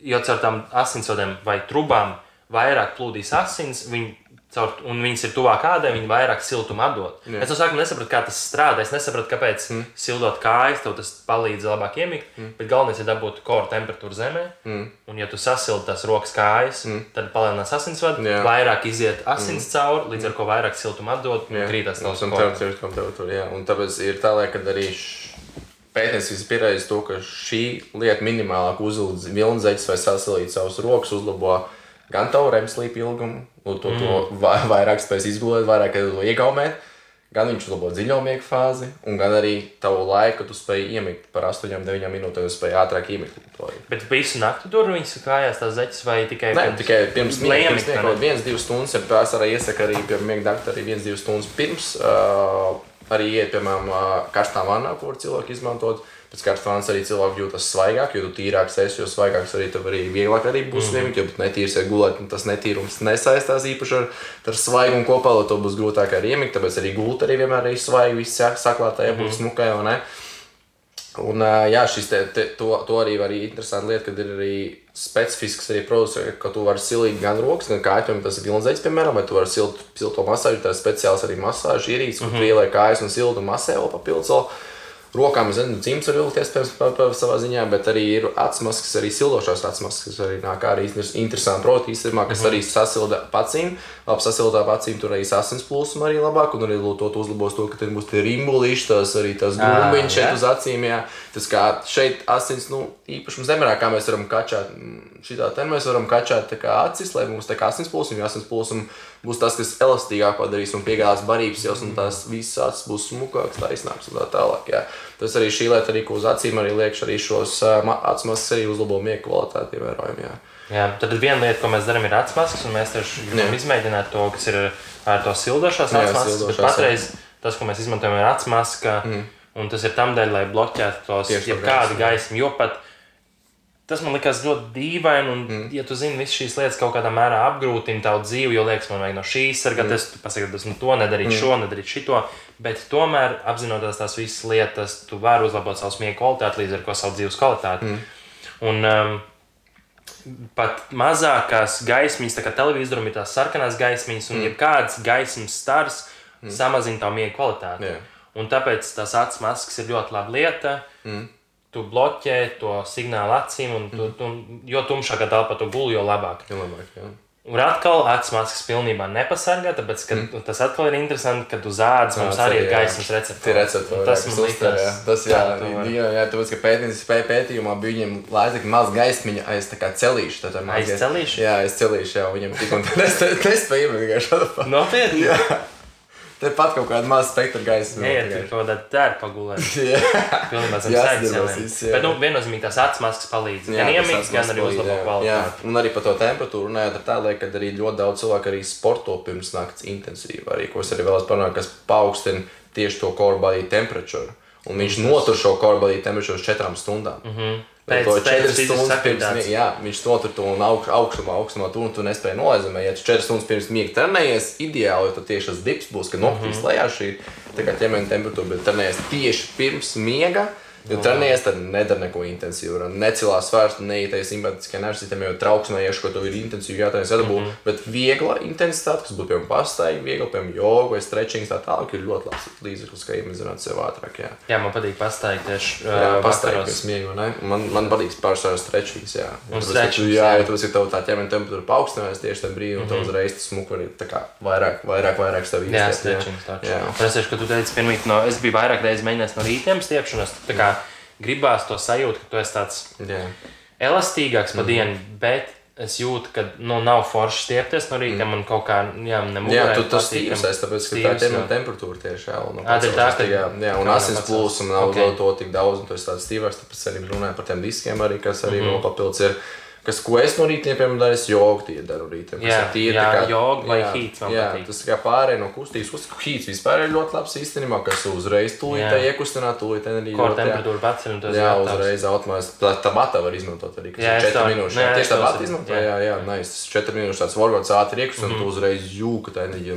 jo caur tām asinsvadiem vai trubām vairāk plūdīs asins, viņi, caur, un viņas ir tuvāk ādai, viņi vairāk siltumu atdod. Jā. Es no sākuma nesapratu, kā tas strādā. Es nesapratu, kāpēc mm. sildot kājas, tev tas palīdz labāk iemigt. Mm. Bet galvenais ir dabūt kora temperatūru zemē. Mm. Un, ja tu sasildi tās rokas kājas, mm. tad palielinās asinsvadu, vairāk iziet asins mm. cauri, līdz ar to vairāk siltumu atdod un krītās tavs. Un tāpēc ir tā, kad arī š- pētniecības pierādījis to, ka šī lieta minimālāk uzlūdz vilnzeķis vai sasilīt savus rokas, uzlabo gan tavu remslīpu ilgumu, un to, to va- vairāk spēs izgulēt, vairāk to iegaumēt, gan viņš uzlabo dziļo miega fāzi, un gan arī tavu laiku, kad tu spēj iemigt par 8-9 minūtēm, tu spēj ātrāk iemigt. Bet visu nakti tur viņas kājās tās zeķes vai tikai Nē, tikai pirms miega, pirms miega vai ne? kaut viens, divas stundas, ja pārsvarā iesaka arī pie miega doktora arī viens, divas stundas pirms, uh, arī iet, piemēram, karstā vannā, var cilvēki izmantot. Pēc karstā vannas arī cilvēki jūtas svaigāk, jo tīrāks esi, jo svaigāks arī tev arī vieglāk arī būs mm iemigt, jo netīrs ir gulēt, un tas netīrums nesaistās īpaši ar, ar svaigumu kopā, lai to būs grūtāk arī iemigt, tāpēc arī gult arī vienmēr ir svaigi, viss saklātā, ja būs smukai, vai ne? Un, jā, šis te, te, to, to arī var arī interesanti lieta, kad ir arī specifisks arī produkts, ka tu vari silīt gan rokas, gan kājas, piemēram, tas ir vilnzeķis, piemēram, vai tu vari silt, silto masāžu, tā ir speciāls arī masāžu ierīces, kur mm -hmm. ieliek kājas un siltu masē vēl papildus. Rokām, nezinu, cimds var vilkties pēc pa, pa, savā ziņā, bet arī ir atsmaskas, arī sildošās atsmaskas, kas arī nāk arī interes- interesanti produkti īstenībā, kas arī sasilda acīm. Labi, sasildā acīm tur arī asins plūsma arī labāk, un arī to uzlabos to, ka tur būs tie rimbulīši, tās arī tās grūmiņš šeit uz acīm. Jā. Tas kā šeit asins, nu, īpaši zemē, kā mēs varam kačāt, mm, šitā te mēs varam kačāt tā kā acis, lai mums tā kā asins plūsma, jo asins plūsma būs tas, kas elastīgāk padarīs un piegādās barības jau, un tās visas acis būs smukākas, taisnākas un tā tālāk. Jā. Tas arī šī lieta, arī, ko uz acīm arī liekš, arī šos uh, atsmaskas arī uzlabo miega kvalitāti ievērojami. Jā. Jā, tad viena lieta, ko mēs darām, ir atsmaskas, un mēs tieši gribam Jā. izmēģināt to, kas ir ar to sildošās Jā, atsmaskas. Bet sildošās, patreiz tas, ko mēs izmantojam, ir atsmaska, mm. Un tas ir tam dēļ, lai bloķētu tos jebkādu gaismu. Jo pat tas man likās ļoti dīvaini, un, mm. ja tu zini, visas šīs lietas kaut kādā mērā apgrūtina tavu dzīvi, jo liekas, man vajag no šīs sargāties, mm. tu pasaki, ka esmu to nedarīt, mm. šo nedarīt, šito. Bet tomēr, apzinoties tās visas lietas, tu vari uzlabot savu miega kvalitāti, līdz ar to savu dzīves kvalitāti. Mm. Un, um, pat mazākās gaismiņas, tā kā televizoram ir tās sarkanās gaismiņas, un mm. jebkāds gaismas stars mm. samazina tavu miega kvalitāti. Jā. Un tāpēc tas acu maskas ir ļoti laba lieta. Mm. Tu bloķē to signālu acīm, un tu, tu, jo tumšākā telpā tu guli, jo labāk. Jā, labāk, jā. Un atkal acu maskas pilnībā nepasargā, tāpēc ka, mm. tas atkal ir interesanti, ka uz ādas mums arī ir jā. gaismas receptori. Receptori, tas jā, kas uztver, jā. likās. Tas, jā, tu vari- jā, jā, tāpēc, ka pētniecības pē, pētījumā bija viņiem lētāk maz gaismiņa aiz tā kā celīšu. Tā, tā Aiz celīša? Jā, aiz celīšu, jā, viņiem tik un tā nespēja, tikai šādu. Nopietni! Jā. Te pat kaut kāda maza spektra gaisa. Nē, tur kaut kādā tērpa pagulēt. Jā, Pilnībā zem sēdes. Bet, nu, viennozīmīgi tās acu maskas palīdz. Jā, Gan iemīgs, gan arī uzlabo jā. Jā, kvalitāti. un arī par to temperatūru runājot, ar tā lieta, ka arī ļoti daudz cilvēku arī sporto pirms nakts intensīvi, arī, ko es arī vēlos panākt, kas paaugstina tieši to core body temperatūru. Un viņš notur šo core body temperatūru uz četrām stundām. Mm -hmm. Pēc- to pēc četras fiziskas stundas pirms miega, jā, viņš notur to un augš, augstumā, augstumā tur un tu nespēji nolaizemēt. Ja tu četras stundas pirms miega trenējies, ideāli, jo tad tieši tas dips būs, kad nokritīs mm -hmm. lejā šī ķermeņa temperatūra, bet trenējies tieši pirms miega. Jo treniņš tad nedara neko intensīvu. Necilās svērts, neietais simpātiskajā nervu sistēmā, jo trauksmē ieško to ir intensīvi jātaisa sadabū. Mm -hmm. Bet viegla intensitāte, kas būtu piemēram pastaigi, viegla, piemēram, joga vai stretchings, tā tālāk ir ļoti labs līdzeklis, kā iemidzināt sev ātrāk. Jā, jā man patīk pastaigi tieši. Jā, pastaigi, kas miegu, ne? Man, man patīk pārsvarā stretchings, jā. Un Tāpēc, stretchings, jā, jā. tas ir tev tā ķermeņa temperatūra paaugstinājās tieši tajā brīdī, un tev uzreiz tas smuku arī tā kā vairāk, vairāk, vairāk tev Jā, īstiet, stretchings taču. Jā. Es tieši, ka tu teici, pirmīt, no, es biju vairāk reizes mēģinājis no rītiem stiepšanas. Tā kā gribās to sajūtu, ka tu esi tāds Jā. elastīgāks pa dienu, bet es jūtu, ka nu, nav forši stiepties no rīta. Man kaut kā, nemūžīgi. Jā, tu tas stīvs, tāpēc, ka tā ķermeņa temperatūra tieši jā, un, tad tā, ka- jā, jā, un asins nepacels. plūsma nav Ok. okay. to tik daudz, un tu esi tāds stīvāks, tāpēc arī runāju par tiem diskiem arī, kas arī Mhm. vēl papildus ir. Kas, ko es no rīta, piemēram, daru, es jogu tie daru rītiem. kas Jā, ir tīri jā, kā- joga vai heats man jā, patīk. tas kā pārēj no kustības. Kust- Heats vispār ir ļoti labs īstenībā, kas uzreiz tūlīt Jā. iekustināt, tūlīt enerģiju. Ko dot, jā. temperatūra pacēla un tas Jā, uzreiz automātiski. Tā, tā bata var izmantot arī. Jā, Jā, es 4 tā- minūtes. nē, Jā, tieši tā arī- izmanto. jā. Mhm. Jā, jā, tas 4 minūtes tāds workouts ātri iekus, un tu uzreiz jūti tā enerģiju.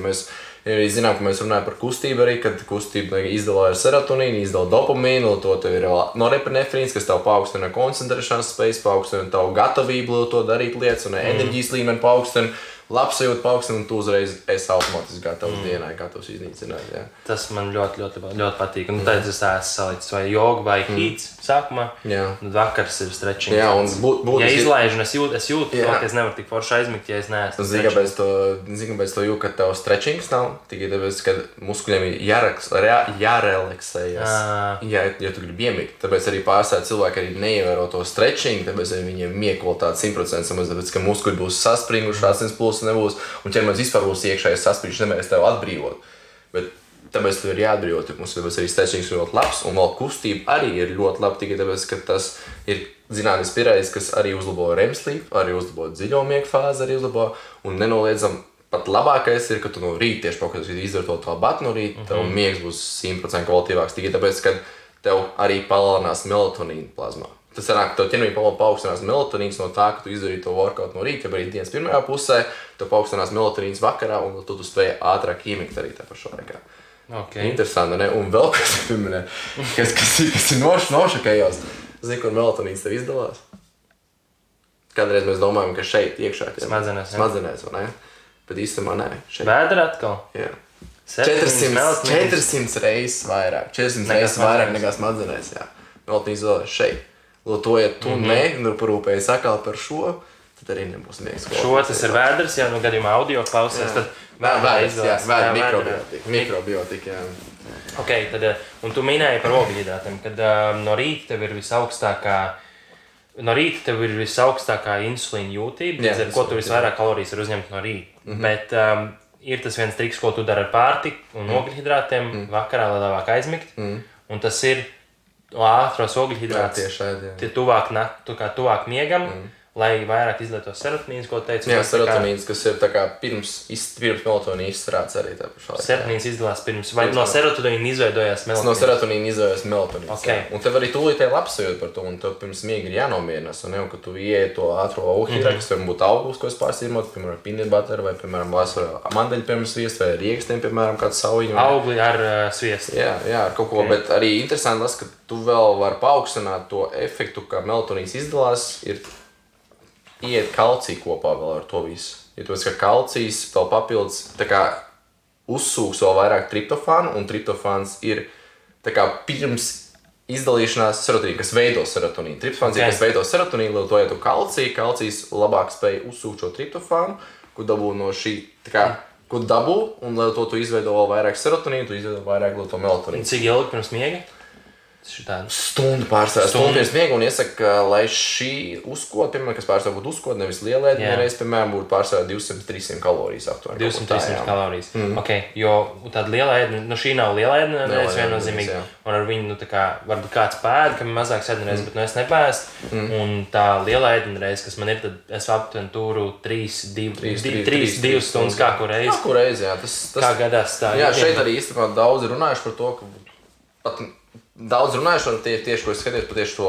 Mēs zinām, ka mēs runājam par kustību arī, kad kustība izdala serotonīnu, izdala dopamīnu, to tev ir norepinefrīns, kas tev paaugstina koncentrēšanās spējas, paaugstina tavu gatavību to darīt lietas, un enerģijas līmeni paaugstina. Labsajūta paaugstina, un tu uzreiz esi automātiski gatavs dienai, gatavs iznīcināt. Jā. Tas man ļoti, ļoti, ļoti patīk. Un tad es esmu salicis vai jogu vai heats sākumā. Jā. Un vakars ir stretching. Jā, un būt- būtiski- ja izlaižu, es jūtu, es jūtu to, ka es nevaru tik forši aizmigt, ja es neesmu. Zini, kāpēc to, to jūtu, ka tev stretchings nav? Tikai tāpēc, ka muskuļiem ir jāraks, jā, jārelaksējas. Ā. Jā, ja tu gribi iemigt. Tāpēc arī pārstāvji cilvēki arī neievēro to stretching, tāpēc arī viņiem miega kvalitāte 100% samazināsies, tāpēc ka muskuļi būs saspringuši, asins plūsma nebūs, un ķermenis vispār būs iekšējais saspringts, nevarēs tev atbrīvot. Bet Tāpēc tev ir jāatbrīvo, ka mums tāpēc arī stečings ir ļoti labs, un vēl kustība arī ir ļoti laba. Tikai tāpēc, ka tas ir zinātnīs pierādījis, kas arī uzlabo REM sleep, arī uzlabo dziļo miega fāzi, arī uzlabo. Un nenoliedzami pat labākais ir, ka tu no rīta tieši kaut kad izdari to batu no rīta, mm -hmm. tev miegs būs 100% kvalitīvāks. Tikai tāpēc, ka tev arī palielinās melatonīna plazmā. Tas sanāk, ka tev ķermenī pa- paaugstinās melatonīns no tā, ka tu izdarīji to workout no rīta, vai arī dienas pirmajā pusē, tev paaugstinās melatonīns vakarā, un tu, tu spēj ātrāk iemigt arī tajā pašā laikā. Okay. Interesanti, ne? Un vēl kas pieminē, kas, kas, ir- kas ir noš, nošakējos. Zini, kur melatonīns tev izdalās? Kādreiz mēs domājam, ka šeit iekšā ir Smadzenēs, smadzenēs, vai ne? Bet īstenībā nē, šeit. Vēdra atkal. Jā. 700 400, melatonīns. 400 reizes vairāk. 400 Nekā reizes vairāk nekā smadzenēs. Jā. Melatonīns izdalās šeit. To, ja tu mm -hmm. ne, nu, parūpējies atkal par šo, tad arī nebūs miegs. Šo tas ir vēders, ja nu gadījumā audio klausās, tad Vēders, jā, vēders, mikrobiotika. Mikrobiotika, jā. Ok, tad, eh, un tu minēji par ogļhidrātiem, kad um, no rīta tev ir visaugstākā. No rīta tev ir visaugstākā insulīna jūtība, Jā, ar ko tu visvairāk kalorijas vari uzņemt no rīta. Mm -hmm. Bet um, ir tas viens triks, ko tu dari ar pārtiku un mm. ogļhidrātiem mm. vakarā, lai labāk aizmigt. Mm. Un tas ir ogļhidrātus. tieši šādi. jā. Tie tuvāk, kā tuvāk miegam, mm. Lai vairāk izlietos serotonīns, ko teicu. Jā, tā kā- serotonīns, kas ir tā kā pirms, iz- pirms melatonīna izstrādes arī tā pašā. Serotonīns izdalās pirms, vai Pirms no serotonīna izveidojās Tas no melatonīns. serotonīna izvēlējas melatonīns. Ok. jā. Un tev arī tūlītēji labsajūta par to, un tev pirms miega ir jānomierinās. Un jau, ka tu ieej to ātrā ogļu, mm -hmm. kas var būt augsts, ko es pārsīmotu, piemēram, butter vai, piemēram, vasarā mandeļu pirms sviest vai riekstiem, piemēram, kāds saujiņu. Augli ar uh, sviestu. Jā, jā, ar kaut ko, Ok. okay. bet arī interesanti tas, ka tu vēl vari paaugstināt to efektu, kā melatonīns izdalās, ir iet kalcija kopā vēl ar to visu. Ja tu esi kā kalcijs, vēl papildus, tā kā uzsūks vēl vairāk triptofānu, un triptofāns ir tā kā pirms izdalīšanās serotonīna, kas veido serotonīnu. Triptofāns ir, Ok. kas veido serotonīnu, ietu kalciju, kalcijs labāk spēj uzsūkt šo triptofānu, ko dabū no šī, kā, ko dabū, un lai to tu izveido vēl vairāk serotonīnu, tu izveido vairāk melatonīnu. Cik ilgi pirms miega? Tāds. Stundu pārstāvja. Stundu. Pirms miega un iesaka, ka, lai šī uzkoda, piemēram, kas pārstāv būtu uzkoda, nevis liela ēdiena, Jā. reiz, piemēram, būtu pārstāvja 200-300 kalorijas aptuveni. kaut ko tā, 200-300 jā. kalorijas. Mm. Okay, jo tāda liela ēdiena, nu šī nav liela ēdiena, Liela reiz ēdiena, viennozīmīgi. jā. Un ar viņu, nu tā kā, varbūt kāds pēda, kam mazāk sēdienreiz, mm. bet nu es nepēstu. Mm. Un tā liela ēdiena reiz, kas man ir, tad es aptuveni turu 3, 2, 3, 3, 2 stundas kā kur reiz. Kā kur reizi, jā. Tas, tas, Kā gadās tā? Jā, šeit arī īstenībā daudz runājuši par to, ka pat daudz runājuši par tie, tieši, ko es par tieši to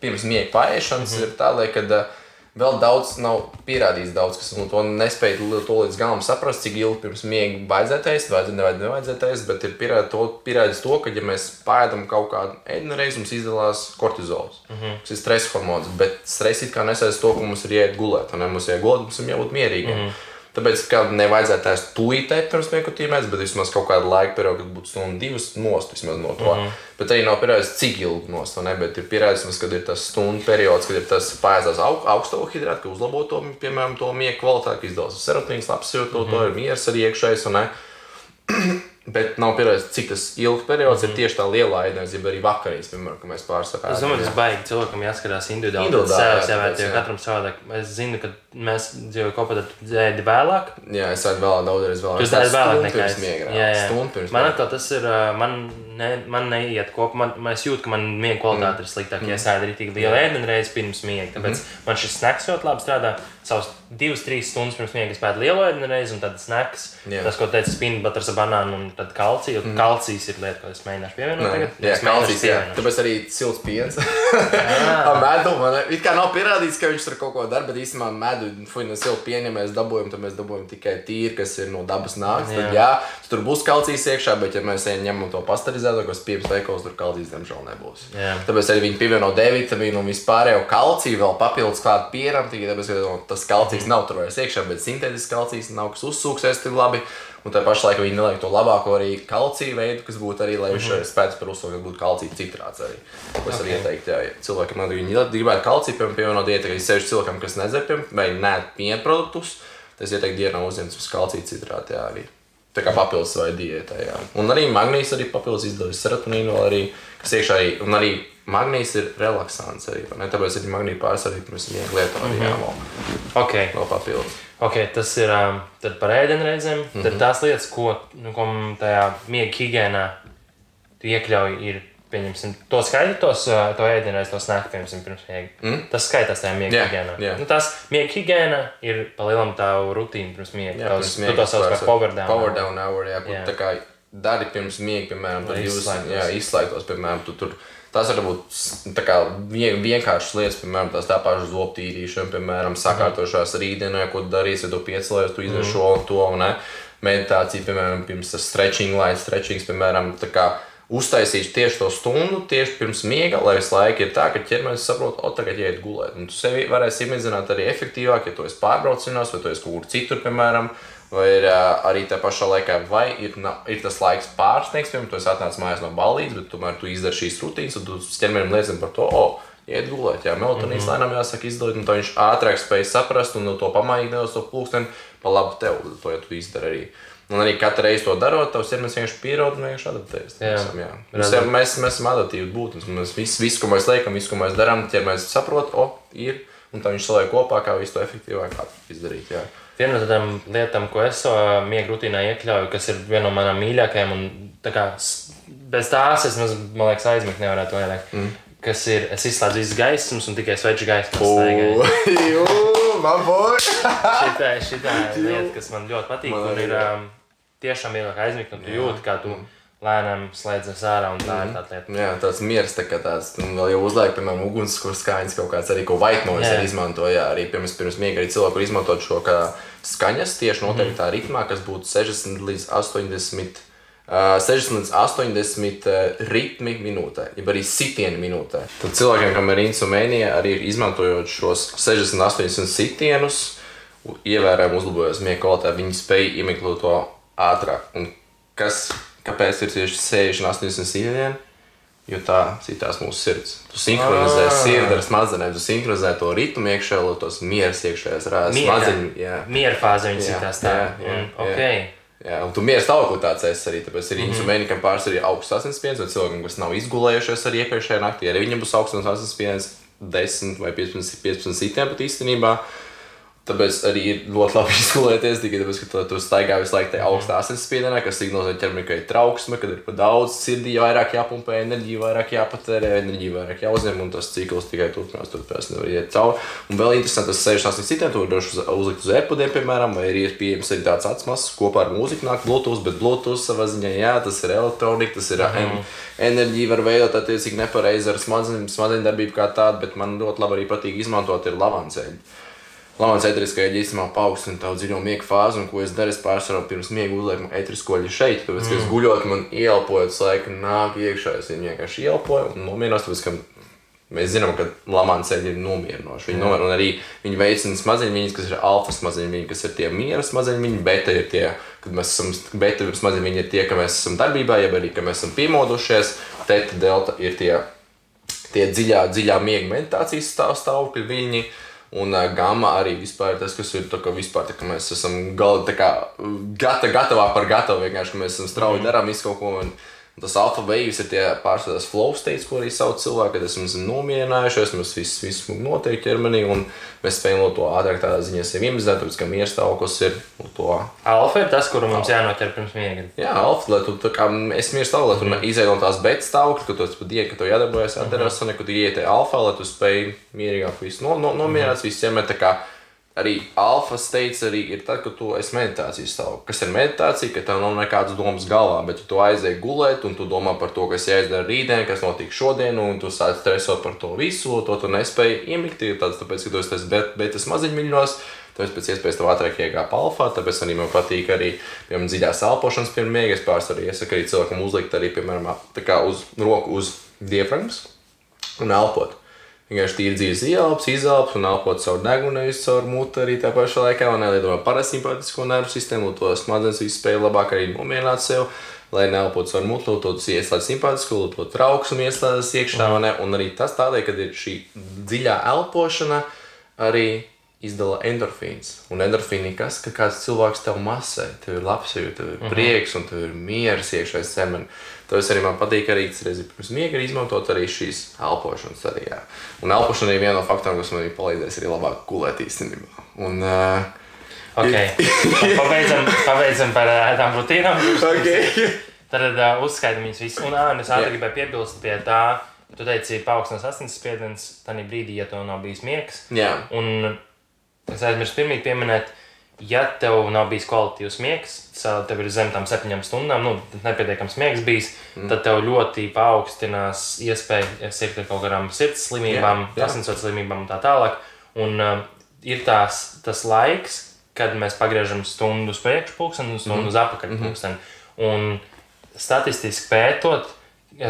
pirms miega pārēšanas, mm -hmm. ir tā, kad uh, vēl daudz nav pierādīts, daudz, kas nu, to nespēja to līdz galam saprast, cik ilgi pirms miega vajadzētu ēst, vajadzētu, nevajadzētu, nevajadzētu ēst, bet ir pierādīts to, pierādīts to, ka, ja mēs pēdam kaut kādu ēdienu reizi, mums izdalās kortizols, mm -hmm. kas ir stresa hormons, bet stress it kā nesaist to, ka mums ir jāiet gulēt, un ne mums jāiet gulēt, mums ir jābūt mierīgiem. Mm -hmm. Tāpēc, ka nevajadzētu ēst tūlītē pirms nikotīmēs, bet vismaz kaut kādu laiku periodu, kad būtu stundu divas nost vismaz no to. Mm -hmm. Bet arī nav pierādīts, cik ilgi nost, ne? Bet ir pierādīts, kad ir tas stundu periods, kad ir tas pārēdzās aug, augsto hidrātu, ka uzlabo to, piemēram, to miega kvalitāti, ka izdalās serotīns, labs jūtas, mm -hmm. to ir miers arī ne? Bet nav pierādīts, cik tas ilgs periods mm -hmm. ir tieši tā lielā ja arī vakarīs, piemēram, kad mēs pārsakām. Es domāju, tas baigi cilvēkam jāskatās individuāli. Individuāli, jā, jo jā. katram savādāk. Es zinu, ka mēs dzīvojam kopā, tad dzēdi vēlāk. Jā, es ēdu vēl daudzreiz vēl. Jūs darāt vēlāk nekā es. miega. Jā, jā. Stundu pirms Man atkal tas ir, man, ne, man neiet kopā. Man, man es jūtu, ka man miega kvalitāte mm. ir sliktāka, ja es ēdu arī tik lielu ēdienu reizi pirms miega. Tāpēc mm. man šis snacks ļoti labi strādā. Savas divas, trīs stundas pirms miega es pēdu lielu ēdienu reizi, un tad snacks. Jā. Tas, ko teica spīna butters ar banānu un tad kalciju. Mm. Kalcijs ir lieta, ko es mēģināšu pievienot Nē, tagad. Jā, kalcijas, jā. Tāpēc arī silts piens. Ar medu man it kā nav pierādīts, ka viņš tur kaut ko dara, bet īstenībā medu, fuj, no silta piena, ja mēs dabūjam, tad mēs dabūjam tikai tīru, kas ir no dabas nāks. Tad, jā, tur būs kalcijas iekšā, bet ja mēs ņemam to pasterizēto, kas pieejams veikalos, tur kalcijas diemžēl nebūs. Jā. Tāpēc arī viņi pievieno D vitamīnu un vispārējo kalciju vēl papildus klāt pienam, tikai tāpēc, ka no, tas kalcijs Mhm. nav tur vairs iekšā, bet sintētisks kalcijs nav, kas uzsūksies tik labi. Un tā pašā laikā viņi neliek to labāko arī kalciju veidu, kas būtu arī, lai viņš Mhm. mm -hmm. spētu par uzsūku, būtu kalcija citrāts arī. Ko es arī ieteiktu, ja cilvēkam, viņi gribētu kalciju, piemēram, pievienot diētā, ka ir sevišķi cilvēkam, kas nedzer, piemēram, vai nē, piena produktus, tas ieteiktu dienā uzņemt uz kalciju citrātu, arī. Tā kā papildus vai diētā, jā. Un arī magnīs arī papildus izdevas serotonīnu, arī, kas iekšā arī, un arī magnīs ir relaksants arī, ne? Tāpēc arī magnī pāris arī pirms vienu lietu arī jā, vēl, Ok. vēl papildus. Ok, tas ir um, par ēdienreizēm. Mm -hmm. Mhm. Tad tās lietas, ko, nu, ko tajā miega higiēnā iekļauj, ir, pieņemsim, to skaidri tos, uh, to ēdienreiz, to snēku, piemēram, pirms miega. Mm. Tas skaitās tajā miega Jā, higiēnā. jā. Nu, tās miega higiēna ir palielam tavu rutīnu pirms miega. Jā, Tavs- pirms tu miega to sauc par power down. Power down hour, jā, kur tā kā dari pirms miega, piemēram, tad jūs jā, izslēgtos, piemēram, tu tur. Tas var būt kā vien, vienkāršas lietas, piemēram, tās tā pašas zobtīrīšana, piemēram, sakārtošās rītdienā, ko tu darīsi, ja tu piecēlies, tu izdari šo un to, un ne? meditācija, piemēram, pirms stretching, lai stretchings, piemēram, tā kā uztaisīt tieši to stundu, tieši pirms miega, lai visu laiku ir tā, ka ķermenis saprot, o, tagad jāiet gulēt. Un tu sevi varēsi iemidzināt arī efektīvāk, ja tu esi pārbraucinās, vai tu esi kaut kur citur, piemēram, vai ir ā, arī tā pašā laikā, vai ir, na- ir tas laiks pārsniegs, piemēram, tu esi atnācis mājās no balīdzes, bet tomēr tu izdari šīs rutīnas, un tu ķermenim liecini par to, o, iet gulēt, jā, melatonīns mm -hmm. lēnām jāsaka izdod, un viņš ātrāk spēj saprast un no to pamainīt nedaudz to pulksteni pa labu tev, to, ja tu izdari arī. Un arī katru reizi to darot, tavs ķermenis vienkārši pierod un vienkārši adaptējas. Jā. jā. Mēs, Redzam. mēs, mēs esam adaptīvi būtnes. Mēs visu, visu, ko mēs liekam, visu, ko mēs darām, ķermenis saprot, o, ir, un tā viņš saliek kopā, kā visu to efektīvāk izdarīt. Jā. Viena no tādām lietām, ko es savā miega rutīnā iekļauju, kas ir viena no manām mīļākajām, un tā kā bez tās es, man liekas, aizmigt nevarētu vairāk. Mm. Kas ir, es izslēdzu visas gaismas un tikai staigāju. Jū, man boy! Šitā, šitā lieta, kas man ļoti patīk. Man arī, ir um, tiešām vieglāk aizmigt, un tu jūti, kā tu lēnām slēdzies ārā, un tā ir tā lieta. Jā, tāds miers, tā kā tāds, un vēl jau uzliek, piemēram, ugunskura skaņas kaut kāds arī, ko white noise Jā. arī izmanto, jā, arī pirms, pirms miega arī cilvēki var izmantot šo kā skaņas tieši noteiktā ritmā, kas būtu 60 līdz 80. Uh, 60 līdz 80 uh, ritmi minūtē, jeb arī sitieni minūtē. Tad cilvēkiem, kam ir insomnija, arī izmantojot šos 60, 80 sitienus, ievērojami uzlabojot miega kvalitāti, viņi spēj iemeklēt to ātrāk. Un kas, kāpēc ir tieši 60, 80 sitieni? Jo tā citās mūsu sirds. Tu sinhronizē Ah. sirdi ar smadzenēm, tu sinhronizē to ritmu iekšā, lai tos mieras iekšējās. Miera. Smadzeņi, jā. Miera fāze viņas Jā, ir tās tā. jā, jā, Un, jā. ok. Jā, un tu mieras tālāk tāds esi arī. Tāpēc Mhm. arī insomnijam pāris ir augsts asinsspiediens, vai cilvēkiem, kas nav izgulējušies arī iepriekšējā naktī, arī viņiem būs augsts asinsspiediens 10 vai 15, 15 sitiem pat īstenībā. Tāpēc arī ir ļoti labi izgulēties, tikai tāpēc, ka tu, staigā visu laiku tajā augstā asinsspiedienā, kas signalizē ķermenim, ka ir trauksme, kad ir par daudz sirdī, vairāk jāpumpē enerģija, vairāk jāpatērē, enerģija vairāk jāuzņem, un tas cikls tikai turpinās, turpinās, nevar iet cauri. Un vēl interesanti, tas 68 citiem, to var uzlikt uz epudiem, piemēram, vai ir pieejams arī tāds atsmas kopā ar mūziku, nāk Bluetooth, bet Bluetooth savā ziņā, jā, tas ir elektronika, tas ir en enerģija, var veidot attiecīgi nepareizi ar smadzeņu, smadzeņu darbību kā tādu, bet man ļoti labi arī patīk izmantot ir lavanceļi. Lamāns eteriskajā ģismā paaugstina tavu dziļo miega fāzi, un ko es daru, es pārsvarā pirms miega uzlieku eteriskoļu šeit, tāpēc, ka es guļot, man ieelpojot, laiku nāk iekšā, es viņu vienkārši ieelpoju un nomierinos, tāpēc, ka mēs zinām, ka lamāns ceļi ir nomierinoši. Viņi nomierina, un arī viņi veicina smadzeņu, kas ir alfa smadzeņu, kas ir tie miera smadzeņu, beta ir tie, kad mēs esam, beta smadzeņu ir tie, ka mēs esam darbībā, jeb arī, ka mēs esam piemodušies, teta delta ir tie, tie dziļā, dziļā miega meditācijas stāv, stāvokļi viņi. Un uh, gama arī vispār tas, kas ir tā, ka, vispār, tā, ka mēs esam gal, tā kā, gata, gatavā par gatavu. Vienkārši, mēs esam strauji mm. darām visu kaut ko. Un, Tas alfa veidus ir tie pārstāvjās flow states, ko arī sauc cilvēki, kad esam nomierinājušies, mums viss, viss notiek ķermenī, un mēs spējam to ātrāk tādā ziņā sev iemizēt, tāpēc, ka miera stāvoklis ir to. Alfa ir tas, kuru mums jānoķer pirms miega. Jā, alfa, lai tu tā kā es miera stāvoklī, lai tu mm. izēj no tās beta stāvokļa, ka tu pat iet, ka tev jādarbojas atderās, un, ka tu iet alfa, lai tu spēj mierīgāk visu no, no, nomierināt, mm. visu ķermeni arī alfa steigts arī ir tad, kad tu esi meditācijas stāvoklī. Kas ir meditācija, ka tev nav nekādas domas galvā, bet tu aizēji gulēt un tu domā par to, kas jāizdara rītdien, kas notiks šodien, un tu sāc stresot par to visu, to tu nespēji iemigt. Tas tāpēc, ka tu esi bet, betas maziņmiņos. Tāpēc pēc iespējas ātrāk iegāja alfa, tāpēc arī man patīk arī piemēram, dziļās elpošanas pirms miega. Es pārsvarā iesaku arī cilvēkam uzlikt arī, piemēram, uz roku uz diafragmas un elpot. Vienkārši tīri dzīves ieelpas, izelpas un elpot caur degunu, nevis caur mutu arī tā pašā laikā, un nelietojot parasimpātisko nervu sistēmu, to smadzenes visu spēju labāk arī nomierināt sev, lai neelpotu caur mutu, to ieslēdz simpātisko, to trauksmu ieslēdzas iekšā, mm. un arī tas tādēļ, ka ir šī dziļā elpošana arī izdala endorfīns. Un endorfīni ir kas, ka kāds cilvēks tev masē, tev ir labsajūta, tev ir mhm. prieks un tev ir miers iekšējais ķermenis. Tāpēc arī man patīk arī reizes pirms miega izmantot arī šīs elpošanas arī. Jā. Un elpošana ir viena no faktoriem, kas man arī palīdzēs arī labāk gulēt īstenībā. Un, uh, okay. pabeidzam, pabeidzam par uh, tām rutīnām. Okay. Tad uh, uzskaitām viņas visas. Un uh, es ātri gribēju piebilst pie tā, tu teici, paaugstinās asinsspiediens, tad brīdī, ja tev nav bijis miegs. Jā. Un es aizmirsu pirmīt pieminēt, ja tev nav bijis kvalitīvs miegs, tev ir zem tam septiņām stundām, nu, nepietiekams miegs bijis, mm. tad tev ļoti paaugstinās iespēja sirgt ar kaut kādām sirds slimībām, asinsvads slimībām un tā tālāk. Un uh, ir tās, tas laiks, kad mēs pagriežam stundu uz priekšu pulksteni un stundu mm. uz mhm. pulksteni. Mm -hmm. Un statistiski pētot,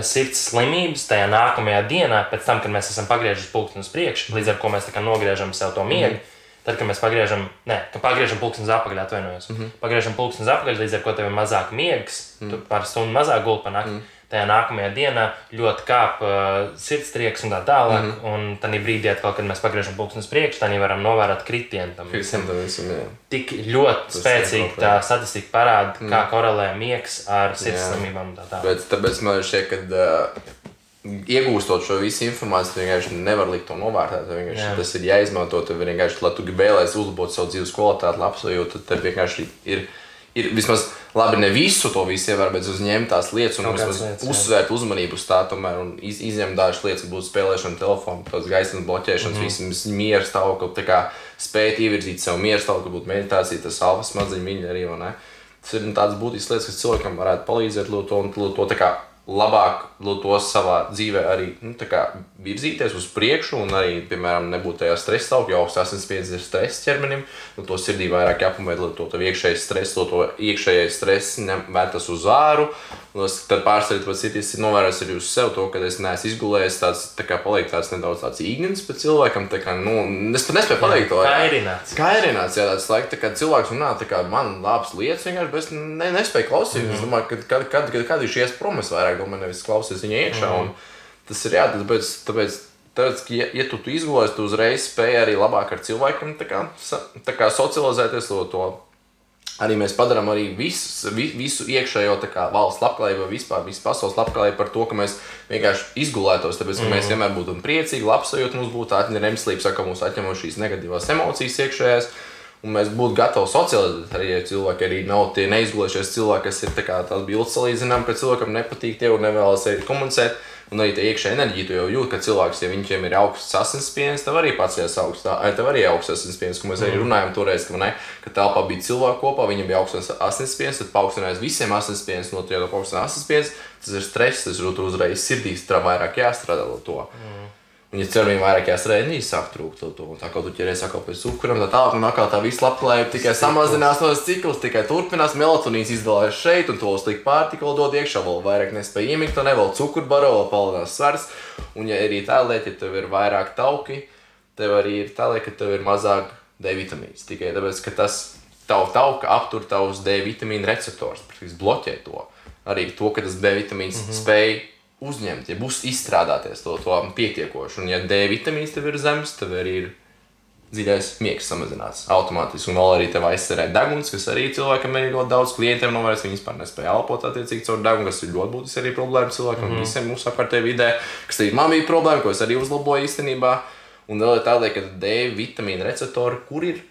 sirds slimības tajā nākamajā dienā, pēc tam, kad mēs esam pagriežuši pulksteni uz priekšu, līdz ar to mēs nogriežam sev to miegu. Mm -hmm Tad, kad mēs pagriežam, ne, ka pagriežam pulksteni uz apakšu, atvainojos. Mm -hmm. Pagriežam pulksteni uz apakšu, līdz ar to tev ir mazāk miegs, mm -hmm. tu par stundu mazāk gulpi pa nakti. Mm -hmm. Tajā nākamajā dienā ļoti kāp uh, sirdsprieks un tā tālāk. Mm -hmm. Un tad brīdī, atkal, kad mēs pagriežam pulksteni uz priekšu, tad varam novērot kritienu tam visam. visam Tik ļoti Tas spēcīgi tā statistika parāda, mm. kā korelē miegs ar sirds slimībām un tā tālāk. Bet tāpēc man šķiet, ka uh, iegūstot šo visu informāciju, vienkārši nevar likt to novērtēt. Tas ir jāizmanto. Tev vienkārši, lai tu vēlēsies uzlabot savu dzīves kvalitāti, labsajūtu, tad tev vienkārši ir. Ir vismaz labi, ne visu to visu ievērt, bet uzņemt tās lietas un lietas, uzsvērt uzmanību uz tā, tomēr, iz, izņemt dažas lietas, būtu spēlēšana, telefona, tās gaismas bloķēšanas, mm -hmm. visas miera stāvokli, spēt ievirzīt sev miera stāvokli, būtu meditācija, tas alfa smadzeņu viņa arī. Tas ir tāds būtisks lietas, kas cilvēkam varētu palīdzēt, lūdzu, to, to, to labāk to savā dzīvē arī nu, virzīties uz priekšu, un arī, piemēram, nebūt tajā stresa stāvoklī, jo augsts asinsspiediens ir stress ķermenim, un to sirdī vairāk jāpamaina, lai to, to iekšējais stress, to, to iekšējais stress ņemtas uz āru. Tad pārsteigts pats citis ir novērojis arī uz sevi to, ka es neesmu izgulējis tāds, tā kā paliek tāds nedaudz tāds īgnis pēc cilvēkam, tā kā, nu, es pat nespēju pateikt to. Kairināts. Kairināts, jā, tāds laik, tā kā cilvēks runā, tā kā man labas lietas vienkārši, bet es ne, nespēju klausīties. Mm -hmm. Es domāju, ka kad, kad, kad, kad viņš ies prom, es vairāk domāju, nevis klausies viņa iekšā. Mm. Tas ir jā, tāpēc, tāpēc, tāpēc ka, ja, ja tu, tu izgulēsi, tu uzreiz spēj arī labāk ar cilvēkiem tā kā, tā kā socializēties to. to arī mēs padarām arī visu, visu iekšējo kā, valsts labklājību, vispār visu pasaules labklājību par to, ka mēs vienkārši izgulētos. Tāpēc, ka mm. mēs vienmēr būtu priecīgi, labsajūti, mums būtu atņemta remslība, saka, mums atņemot šīs negatīvās emocijas iekšējās. Un mēs būtu gatavi socializēt, arī ja cilvēki arī nav tie neizgulējušies cilvēki, kas ir tā kā tāds bildes salīdzinām, ka cilvēkam nepatīk tie un nevēlas arī komunicēt. Un arī tā iekšā enerģija, tu jau jūti, ka cilvēks, ja viņiem ir augsts asinsspiediens, tev arī paceļas augsts. Tev arī ir augsts asinsspiediens, ko mēs arī mm. runājām toreiz, ka, ne, ka telpā bija cilvēki kopā, viņiem bija augsts asinsspiediens, tad paaugstinājās visiem asinsspiediens, no trijām augstām asinsspiediens. Tas ir stress, tas ir uzreiz sirdīs, tur vairāk jāstrādā to. Mm. Un, ja ceļā vien vairāk jāsarēģi, sāk trūkt to. Un tā kā tu ķeries atkal pie cukuriem, tā tālāk, un atkal tā viss labklājība tikai samazinās no cikls, tikai turpinās melatonīns izdalās šeit, un to slikti pārtika vēl dod iekšā, vēl vairāk nespēja iemigt, to nevēl cukurbaro, vēl palielinās svars. Un, ja arī tā lieta, ja tev ir vairāk tauki, tev arī ir tā lieta, ka tev ir mazāk D vitamīns. Tikai tāpēc, ka tas tavu tauka aptur tavus D vitamīnu receptors, kas bloķē to. Arī to, ka tas D vitamīns mm -hmm. spēj uzņemt, ja būs izstrādāties to, to pietiekoši. Un, ja D vitamīns tev ir zems, tad arī ir dziļais miegs samazināts automātiski. Un vēl arī tev aizsarē deguns, kas arī cilvēkam ir ļoti daudz klientiem novērst. Viņi vispār nespēja elpot attiecīgi caur degunu, kas ir ļoti būtisks arī problēma cilvēkam, mm. visiem mūsu apkārtējā vidē, kas arī man bija problēma, ko es arī uzlaboju īstenībā. Un vēl ir tāda, ka D vitamīna receptori, kur ir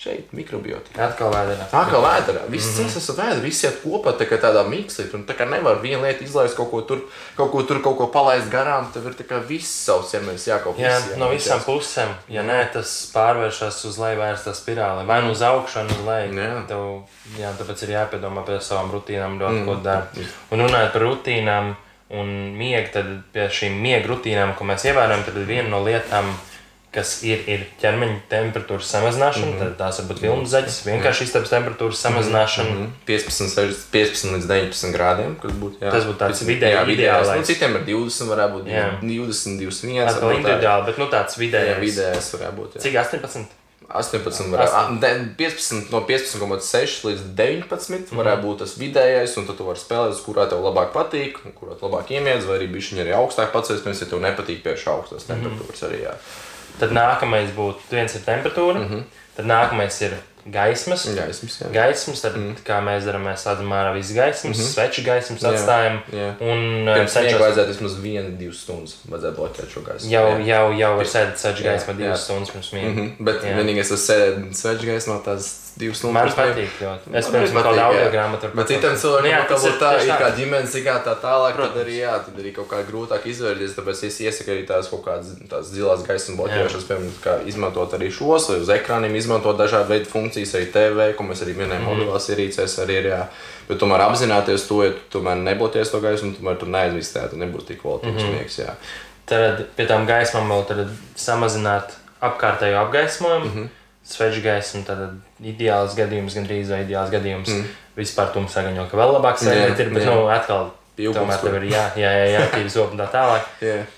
šeit mikrobiota. Atkal vēdā. Atkal vēdā. Viss mm -hmm. tas ir vēdā. Viss iet kopā tā tādā mikslī. Un tā kā nevar viena lieta izlaist kaut ko tur, kaut ko tur, kaut ko palaist garām. Tev ir tā kā viss savs ķermenis jākaut. Jā, jā, no visām pusēm. Ja nē, tas pārvēršas uz leju vērsta spirāli. Vai nu uz augšu, vai uz leju. Jā. Tev, jā, tāpēc ir jāpiedomā par savām rutīnām, ļoti mm. ko dara. Un runājot par rutīnām un miegu, tad pie šīm miega rutīnām, ko mēs ievērojam, tad viena no lietām, kas ir, ir ķermeņa temperatūras samazināšana, mm -hmm. tad tās var būt vilnu zaļas, vienkārši istabas temperatūras samazināšana. Mm -hmm. 15, 6, 15 līdz 19 grādiem, kas būtu jā. Tas būtu tāds vidēji, jā, ideālais. Nu, citiem ir 20, varētu būt jā. 20, 21. Tas ir individuāli, bet nu, tāds vidējais. Jā, vidējais varētu būt. Jā. Cik 18? 18, varētu, 15, no 15,6 līdz 19 mm. varētu būt tas vidējais, un tad tu vari spēlēt, kurā tev labāk patīk, kurā tu labāk iemiedz, vai arī bišķiņi arī augstāk pacēst, ja tev nepatīk pie šā augstās temperatūras arī. Jā. Tad nākamais būtu viens ir temperatūra, mm -hmm. tad nākamais ir gaismas. Gaismas, jā. gaismas tad, mm. kā mēs darām, mēs slēdzam ārā visas gaismas, mm -hmm. sveču gaismas atstājam. Jā, jā. Un pirms tam cenšos... vajadzētu vismaz vienu, divas stundas vajadzētu bloķēt šo gaismu. Jau, jā. jau, jau var sēdēt sveču gaismā divas jā. stundas pirms miega. Mm -hmm. Bet jā. vienīgais, kas sēž sveču gaismā, tās divas stundas. Man patīk ļoti. Es pirms tam kādu audio grāmatu. Bet citam cilvēkam tā būtu tā, ir kā ģimenes, kā tā tālāk, tad arī, jā, tad arī kaut kā grūtāk izvērties, tāpēc es iesaku arī tās kaut kādas tās zilās gaismas bloķēšanas, piemēram, kā izmantot arī šos, lai uz ekrāniem izmantot dažādu veidu funkcijas, arī TV, ko mēs arī minējām, mm. mobilās ierīcēs arī ir, jā. Bet tomēr apzināties to, ja tu tomēr nebloķēsi to gaismu, tomēr tur neaizvistē, tad nebūs tik kvalitīvs mm miegs, jā. Tad pie tām gaismām vēl samazināt apkārtējo apgaismojumu. Mm -hmm sveču gaismu, tad ideāls gadījums, gandrīz vai ideāls gadījums. Mm. Vispār tumsā jau ka vēl labāk sēdēt, ir, bet, jā. nu, atkal, tomēr tev ir jā, jā, jā, jā tīri zobu un tā tālāk. yeah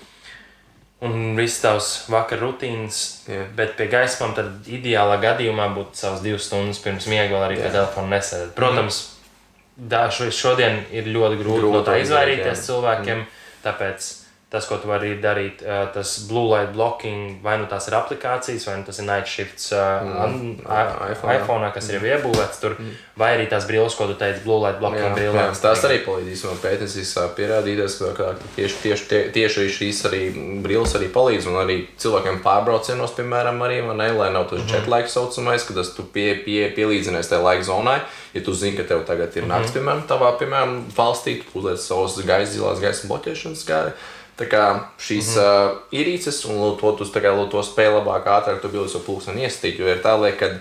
un viss tavs vakar rutīnas. Yeah. Bet pie gaismām tad ideālā gadījumā būtu savas divas stundas pirms miega, arī yeah. pie telefona nesēdēt. Protams, mm. da, šodien ir ļoti grūti, grūti no tā izvairīties jā. cilvēkiem. Mm. Tāpēc tas, ko tu vari darīt, tas blue light blocking, vai nu tās ir aplikācijas, vai nu tas ir night shifts mm. iPhone, iPhone, kas ir jau iebūvēts tur, mm. vai arī tās brilles, ko tu teici, blue light blocking brilles. Tās arī palīdzīs man pētniecīs pierādīties, ka tieši, tieši, tie, tieši šīs arī brilles arī palīdz, un arī cilvēkiem pārbraucienos, piemēram, arī, ne, lai nav tas mm -hmm. jet laika saucamais, kad tas tu pie, pie, pielīdzinies tajā laika zonai, ja tu zini, ka tev tagad ir nakts, mm -hmm. piemēram, tavā, piemēram, valstī, tu uzliec savus gaisa zilās gaisa bloķēšanas gāri, Tā kā šīs mm -hmm. uh, ierīces, un to, tu, to spēj labāk, ātrāk, tu bildes jau pulksteni iestīt. Jo ir tā, lai, kad,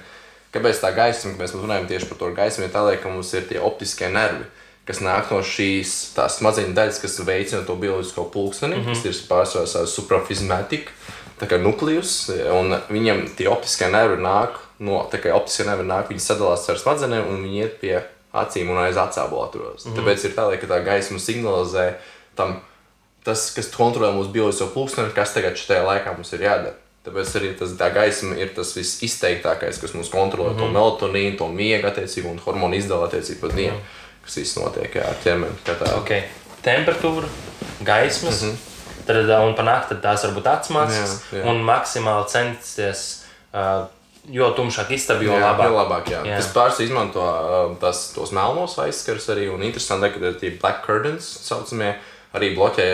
kāpēc tā gaisma, mēs runājam tieši par to gaismu, ir tā, lai, ka mums ir tie optiskie nervi, kas nāk no šīs smadzeņu daļas, kas veicina to bioloģisko pulksteni, mm -hmm. kas ir pārsvarā suprafizmētika, tā kā nukleus, un viņam tie optiskie nervi nāk no, tā kā optiskie nervi nāk, viņi sadalās ar smadzenēm, un viņi iet pie acīm un aiz acābu atrodas. Mm -hmm. Tāpēc ir tā, ka tā gaisma signalizē tam tas, kas kontrolē mūsu bioloģisko plūsmu, kas tagad šajā laikā mums ir jādara. Tāpēc arī tas, tā gaisma ir tas visizteiktākais, kas mums kontrolē mm -hmm. to mhm. melatonīnu, to miega attiecību un hormonu izdala attiecību pa dienu, mm -hmm. kas viss notiek ar ķermeni. Okay. Temperatūra, gaismas, mm -hmm. tad, un panākt tās varbūt atsmācas un maksimāli censties. Uh, jo tumšāk istaba, jo jā, labāk. Jo labāk jā. Jā. Tas pārsvarā izmanto uh, tas, tos melnos aizskars arī, un interesanti, ka tie black curtains saucamie, arī bloķē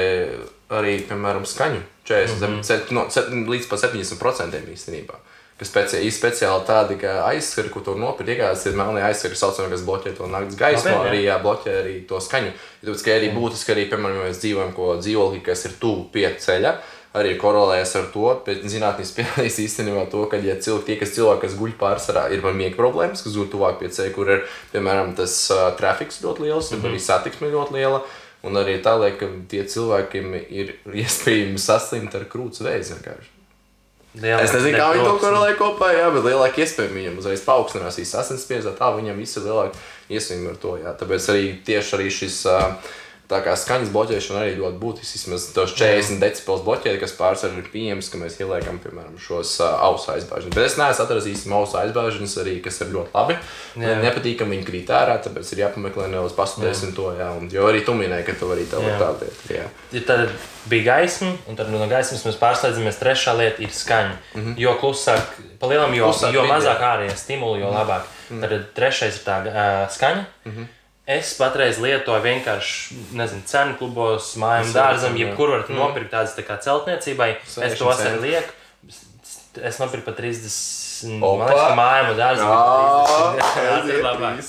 arī, piemēram, skaņu 40, mm -hmm. no, līdz pat 70% īstenībā. Kas ir speciāli tādi, ka aizskari, ko tur nopirkt, iegājas, ir melnie aizskari, saucamie, kas bloķē to naktas gaismu, no, arī jā, bloķē arī to skaņu. Tāpēc, ka arī būtiski, arī, piemēram, ja mēs dzīvojam ko dzīvokli, kas ir tuvu pie ceļa, arī korelējas ar to, bet zinātnīs pierādījis īstenībā to, ka, ja cilvēki, tie, kas cilvēki, kas guļ pārsvarā, ir ar miega problēmas, kas guļ tuvāk pie ceļa, kur ir, piemēram, tas uh, trafiks ļoti liels, mm -hmm. arī satiksme ļoti liela, Un arī tādēļ, ka tie cilvēkiem ir iespējams saslimt ar krūts vēzi vienkārši. Lielāks Es nezinu, kā viņi to korelē kopā, jā, bet lielāka iespēja viņam uzreiz paaugstinās šīs asinsspiedzes, tā viņam viss ir lielāka iespēja ar to. Jā. Tāpēc arī tieši arī šis ā, tā kā skaņas bloķēšana arī ļoti būtiski. Vismaz tos 40 decibels bloķēt, kas pārsvarā ir pieejams, ka mēs ieliekam, piemēram, šos uh, ausu aizbāžņus. Bet es neesmu īstenībā ausu aizbāžņus arī, kas ir ļoti labi. Man nepatīk, ka viņi krīt ārā, tāpēc ir jāpameklē nedaudz pastudēsim to, jā. Un, jo arī tu minēji, ka tu arī tev ir tāda lieta. Jā. Ja tad bija gaisma, un tad no gaismas mēs pārslēdzamies. Trešā lieta ir skaņa. Mm -hmm. Jo klusāk, pa lielam, jo, Klusāk jo mazāk ārējie stimuli, jo labāk. Mm -hmm. Tad trešais ir tā uh, skaņa. Mm -hmm. Es patreiz lietoju vienkārši, nezinu, cenu klubos, mājām, dārzam, jebkur var nopirkt tādas tā kā celtniecībai. Es 60 tos arī centi. lieku. Es nopirku par 30. Opa! Man liekas, ka mājām un dārzam ir 30. Jā, tas ir labāk.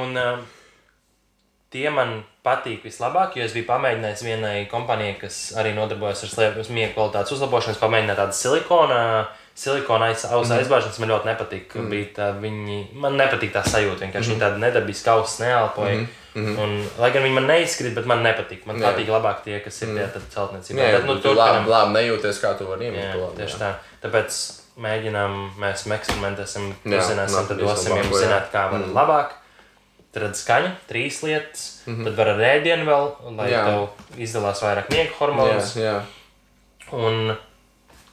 Un uh, tie man patīk vislabāk, jo es biju pamēģinājis vienai kompānijai, kas arī nodarbojas ar slēpšanas miega kvalitātes uzlabošanu. Es pamēģināju tādu silikona, silikona aiz, mm. aizbāžņas. Man ļoti nepatīk. Mm. Tā, viņi, man nepatīk tā sajūta. Vienkārši mm. viņa tāda nedabiska auss neelpoja. Mm. -hmm. Un, lai gan viņi man neizkrīt, bet man nepatīk. Man Jā. patīk labāk tie, kas ir mm. tie celtniecībā. Jā, Bet, nu, tu labi, labi nejūties, kā tu vari Jā, iemest to labi. tieši jā. tā. Tāpēc mēģinām, mēs eksperimentēsim, Jā, uzzināsim, tad dosim jums jā. zināt, kā var mm. labāk. Tad skaņa, trīs lietas, mm -hmm. tad var ar rēdienu vēl, lai Jā. tev izdalās vairāk miega hormonus. Jā, jā. Un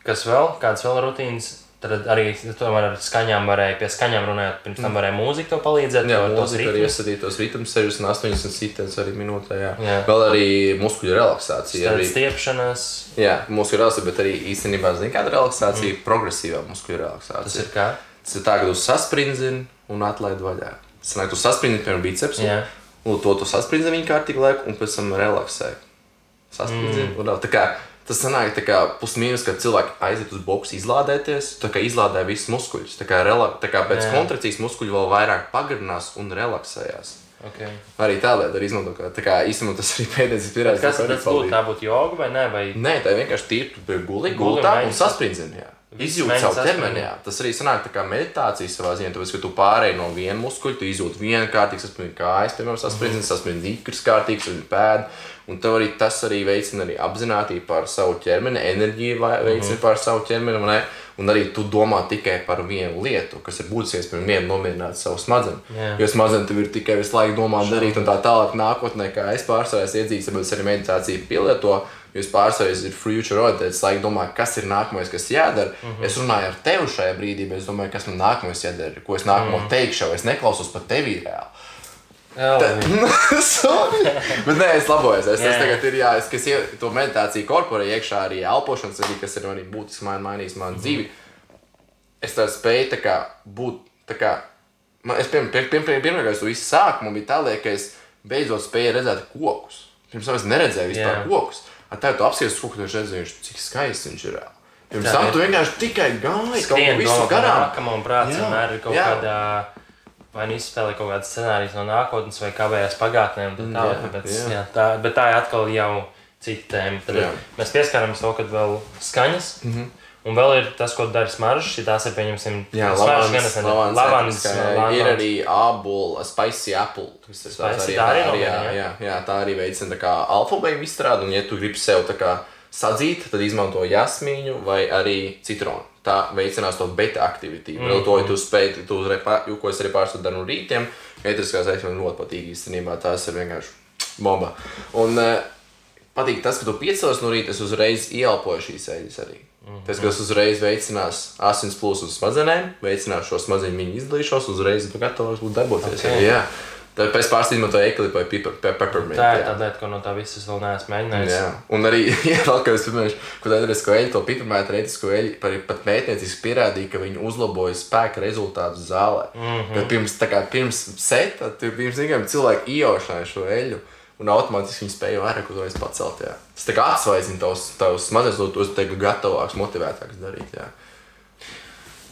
kas vēl, kādas vēl rutīnas, tad arī tomēr ar skaņām varēja, pie skaņām runājot, pirms tam varēja mūzika tev palīdzēt. Jā, to- tos mūzika arī iesaistīja tos ritmus, 60 sitiens arī minūtē. Jā. Jā. Vēl arī muskuļu relaksācija. Tad Arī, stiepšanās, jā, muskuļu relaksācija, bet arī īstenībā, zini, kāda relaksācija mm. progresīvā muskuļu relaksācija. tas ir kā. Tas ir tā, ka tu sasprindzini un atlaidi vaļā. Tas nāk, tu sasprindzini, piemēram, bicepsu. Jā. Un to tu sasprindzini viņa kārtīgi laiku, un pēc tam relaksē. Sasprindzini. Mm. Un, tā kā, tas sanāk, tā kā pusmīnus, kad cilvēki aiziet uz boku izlādēties, tā kā izlādē visus muskuļus. Tā kā, rela, tā kā pēc Jā. kontrakcijas muskuļi vēl vairāk pagarinās un relaksējās. Okay. Arī tādēļ arī izmanto, ka tā kā īstenībā tas arī pēdējais ir pierādījis. Kas tas būtu? Tā būtu joga vai nē? Vai... Nē, tā ir vienkārši tīri guli, Guli gultā un un mēģini sasprindzini. jā. Viss Izjūt mēģini savu ķermeni. Tas arī sanāk tā kā meditācija savā ziņā, tāpēc, ka tu pārēji no viena muskuļa, tu izjūti vienu kārtīgu sasprindzi kājas, piemēram, sasprindzi, Mhm. sasprindzi ikras kārtīgs un pēdu. Un tev arī tas arī veicina arī apzinātību par savu ķermeni, enerģiju Mhm. veicina par savu ķermeni. ne? Un arī tu domā tikai par vienu lietu, kas ir būtiskais, piemēram, nomierināt savu smadzenes. Jā. Jo smadzenes tev ir tikai visu laiku domāt, darīt un tā tālāk nākotnē, kā es pārsvarā iedzīts, tāpēc arī meditācija pielieto. Jo es pārsvarā esmu future orientēts, es laiku domāju, kas ir nākamais, kas jādara. Mm. -hmm. Es runāju ar tevi šajā brīdī, bet es domāju, kas man nākamais jādara, ko es nākamo mm -hmm. teikšu, es neklausos par tevi reāli. Sorry. Bet nē, es labojos. Es, Jā. es tagad ir jā, es, kas ie, to meditāciju korporēju iekšā arī elpošanas, arī, kas ir arī būtiski man mainījis manu dzīvi. Es tā spēju tā kā būt, tā kā, man, es pirmā, pirmā, pirmā, pirmā, kad es to visu sāku, man bija tā lieta, ka es beidzot spēju redzēt kokus. Pirms tam es neredzēju vispār Jā. kokus. Ar tā tu apsies koku, tu redzēji, cik skaists viņš ir. Pirms tam ir. tu vienkārši tikai gāji kaut ko visu garām. nākamo un prāts vienmēr ir kaut Jā. kādā. Vai nu izspēlē kaut kādas scenārijas no nākotnes, vai kavējās pagātnē, un tā tālāk. Jā, Tāpēc, jā. jā, tā, bet tā ir atkal jau cita tēma. Tad Jā. mēs pieskaramies to, ka vēl skaņas. Mm -hmm. Un vēl ir tas, ko dara smaržas. Ja tās ir, pieņemsim, Jā, lavans. ir arī apple, spicy apple. Tas ir arī, tā arī arī, jā, jā, jā, tā arī veicina tā kā alfabēta izstrādi, un ja tu gribi sev tā kā sadzīt, tad izmanto jasmīņu vai arī citronu. Tā veicinās to beta aktivitāti. Mm. Vēl to, ja tu spēj, tu uzreiz, ko es arī pārstāvu daru no rītiem, ētriskās eļļas man ļoti patīk īstenībā, tās ir vienkārši bomba. Un uh, patīk tas, ka tu piecēlies no rīta, es uzreiz ieelpoju šīs eļļas arī. Mm -hmm. Tas, kas uzreiz veicinās asins plūsmu smadzenēm, veicinās šo smadzeņu viņu izdalīšanos, uzreiz gatavs būt darboties. Ok. Okay. Jā, tāpēc pārstāvjam to eklipu vai peppermint. Tā ir tā lieta, ko no tā visas vēl neesmu mēģinājis. Jā, un arī, ja vēl kāds piemērs, ko tā ētisko eļļu, to piparmēta ētisko eļļu, par- pat pētnieciski pierādīja, ka viņi uzlaboja spēka rezultātus zālē. Mm. -hmm. Kad pirms, tā kā pirms seta, tur pirms zinām, cilvēki ieaušāja šo eļļu. Un automātiski viņi spēja vairāk es pacelt. Jā. Tas tā kā atsvaizina tavus, tavus smadzenes, to tu teiktu gatavāks, motivētāks darīt. Jā.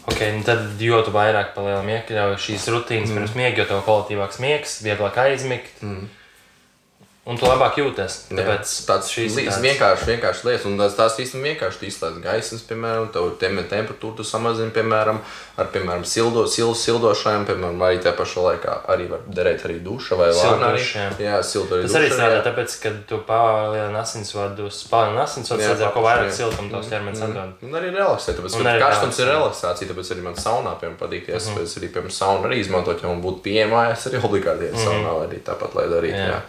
Ok, nu tad, jo tu vairāk palielam iekļauj šīs rutīnas mm. pirms miega, jo tev kvalitīvāks miegs, vieglāk aizmigt. Mm. Un tu labāk jūties. Tāpēc tāds šīs li- ir tādas- vienkārši, vienkārši lietas, un tās, īstenībā vienkārši izslēdz gaismas, piemēram, tev tem, temperatūru tu samazini, piemēram, ar, piemēram, sildo, sil, sildošajiem, piemēram, arī tajā pašā laikā arī var derēt arī duša vai arī. duša, jā. Jā, silta arī Tas arī duša, strādā, jā. tāpēc, ka tu palielini asinsvadus, palielini asinsvadus, Jā, ar ko vairāk jā. siltuma tavs ķermenis atdod. Un arī relaksēt, tāpēc, ka arī karstums ir relaksācija, tāpēc arī man saunā, piemēram, patīk, ja es -huh. arī, piemēram, saunu arī izmantot, ja man būtu pieejama, es arī obligāti iet saunā, arī tāpat, lai darītu, Jā. jā.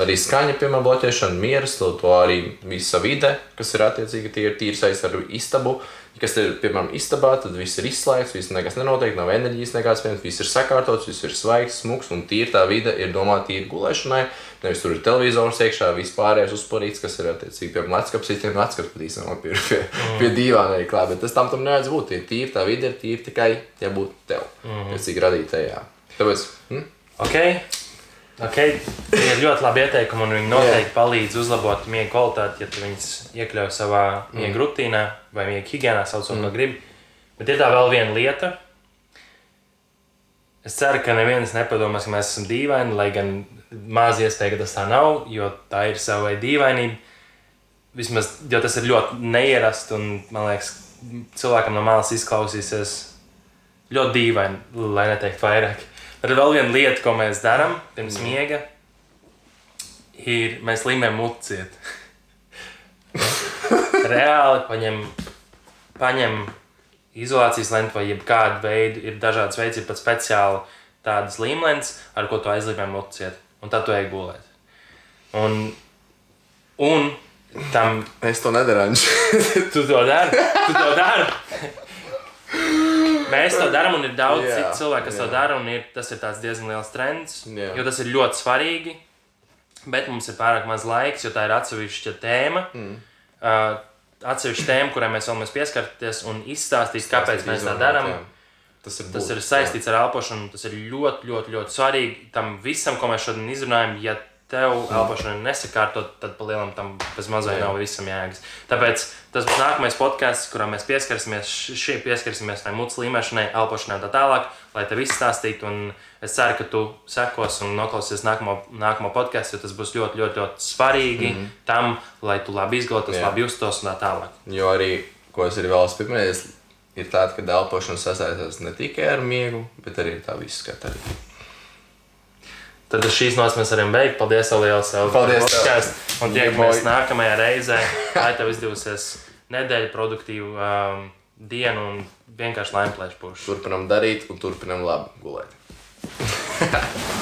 Arī skaņa, piemēram, bloķēšana, mieras, to, arī visa vide, kas ir attiecīgi tie ir tīri saistīti ar istabu. Kas ir, piemēram, istabā, tad viss ir izslēgts, viss nekas nenotiek, nav enerģijas nekāds, viens, viss ir sakārtots, viss ir svaigs, smuks un tīri tā vide ir domāta tīri gulēšanai. Nevis tur ir televizors iekšā, vispārējais uzparīts, kas ir attiecīgi, piemēram, leckapis, citiem leckapis pat īstenībā pie, pie, pie divām arī klāt, bet tas tam tam nevajadz būt. Ir tīri tā vide, ir tīri tikai, ja būtu tev, mm -hmm. cik radītājā. Tāpēc, hm? Ok, ok. Tie ir ļoti labi ieteikumi, un viņi noteikti palīdz uzlabot miega kvalitāti, ja tu viņus iekļauj savā miega rutīnā vai miega higiēnā, saucot mm. no gribi. Bet ir tā vēl viena lieta. Es ceru, ka neviens nepadomās, ka mēs esam dīvaini, lai gan maz iespēja, ka tas tā nav, jo tā ir sava veida dīvainība. Vismaz, jo tas ir ļoti neierasts, un man liekas, cilvēkam no malas izklausīsies ļoti dīvaini, lai neteiktu vairāk. Tad vēl viena lieta, ko mēs darām pirms miega, ir mēs līmējam muciet. Reāli paņem, paņem izolācijas lentu vai kādu veidu, ir dažādas veids, ir pat speciāli tādas līmlentes, ar ko tu aizlīmē muciet. Un tad tu ej gulēt. Un, un tam Es to nedaru. Tu to dari? Tu to dari? Mēs to darām, un ir daudz Jā, citu cilvēku, kas to jā. dara. un Ir, tas ir diezgan liels trends, Jā. jo tas ir ļoti svarīgi. Bet mums ir pārāk maz laiks, jo tā ir atsevišķa tēma. Mm. Uh, atsevišķa tēma, kurai mēs vēlamies pieskarties un izstāstīt, kāpēc mēs tā darām. Tas ir, Tas būt, ir saistīts ar elpošanu. Tas ir ļoti, ļoti, ļoti svarīgi tam visam, ko mēs šodien izrunājam. Ja tev elpošana nesakārtot, tad palielam tam bez Jā. nav visam jēgas. Tāpēc tas būs nākamais podkāsts, kurā mēs pieskarsimies šī pieskarsimies tai mutes līmēšanai, elpošanai un tā tālāk, lai tev izstāstītu. Un es ceru, ka tu sekos un noklausies nākamo, nākamo podkāstu, jo tas būs ļoti, ļoti, ļoti svarīgi mm -hmm. tam, lai tu labi izglītos, labi justos un tā tālāk. Jo arī, ko es arī vēlos pieminēt, ir tāda, ka elpošana sasaistās ne tikai ar miegu, bet arī ar tā visu skatu. Tad šīs nots mēs varam beigt. Paldies, Liels! Paldies podcastu. Un tiekamies nākamajā reizē. Lai tev izdevusies nedēļa, produktīva um, diena un vienkārši laimplēš pušu. Turpinam darīt un turpinam labi gulēt.